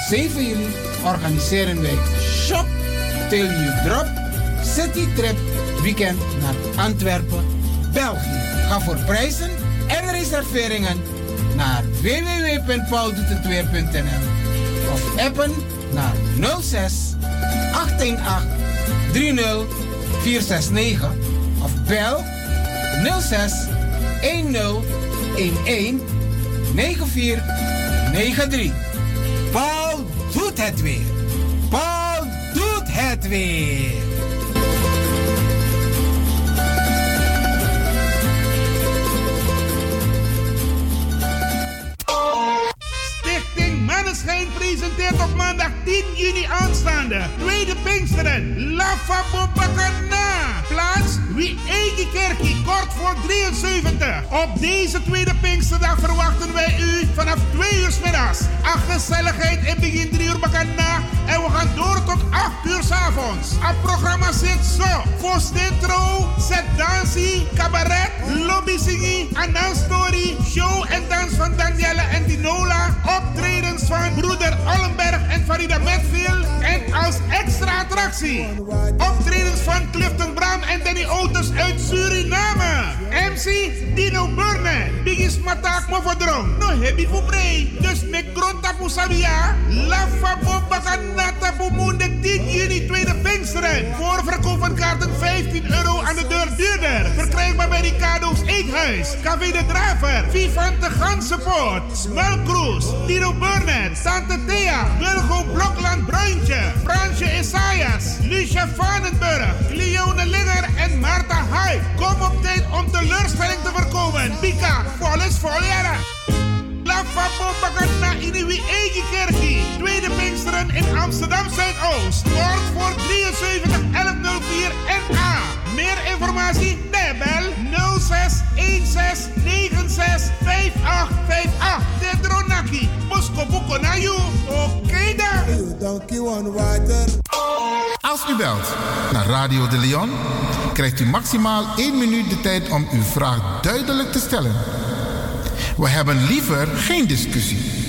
7 juli organiseren wij Shop Till You Drop City Trip Weekend naar Antwerpen, België. Ga voor prijzen en reserveringen naar www.pauldoetetweer.nl of appen naar 06 818 30 469 of bel 06 10 11 9493. Paul doet het weer. Paul doet het weer. Stichting Manneschijn presenteert op maandag 10 juni aanstaande. Tweede Pinksteren. La Fabobakana. Plaats Wie Eigen Kerkie. Kort voor 73. Op deze tweede Pinksterdag verwachten wij u vanaf 2 uur middags. Acht gezelligheid in begin 3 uur bakana. En we gaan door tot 8 uur 's avonds. Het programma zit zo. Set dansie, cabaret, lobby Anan story, show en dans van Danielle en Dinola. Optredens van broeder Allenberg en Farida Metfield. En als extra attractie. Optredens van Clifton Bram en Danny Otis uit Suriname. MC Dino Burne, Biggie is matak mo verdrong. No hebi fu brei. Dus me gronta sabia. La fabo bakanata fu munde 10 juni tweede Pinksteren. Voorverkoop van kaarten 15 euro aan de deur duurder. Verkrijgbaar bij Ricardo's Eethuis. Café de Draver. Vivante Gansenpoort. Smel Cruise. Tiro Burnett. Tante Thea. Wilgo Blokland Bruintje. Fransje Isaias. Lucia Vanenburg. Leone Linger en Marta Huik. Kom op tijd om teleurstelling te voorkomen. Pika, vol is vol jaren. La Fabo Bagana Iniwi Egi Kerkie. Tweede Pinksteren in Amsterdam Zuidoost. Kort voor 73 1104 NA. Meer informatie? Bel 06 16 96 5858. De Dronaki. Bosko Boko na you. Oké dan. Als u belt naar Radio de Leon, krijgt u maximaal 1 minuut de tijd om uw vraag duidelijk te stellen. We hebben liever geen discussie.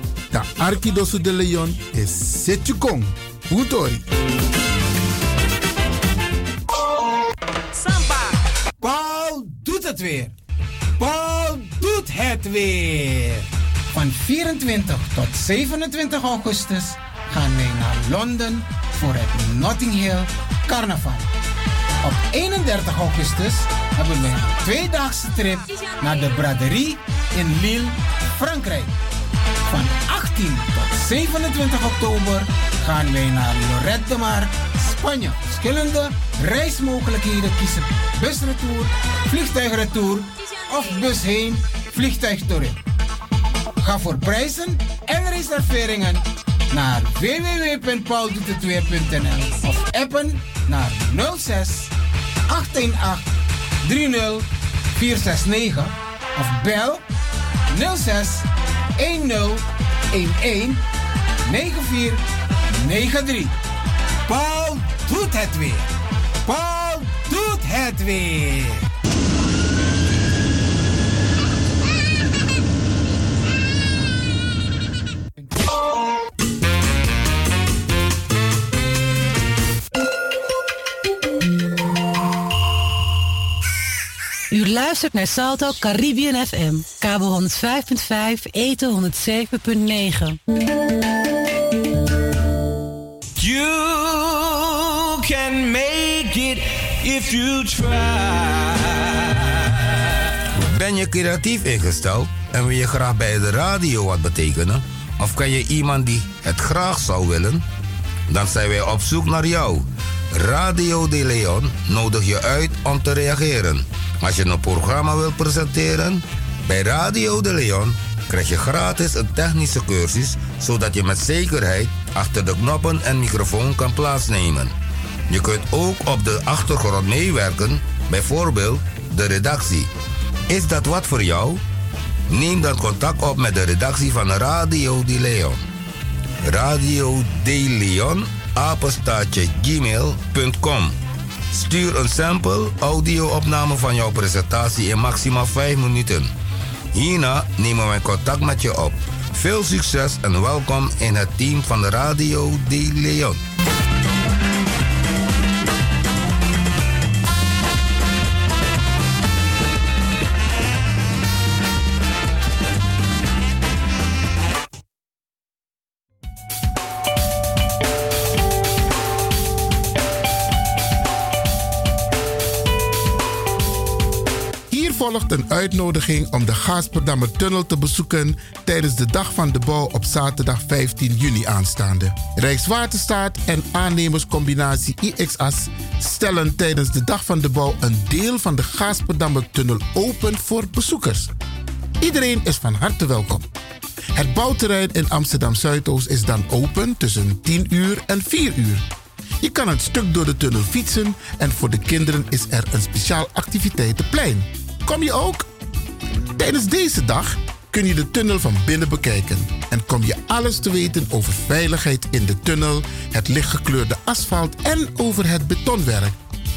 Da Arkidosu de Leon is Setjukong. Utori. Samba. Paul doet het weer. Paul doet het weer. Van 24 tot 27 augustus gaan wij naar Londen voor het Notting Hill Carnaval. Op 31 augustus hebben we een tweedaagse trip naar de braderie in Lille, Frankrijk. Van 18 tot 27 oktober gaan wij naar Lorette de Mar, Spanje. Verschillende reismogelijkheden kiezen. Busretour, vliegtuigretour of bus heen. Ga voor prijzen en reserveringen naar www.pauldoetetweer.nl of appen naar 06 818 30 469 of bel 06 10 11 9493. Paul doet het weer. Paul doet het weer. U luistert naar Salto Caribbean FM, kabel 105.5, eten 107.9. You can make it if you try. Ben je creatief ingesteld en wil je graag bij de radio wat betekenen? Of ken je iemand die het graag zou willen? Dan zijn wij op zoek naar jou. Radio De Leon nodigt je uit om te reageren. Als je een programma wilt presenteren, bij Radio De Leon krijg je gratis een technische cursus zodat je met zekerheid achter de knoppen en microfoon kan plaatsnemen. Je kunt ook op de achtergrond meewerken, bijvoorbeeld de redactie. Is dat wat voor jou? Neem dan contact op met de redactie van Radio De Leon. Radio De Leon, apenstaatje gmail.com. Stuur een sample audio-opname van jouw presentatie in maximaal 5 minuten. Hierna nemen wij contact met je op. Veel succes en welkom in het team van de Radio De Leon. Volgt een uitnodiging om de Gaasperdammer Tunnel te bezoeken tijdens de Dag van de Bouw op zaterdag 15 juni aanstaande. Rijkswaterstaat en aannemerscombinatie IXAS stellen tijdens de Dag van de Bouw een deel van de Gaasperdammer Tunnel open voor bezoekers. Iedereen is van harte welkom. Het bouwterrein in Amsterdam Zuidoost is dan open tussen 10 uur en 4 uur. Je kan een stuk door de tunnel fietsen en voor de kinderen is er een speciaal activiteitenplein. Kom je ook? Tijdens deze dag kun je de tunnel van binnen bekijken en kom je alles te weten over veiligheid in de tunnel, het lichtgekleurde asfalt en over het betonwerk.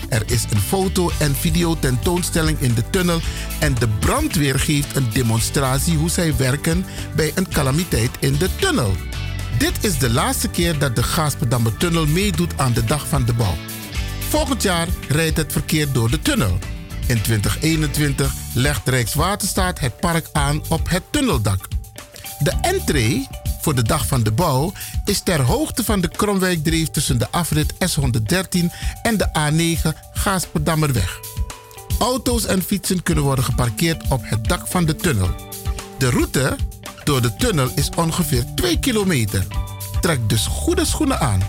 Er is een foto- en videotentoonstelling in de tunnel en de brandweer geeft een demonstratie hoe zij werken bij een calamiteit in de tunnel. Dit is de laatste keer dat de Gaasperdammer Tunnel meedoet aan de Dag van de Bouw. Volgend jaar rijdt het verkeer door de tunnel. In 2021 legt Rijkswaterstaat het park aan op het tunneldak. De entree voor de Dag van de Bouw is ter hoogte van de Kromwijkdreef tussen de afrit S113 en de A9 Gaasperdammerweg. Auto's en fietsen kunnen worden geparkeerd op het dak van de tunnel. De route door de tunnel is ongeveer 2 kilometer. Trek dus goede schoenen aan.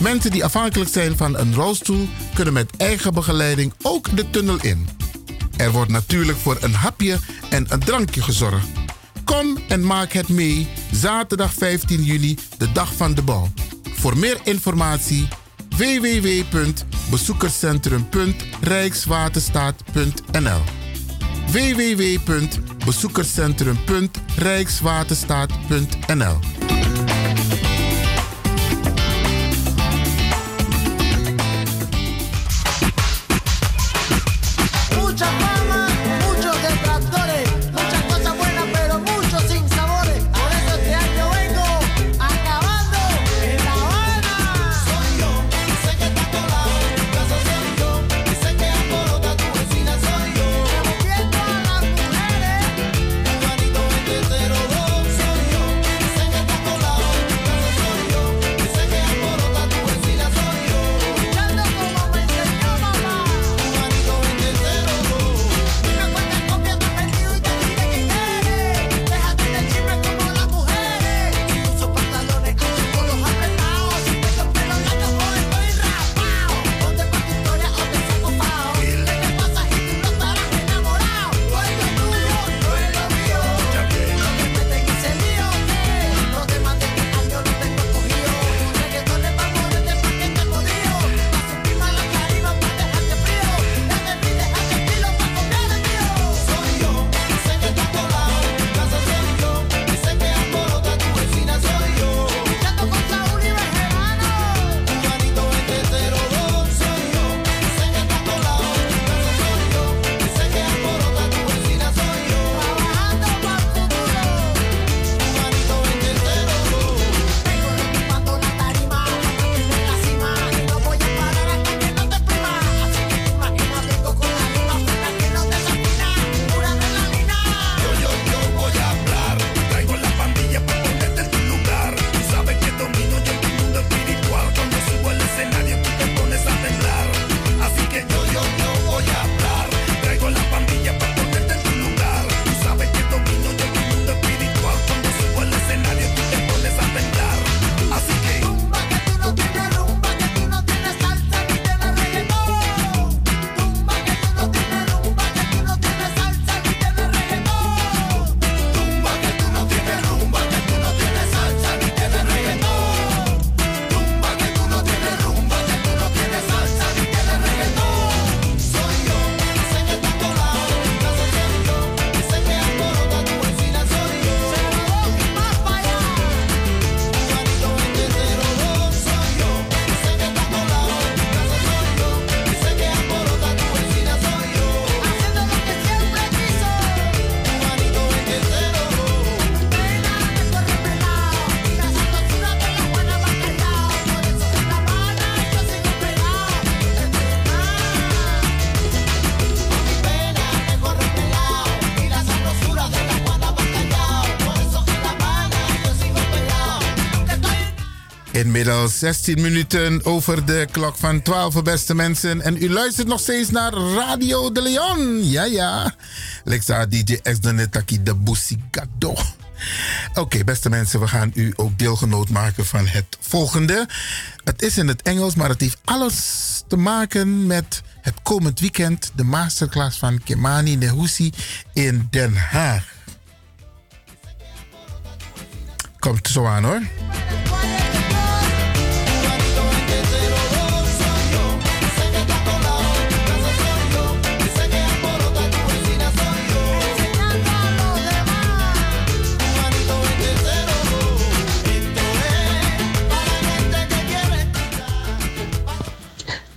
Mensen die afhankelijk zijn van een rolstoel kunnen met eigen begeleiding ook de tunnel in. Er wordt natuurlijk voor een hapje en een drankje gezorgd. Kom en maak het mee zaterdag 15 juni, de dag van de bouw. Voor meer informatie www.bezoekerscentrum.rijkswaterstaat.nl www.bezoekerscentrum.rijkswaterstaat.nl Inmiddels 16 minuten over de klok van 12, beste mensen. En u luistert nog steeds naar Radio de Leon. Ja, ja. Lexa DJ X Donetaki de Busigado. Oké, beste mensen, we gaan u ook deelgenoot maken van het volgende. Het is in het Engels, maar het heeft alles te maken met het komend weekend. De masterclass van Kemani Nehusi in Den Haag. Komt zo aan hoor.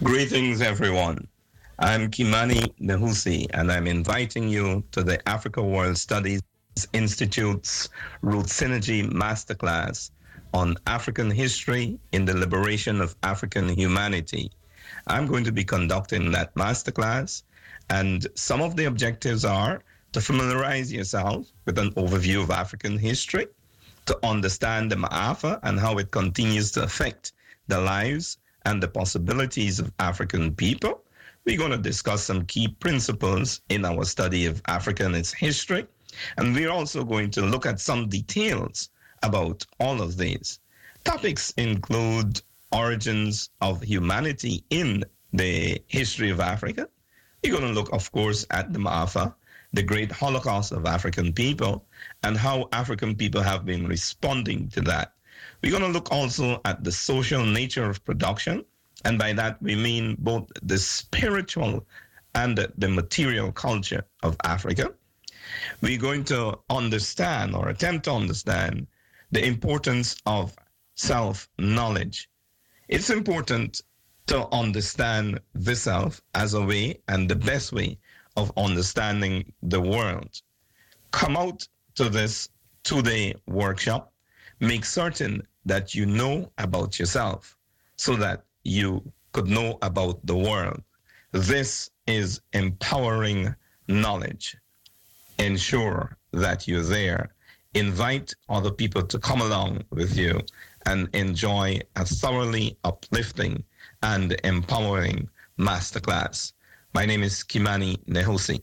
Greetings, everyone. I'm Kimani Nehusi, and I'm inviting you to the Africa World Studies Institute's Root Synergy Masterclass on African history in the liberation of African humanity. I'm going to be conducting that masterclass, and some of the objectives are to familiarize yourself with an overview of African history, to understand the Ma'afa and how it continues to affect the lives and the possibilities of African people. We're going to discuss some key principles in our study of Africa and its history. And we're also going to look at some details about all of these. Topics include origins of humanity in the history of Africa. We're going to look, of course, at the Maafa, the great Holocaust of African people, and how African people have been responding to that. We're going to look also at the social nature of production. And by that, we mean both the spiritual and the material culture of Africa. We're going to understand or attempt to understand the importance of self knowledge. It's important to understand the self as a way and the best way of understanding the world. Come out to this two day workshop make certain that you know about yourself so that you could know about the world. This is empowering knowledge. Ensure that you're there. Invite other people to come along with you and enjoy a thoroughly uplifting and empowering masterclass. My name is Kimani Nehosi.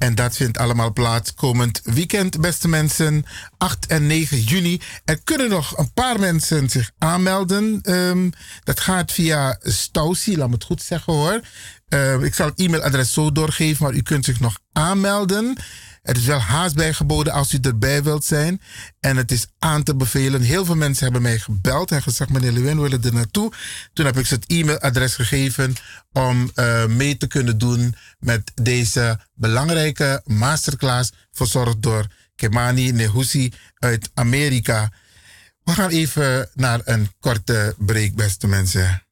En dat vindt allemaal plaats komend weekend, beste mensen. 8 en 9 juni. Er kunnen nog een paar mensen zich aanmelden. Ehm, dat gaat via Stausi, laat me het goed zeggen hoor. Ehm, ik zal het e-mailadres zo doorgeven, maar u kunt zich nog aanmelden. Er is wel haast bijgeboden als u erbij wilt zijn. En het is aan te bevelen. Heel veel mensen hebben mij gebeld en gezegd: meneer Lewin, we willen er naartoe. Toen heb ik ze het e-mailadres gegeven om uh, mee te kunnen doen met deze belangrijke masterclass. Verzorgd door Kemani Nehusi uit Amerika. We gaan even naar een korte break, beste mensen.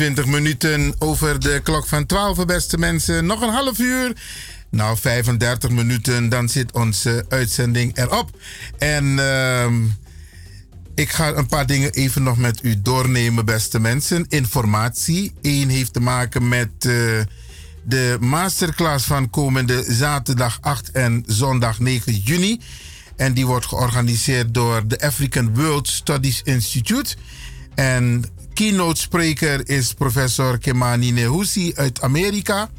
24 minuten over de klok van 12, beste mensen. Nog een half uur. Nou, 35 minuten, dan zit onze uitzending erop. En ehm, ik ga een paar dingen even nog met u doornemen, beste mensen. Informatie. Eén heeft te maken met eh, de masterclass van komende zaterdag 8 en zondag 9 juni. En die wordt georganiseerd door de African World Studies Institute. En keynote spreker is professor Kemani Nehusi uit Amerika.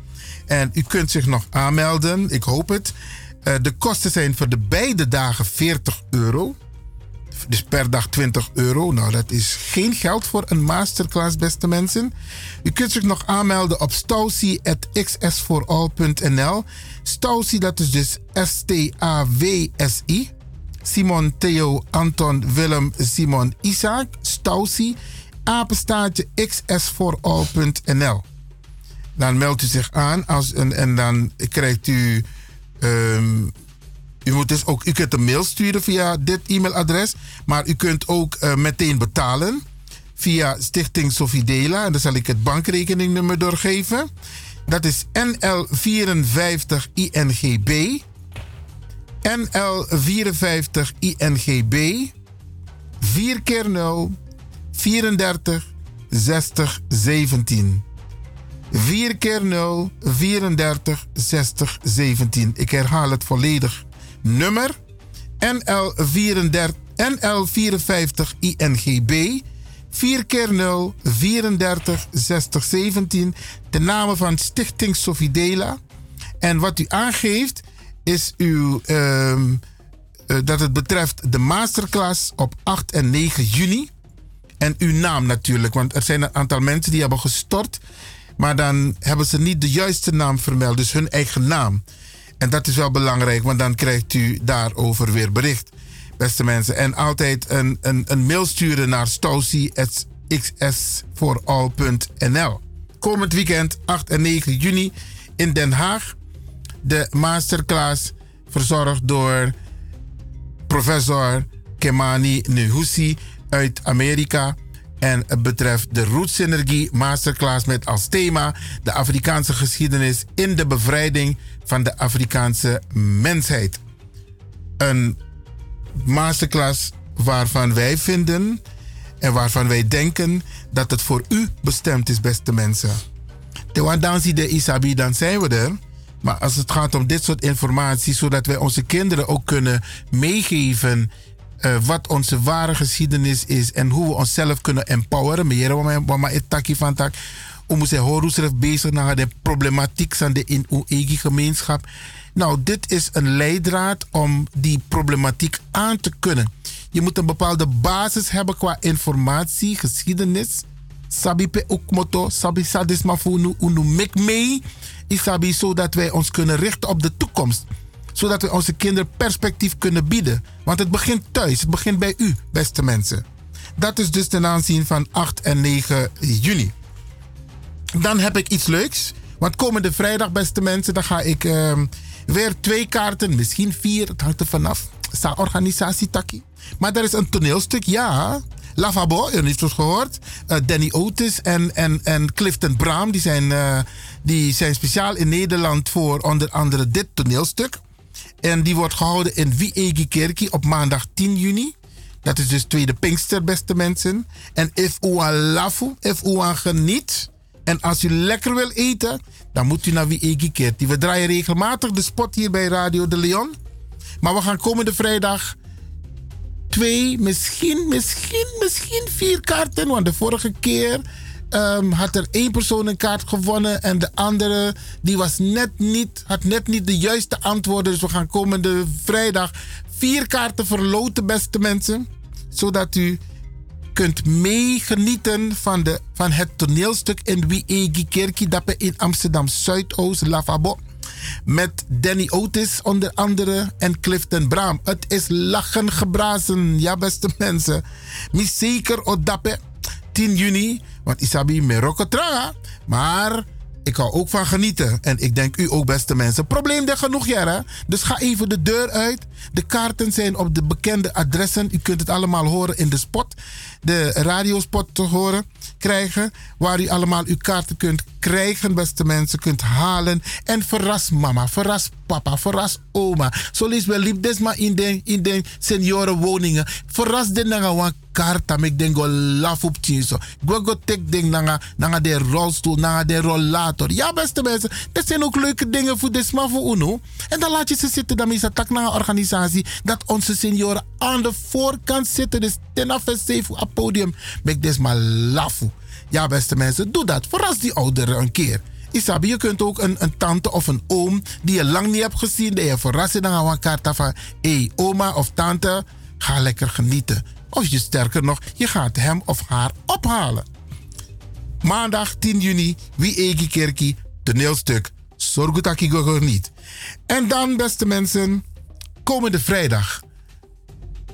En u kunt zich nog aanmelden, ik hoop het. Eh, de kosten zijn voor de beide dagen 40 euro. Dus per dag 20 euro. Nou, dat is geen geld voor een masterclass, beste mensen. U kunt zich nog aanmelden op stausi.xsforall.nl. Stausi, dat is dus S-T-A-W-S-I. Simon Theo Anton Willem Simon Isaac. Stausi. Apenstaartje xsforall.nl. Dan meldt u zich aan als, en, en dan krijgt u. ehm, u, moet dus ook, u kunt een mail sturen via dit e-mailadres. Maar u kunt ook eh, meteen betalen via Stichting Sofidela. En dan zal ik het bankrekeningnummer doorgeven. Dat is NL54INGB. NL54INGB. 4 keer 0 34 60 17. 4 keer 0 34 60 17. Ik herhaal het volledig. Nummer NL, 34, NL 54 INGB 4 keer 0 34 60 17. De namen van Stichting Sofidela. En wat u aangeeft is uw, ehm, eh, dat het betreft de masterclass op 8 en 9 juni. En uw naam natuurlijk, want er zijn een aantal mensen die hebben gestort. Maar dan hebben ze niet de juiste naam vermeld, dus hun eigen naam. En dat is wel belangrijk, want dan krijgt u daarover weer bericht, beste mensen. En altijd een, een, een mail sturen naar stausi.xsforall.nl. Komend weekend, 8 en 9 juni in Den Haag. De masterclass verzorgd door professor Kemani Nehusi uit Amerika. En het betreft de Root Synergie Masterclass met als thema de Afrikaanse geschiedenis in de bevrijding van de Afrikaanse mensheid. Een masterclass waarvan wij vinden en waarvan wij denken dat het voor u bestemd is, beste mensen. Terwijl dan de Isabi, dan zijn we er. Maar als het gaat om dit soort informatie, zodat wij onze kinderen ook kunnen meegeven eh, wat onze ware geschiedenis is en hoe we onszelf kunnen empoweren. Meer wat maar het takkie van tak. Horen bezig naar de problematiek van de in eigen gemeenschap. Nou, dit is een leidraad om die problematiek aan te kunnen. Je moet een bepaalde basis hebben qua informatie, geschiedenis. Sabi pe ook sabi sadis mafunu unu mek mee. Isabi zodat wij ons kunnen richten op de toekomst zodat we onze kinderen perspectief kunnen bieden. Want het begint thuis, het begint bij u, beste mensen. Dat is dus ten aanzien van 8 en 9 juni. Dan heb ik iets leuks. Want komende vrijdag, beste mensen, dan ga ik ehm, weer twee kaarten, misschien vier, het hangt er vanaf. Sta organisatie takkie. Maar er is een toneelstuk, ja. Lavabo, je heeft het gehoord. Eh, Danny Otis en, en, en Clifton Braam, die zijn, eh, die zijn speciaal in Nederland voor onder andere dit toneelstuk. En die wordt gehouden in Wiegi Kerkie op maandag 10 juni. Dat is dus tweede Pinkster, beste mensen. En if u aan lafu, if aan geniet. En als u lekker wil eten, dan moet u naar Wiegi Kerkie. We draaien regelmatig de spot hier bij Radio de Leon. Maar we gaan komende vrijdag twee, misschien, misschien, misschien vier kaarten. Want de vorige keer ehm, had er één persoon een kaart gewonnen. En de andere die was net niet, had net niet de juiste antwoorden. Dus we gaan komende vrijdag vier kaarten verloten, beste mensen. Zodat u kunt meegenieten van, de, van het toneelstuk in Wiegi Kerkie. Dat in Amsterdam Zuidoost, Lavabo. Met Danny Otis onder andere en Clifton Braam. Het is lachen gebrazen, ja beste mensen. Mis zeker odappe 10 juni, want Isabi Marokko traga. Maar Ik hou ook van genieten. En ik denk u ook, beste mensen. Probleem er genoeg, Jera. Dus ga even de deur uit. De kaarten zijn op de bekende adressen. U kunt het allemaal horen in de spot. De radiospot te horen krijgen. Waar u allemaal uw kaarten kunt krijgen, beste mensen. Kunt halen. En verras mama, verras papa, verras oma. Zo wel liep desma in de, in de seniorenwoningen. Verras de nanga wan karta. Ik denk go laf op zo. Go go tek ding nanga, nanga de rolstoel, nanga de rollator. Ja, beste mensen. Dat zijn ook leuke dingen voor de sma voor UNO. En dan laat je ze zitten. Dan is dat tak naar een organisatie. Dat onze senioren aan de voorkant zitten. Dus ten safe op het podium. Mek desma lafu. Ja, beste mensen. Doe dat. Verras die ouderen een keer. Isabi, je kunt ook een, een tante of een oom die je lang niet hebt gezien, die je verrast dan gaan kaart van hé, hey, oma of tante, ga lekker genieten. Of je sterker nog, je gaat hem of haar ophalen. Maandag 10 juni, wie Egi Kerkie, toneelstuk Sorgutaki niet. En dan, beste mensen, komende vrijdag.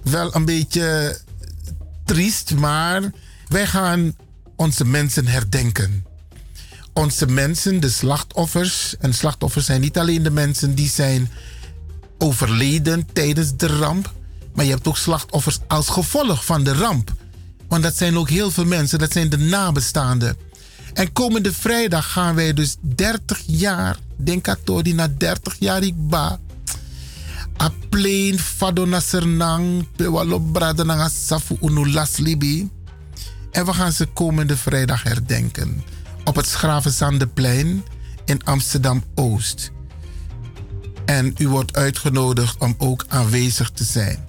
Wel een beetje triest, maar wij gaan onze mensen herdenken onze mensen, de slachtoffers. En slachtoffers zijn niet alleen de mensen die zijn overleden tijdens de ramp. Maar je hebt ook slachtoffers als gevolg van de ramp. Want dat zijn ook heel veel mensen, dat zijn de nabestaanden. En komende vrijdag gaan wij dus 30 jaar, denk ik na 30 jaar ik ba. A plain fado na sernang, pewalo brada na safu unu las libi. En we gaan ze komende vrijdag herdenken op het Schravenzandeplein in Amsterdam Oost. En u wordt uitgenodigd om ook aanwezig te zijn.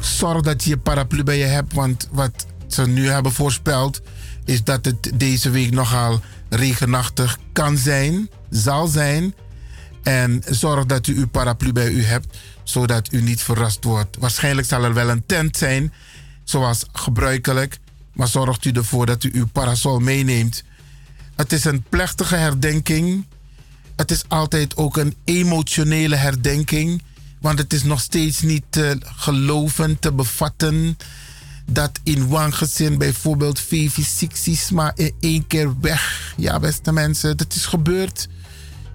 Zorg dat je je paraplu bij je hebt, want wat ze nu hebben voorspeld is dat het deze week nogal regenachtig kan zijn, zal zijn. En zorg dat u uw paraplu bij u hebt, zodat u niet verrast wordt. Waarschijnlijk zal er wel een tent zijn, zoals gebruikelijk. Maar zorgt u ervoor dat u uw parasol meeneemt het is een plechtige herdenking. Het is altijd ook een emotionele herdenking. Want het is nog steeds niet te geloven, te bevatten. Dat in one gezin bijvoorbeeld Vivi maar in één keer weg. Ja, beste mensen, dat is gebeurd.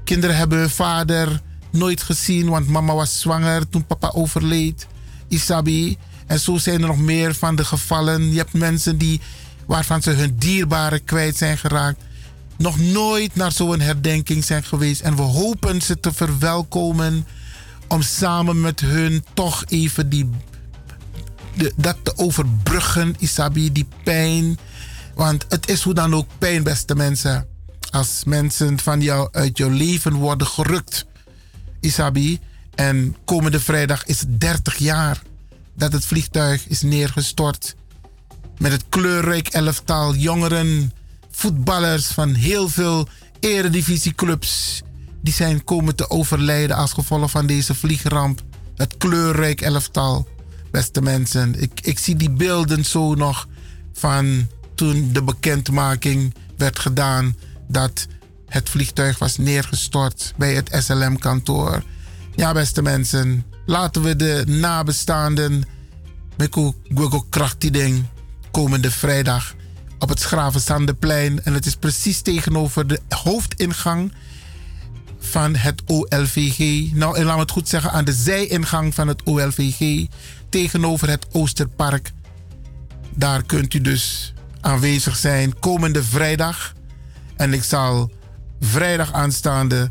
Kinderen hebben hun vader nooit gezien, want mama was zwanger toen papa overleed. Isabi. En zo zijn er nog meer van de gevallen. Je hebt mensen die, waarvan ze hun dierbaren kwijt zijn geraakt nog nooit naar zo'n herdenking zijn geweest. En we hopen ze te verwelkomen om samen met hun toch even die, dat te overbruggen, Isabi, die pijn. Want het is hoe dan ook pijn, beste mensen. Als mensen van jou uit jouw leven worden gerukt, Isabi. En komende vrijdag is het 30 jaar dat het vliegtuig is neergestort. Met het kleurrijk elftal jongeren voetballers van heel veel eredivisieclubs. Die zijn komen te overlijden als gevolg van deze vliegramp. Het kleurrijk elftal. Beste mensen, ik, ik zie die beelden zo nog van toen de bekendmaking werd gedaan dat het vliegtuig was neergestort bij het SLM-kantoor. Ja, beste mensen, laten we de nabestaanden met ding komende vrijdag op het Schravenzandeplein. En het is precies tegenover de hoofdingang van het OLVG. Nou, laat me het goed zeggen, aan de zijingang van het OLVG. Tegenover het Oosterpark. Daar kunt u dus aanwezig zijn komende vrijdag. En ik zal vrijdag aanstaande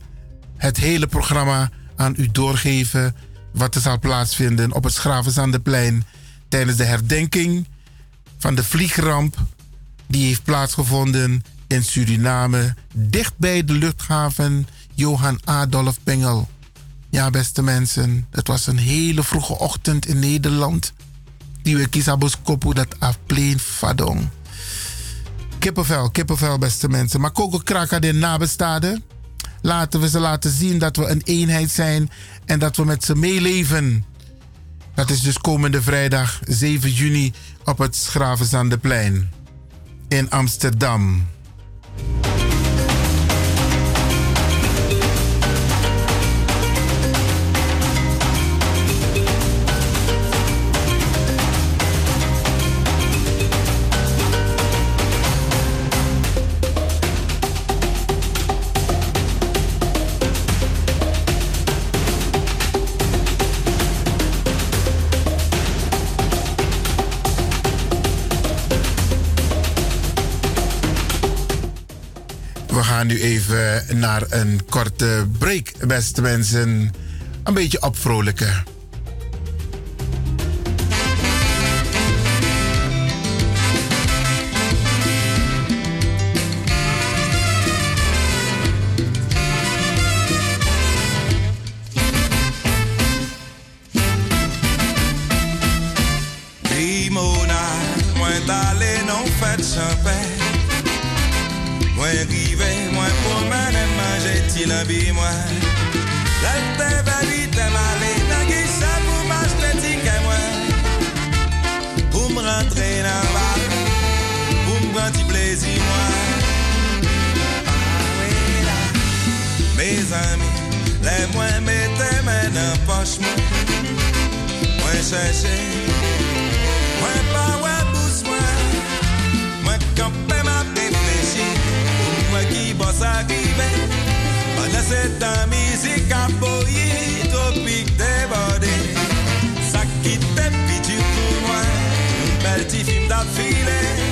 het hele programma aan u doorgeven. Wat er zal plaatsvinden op het Schravenzandeplein tijdens de herdenking van de vliegramp die heeft plaatsgevonden in Suriname, dicht bij de luchthaven Johan Adolf Bengel. Ja, beste mensen, het was een hele vroege ochtend in Nederland. Die we kopu dat afpleen fadong. Kippenvel, kippenvel, beste mensen. Maar Koko Kraka de nabestaanden. Laten we ze laten zien dat we een eenheid zijn en dat we met ze meeleven. Dat is dus komende vrijdag 7 juni op het Schravenzandeplein in Amsterdam. even naar een korte break, beste mensen. Een beetje opvrolijken. dis-moi. L'alter va vite à m'aller, t'as qui ça pour m'acheter qu'à moi. Pour me rentrer dans ma pour me prendre du plaisir, moi. Ah Mes amis, les moins mettez mains dans poche, moi. Moins chercher. senta musica poi tropique débordé ça qui t'est pitié moi Een bel petit film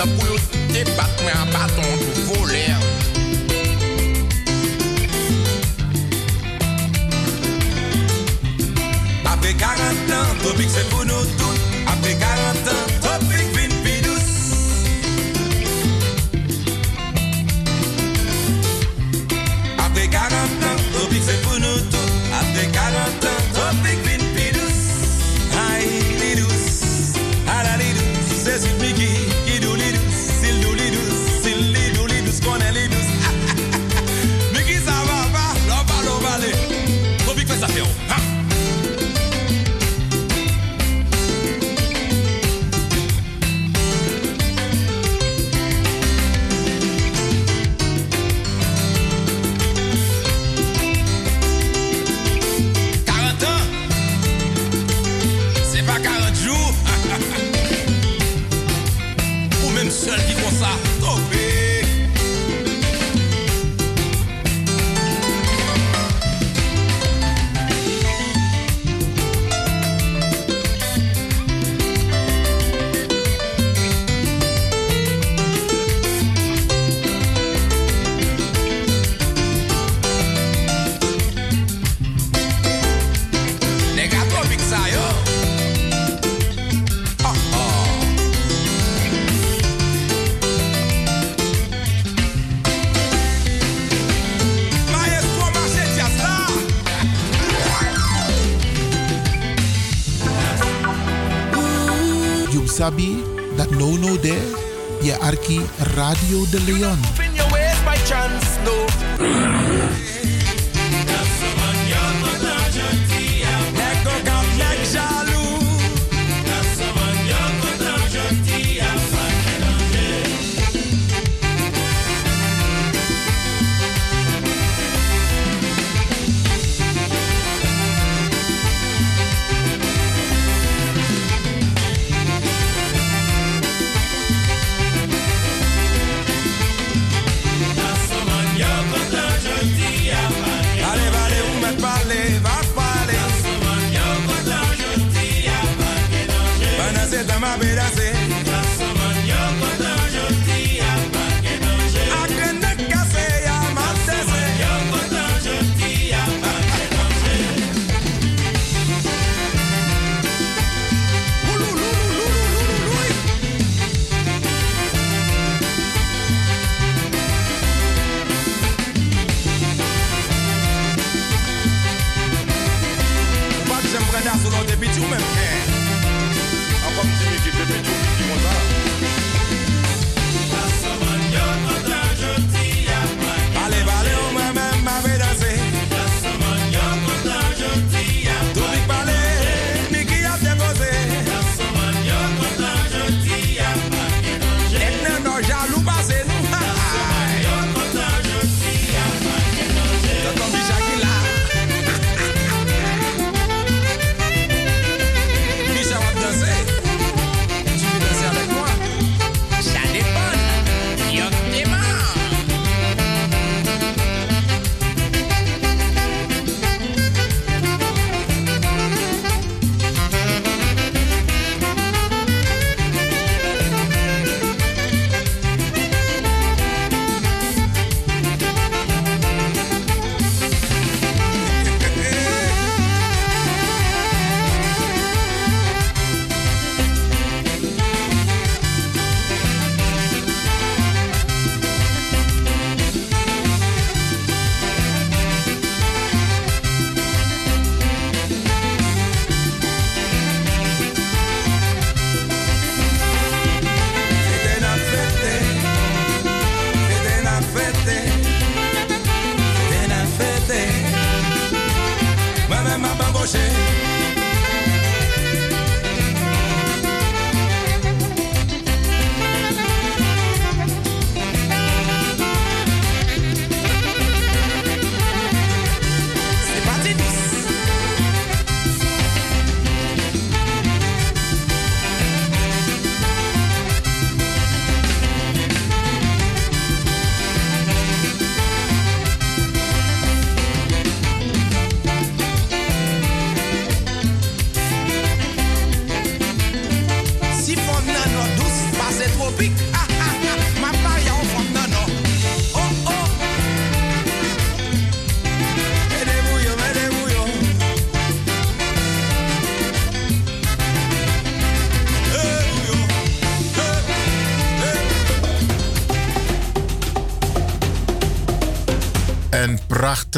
Sa pou yo te bat mwen an baton tou voler Apre 40 an, tropik se pou nou Radio de Leon.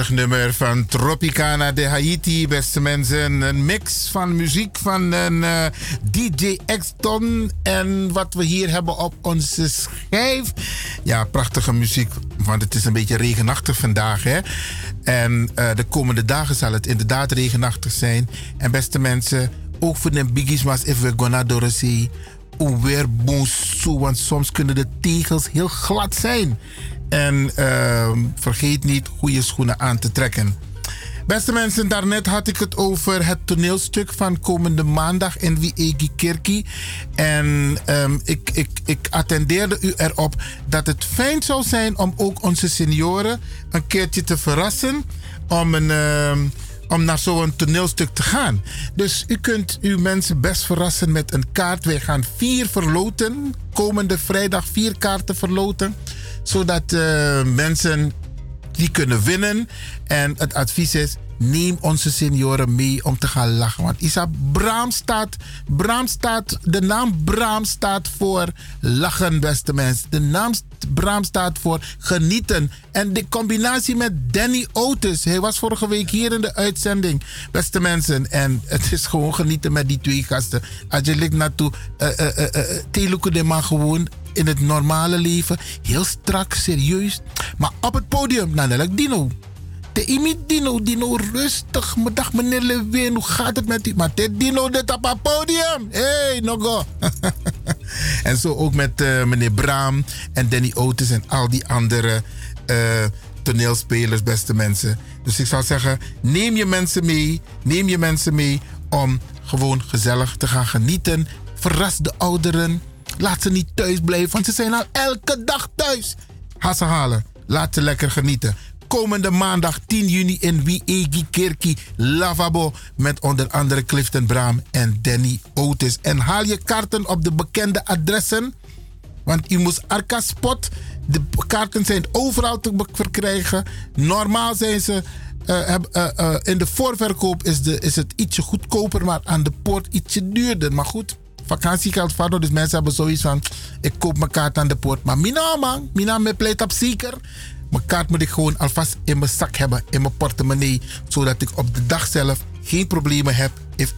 Prachtig nummer van Tropicana de Haiti, beste mensen. Een mix van muziek van een eh, DJ X-Ton. En wat we hier hebben op onze schijf. Ja, prachtige muziek, want het is een beetje regenachtig vandaag. Hè? En eh, de komende dagen zal het inderdaad regenachtig zijn. En beste mensen, ook voor de biggies was even gonna door zee. Weer zo, want soms kunnen de tegels heel glad zijn. En ehm, vergeet niet goede schoenen aan te trekken. Beste mensen, daarnet had ik het over het toneelstuk van komende maandag in Wiegi Kerkie. En ehm, ik, ik, ik attendeerde u erop dat het fijn zou zijn om ook onze senioren een keertje te verrassen. Om, een, ehm, om naar zo'n toneelstuk te gaan. Dus u kunt uw mensen best verrassen met een kaart. Wij gaan vier verloten. Komende vrijdag vier kaarten verloten zodat eh, mensen die kunnen winnen. En het advies is: neem onze senioren mee om te gaan lachen. Want Isa Braam staat, Braam staat, de naam Braam staat voor lachen, beste mensen. De naam Braam staat voor genieten. En de combinatie met Danny Otis. Hij was vorige week hier in de uitzending, beste mensen. En het is gewoon genieten met die twee gasten. Als je ligt naartoe, uh, uh, uh, de man gewoon in het normale leven heel strak, serieus. Maar op het podium, nou, dan Dino. De imi Dino, Dino, rustig. Dag meneer Lewin, hoe gaat het met u? Maar dit Dino, dit op het podium. Hé, hey, Nogo. en zo ook met eh, meneer Braam en Danny Otis en al die andere eh, toneelspelers, beste mensen. Dus ik zou zeggen, neem je mensen mee. Neem je mensen mee om gewoon gezellig te gaan genieten. Verras de ouderen. Laat ze niet thuis blijven, want ze zijn al elke dag thuis. Ga ze halen. Laat ze lekker genieten. Komende maandag 10 juni in Wiegi Kerkie Lavabo. Met onder andere Clifton Braam en Danny Otis. En haal je kaarten op de bekende adressen. Want u moest Arca Spot. De kaarten zijn overal te verkrijgen. Normaal zijn ze. eh, eh, eh, in de voorverkoop is, de, is het ietsje goedkoper, maar aan de poort ietsje duurder. Maar goed, vakantiegeld van, dus mensen hebben zoiets van: ik koop mijn kaart aan de poort. Maar mina man, mina me pleit op zeker. Mijn kaart moet ik gewoon alvast in mijn zak hebben, in mijn portemonnee, zodat ik op de dag zelf geen problemen heb. If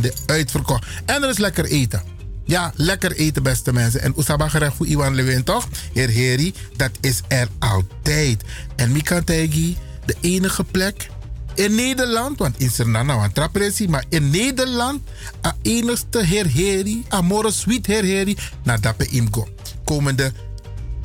de uitverkocht. En er is lekker eten. Ja, lekker eten, beste mensen. En Oesaba gerecht voor Iwan Lewin, toch? Heer Heri, dat is er altijd. En Mika Tegi, de enige plek in Nederland, want in Suriname een trapressie, maar in Nederland, a enigste Heer Heri, Amore Sweet Heer Heri, naar Dappe Imgo. Komende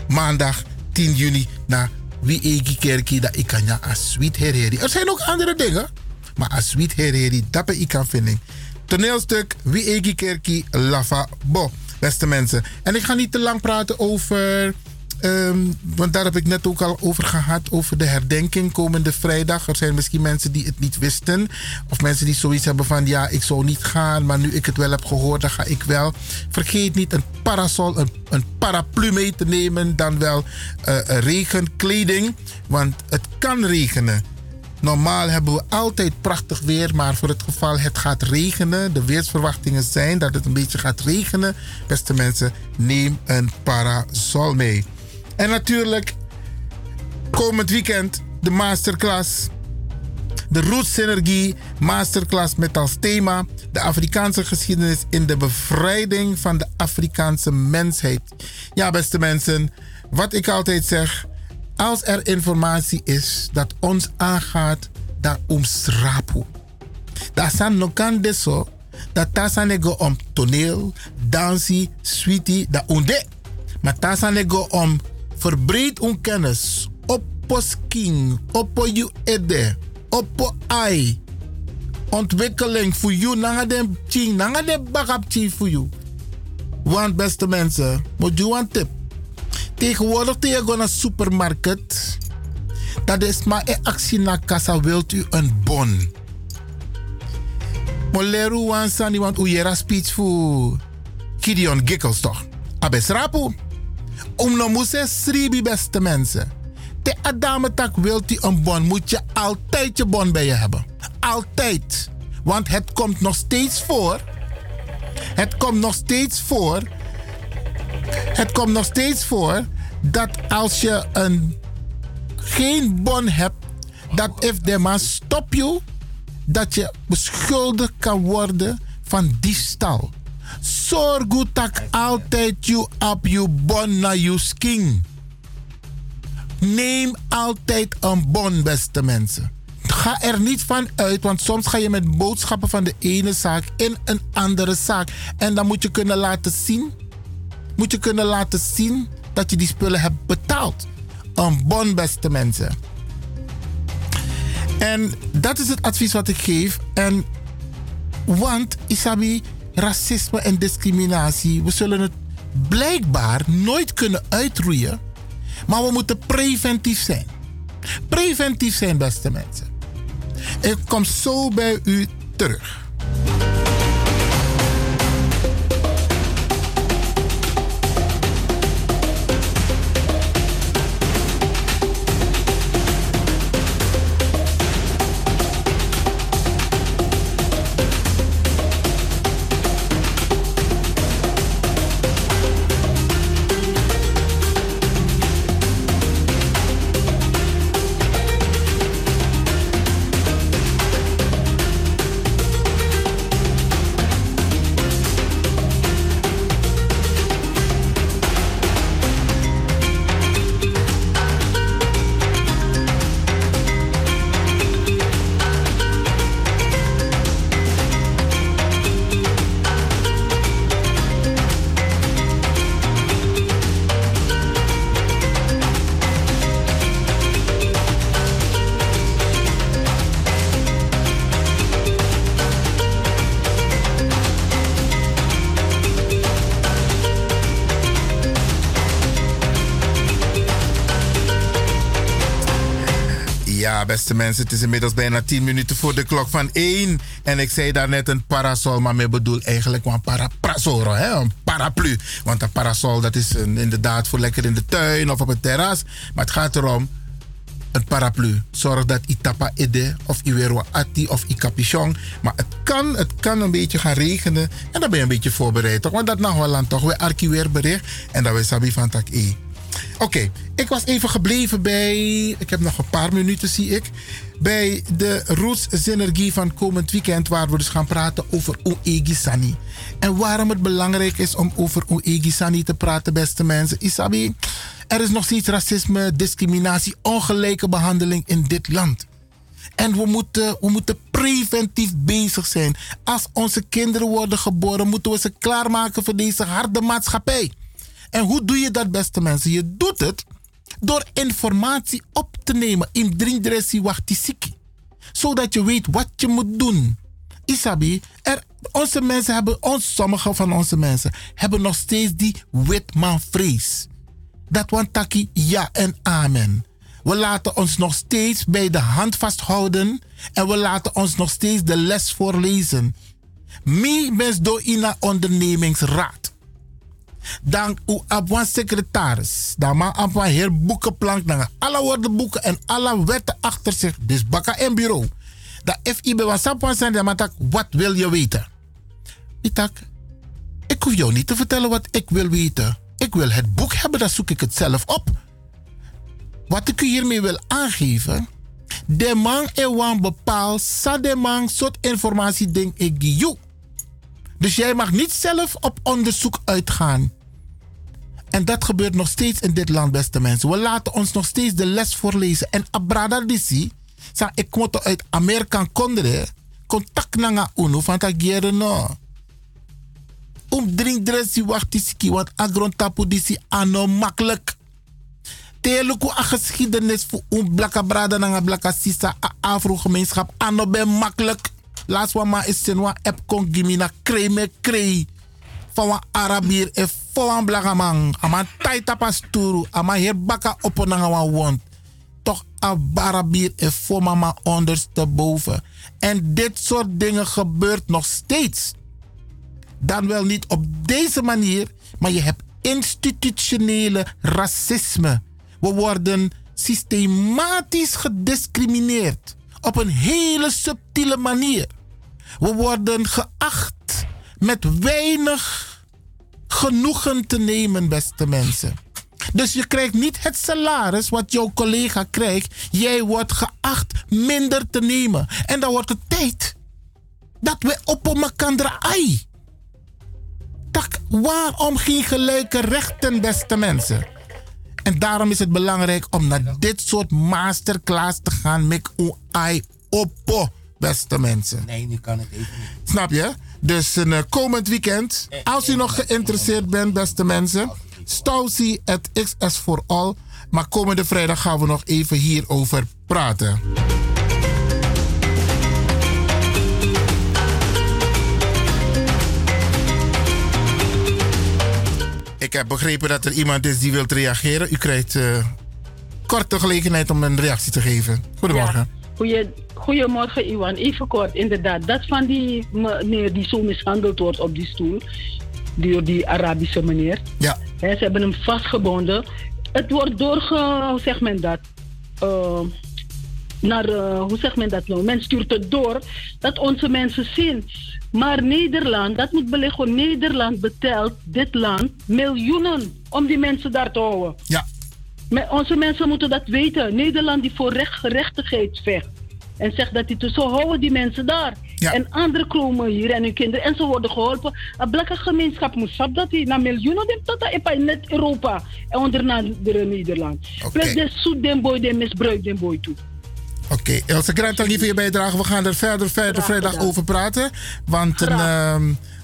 maandag 10 juni naar Wiegi Kerkie, dat ik kan ja, a Sweet Heer Heri. Er zijn ook andere dingen, maar a Sweet Heer Heri, Dappe ik kan vinden. Toneelstuk Wiegi Kerkie Lava Bo, beste mensen. En ik ga niet te lang praten over. Ehm, want daar heb ik net ook al over gehad. Over de herdenking komende vrijdag. Er zijn misschien mensen die het niet wisten. Of mensen die zoiets hebben van: ja, ik zou niet gaan. Maar nu ik het wel heb gehoord, dan ga ik wel. Vergeet niet een parasol, een, een paraplu mee te nemen. Dan wel eh, regenkleding. Want het kan regenen. Normaal hebben we altijd prachtig weer, maar voor het geval het gaat regenen, de weersverwachtingen zijn dat het een beetje gaat regenen, beste mensen, neem een parasol mee. En natuurlijk, komend weekend de masterclass. De Roots Synergie Masterclass met als thema de Afrikaanse geschiedenis in de bevrijding van de Afrikaanse mensheid. Ja, beste mensen, wat ik altijd zeg, als er informatie is dat ons aangaat, dan omsrapu. Dat zijn nog kan deso, dat tasanego om toneel, dansie, sweetie, dat onde. Maar tasanego om verbreed on kennis, oppo skin, oppo you ede, oppo ai. Ontwikkeling voor jou, nanga den ching, nanga den bakap ching voor jou. Want beste mensen, moet je een tip. Tegenwoordig tegen naar supermarkt. Dat is maar een actie naar kassa wilt u een bon. Moleru wansani want u speech voor Gideon Gikkels toch? Abes rapu. Om no moese sribi beste mensen. Te adame tak wilt u een bon moet je altijd je bon bij je hebben. Altijd. Want het komt nog steeds voor. Het komt nog steeds voor het komt nog steeds voor dat als je een, geen bon hebt, dat if de stop you, dat je beschuldigd kan worden van diefstal. Goed dat altijd you op je bon naar je skin. Neem altijd een bon, beste mensen. Ga er niet van uit, want soms ga je met boodschappen van de ene zaak in een andere zaak. En dan moet je kunnen laten zien moet je kunnen laten zien dat je die spullen hebt betaald. Een bon, beste mensen. En dat is het advies wat ik geef. En, want, Isabi, racisme en discriminatie, we zullen het blijkbaar nooit kunnen uitroeien. Maar we moeten preventief zijn. Preventief zijn, beste mensen. Ik kom zo bij u terug. Beste mensen, het is inmiddels bijna 10 minuten voor de klok van 1. En ik zei daar net een parasol, maar ik bedoel eigenlijk een parapasoro, hè? een paraplu. Want een parasol dat is een, inderdaad voor lekker in de tuin of op het terras. Maar het gaat erom, een paraplu. Zorg dat i tapa ide of i weer wat atti of i capuchon. Maar het kan, het kan een beetje gaan regenen. En dan ben je een beetje voorbereid. Toch? Want dat wel aan toch weer archiveer bericht. En dat we sabi van tak e. Oké, ik was even gebleven bij. Ik heb nog een paar minuten, zie ik. Bij de Roots Synergie van komend weekend, waar we dus gaan praten over Oegisani. En waarom het belangrijk is om over Oegisani te praten, beste mensen. Isabi, er is nog steeds racisme, discriminatie, ongelijke behandeling in dit land. En we moeten, we moeten preventief bezig zijn. Als onze kinderen worden geboren, moeten we ze klaarmaken voor deze harde maatschappij. En hoe doe je dat, beste mensen? Je doet het door informatie op te nemen in Drindressi Wachtisiki. Zodat je weet wat je moet doen. Isabi, er, onze mensen hebben, ons, sommige van onze mensen, hebben nog steeds die witmanvrees. Dat want taki ja en amen. We laten ons nog steeds bij de hand vasthouden en we laten ons nog steeds de les voorlezen. Mi mes do ina ondernemingsraad. Dan u abwan secretaris. Dan man abwan heer boekenplank. Dan alle woordenboeken en alle wetten achter zich. Dus bakka en bureau. Dat FI bij wasapwan zijn, dan tak, wat wil je weten? Ik hoef jou niet te vertellen wat ik wil weten. Ik wil het boek hebben, dan zoek ik het zelf op. Wat ik u hiermee wil aangeven. De man ewan bepaalt, sa de man soort informatie ding ik. Dus jij mag niet zelf op onderzoek uitgaan. En dat gebeurt nog steeds in dit land, beste mensen. We laten ons nog steeds de les voorlezen. En Abrada Dissi, sa ik kom uit Amerika kondre, contact nanga uno van tagere no. Om drink dressi wachtiski, want agron tapu disi ano makkelijk. Teluku a geschiedenis voor een blakka brada nanga blakka sisa a afro gemeenschap ano ben makkelijk. Laatst wa ma is sen wa ep kon gimina krei me krei. Van wa Arabier e fo wan blaka man. Ama tai tapas turu. Ama her baka opo nanga wa wond. Toch Arabier e fo mama ondersteboven. En dit soort dingen gebeurt nog steeds. Dan wel niet op deze manier, maar je hebt institutionele racisme. We worden systematisch gediscrimineerd op een hele subtiele manier. We worden geacht met weinig genoegen te nemen, beste mensen. Dus je krijgt niet het salaris wat jouw collega krijgt. Jij wordt geacht minder te nemen. En dan wordt het tijd dat we op elkaar draaien. Tak, waarom geen gelijke rechten, beste mensen? En daarom is het belangrijk om naar dit soort masterclass te gaan met AI Oppo, beste mensen. Nee, nu kan het even niet. Snap je? Dus een uh, komend weekend, als u nog geïnteresseerd bent, beste mensen, Stousie at XS for All. Maar komende vrijdag gaan we nog even hierover praten. Ik heb begrepen dat er iemand is die wilt reageren. U krijgt uh, korte gelegenheid om een reactie te geven. Goedemorgen. Ja. Goeie, goedemorgen, Iwan. Even kort, inderdaad. Dat van die meneer die zo mishandeld wordt op die stoel, door die Arabische meneer. Ja. He, ze hebben hem vastgebonden. Het wordt doorge... Hoe zegt men dat? Uh, naar... Uh, hoe zegt men dat nou? Men stuurt het door dat onze mensen zien. Maar Nederland, dat moet beleggen. Nederland betelt dit land miljoenen om die mensen daar te houden. Ja. Maar onze mensen moeten dat weten. Nederland die voor recht, gerechtigheid vecht. En zegt dat die zo houden die mensen daar. Ja. En anderen komen hier en hun kinderen. En ze worden geholpen. Een blakke gemeenschap moet sap dat die naar miljoenen dem tot in net Europa. En onder andere Nederland. Oké. Plus de zoet den boy, de misbruik den boy toe. Oké, Else Grant, dank je voor je bijdrage. We gaan er verder, verder vrijdag over praten. Want een, uh,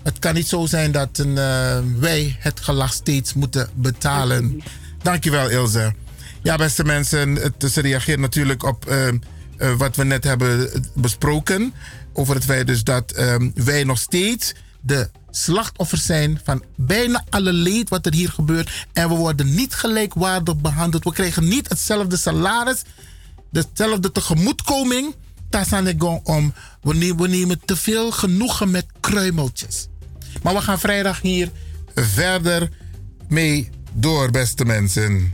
het kan niet zo zijn dat een, uh, wij het gelag steeds moeten betalen. Dankjewel, Ilse. Ja, beste mensen, het, ze reageert natuurlijk op uh, uh, wat we net hebben besproken. Over het feit dus dat um, wij nog steeds de slachtoffers zijn van bijna alle leed wat er hier gebeurt. En we worden niet gelijkwaardig behandeld. We krijgen niet hetzelfde salaris dezelfde tegemoetkoming. Daar zijn ik om. We we nemen te veel genoegen met kruimeltjes. Maar we gaan vrijdag hier verder mee door, beste mensen.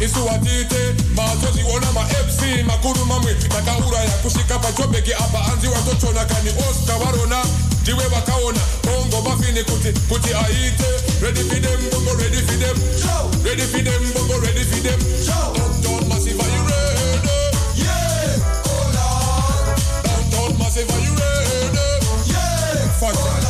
Mazoziona isuwatite mazoziona ma-fc makuru mamwe takaura yakusvika pachobheki apa anzi watochona kani oscar varona ndiwe vakaona bongo bafini kuti kuti aite. Ready for them bongo ready for them. Ready for them bongo ready for them. Downtown massive are you ready? Yeah! Oh lord downtown massive are you ready? Yeah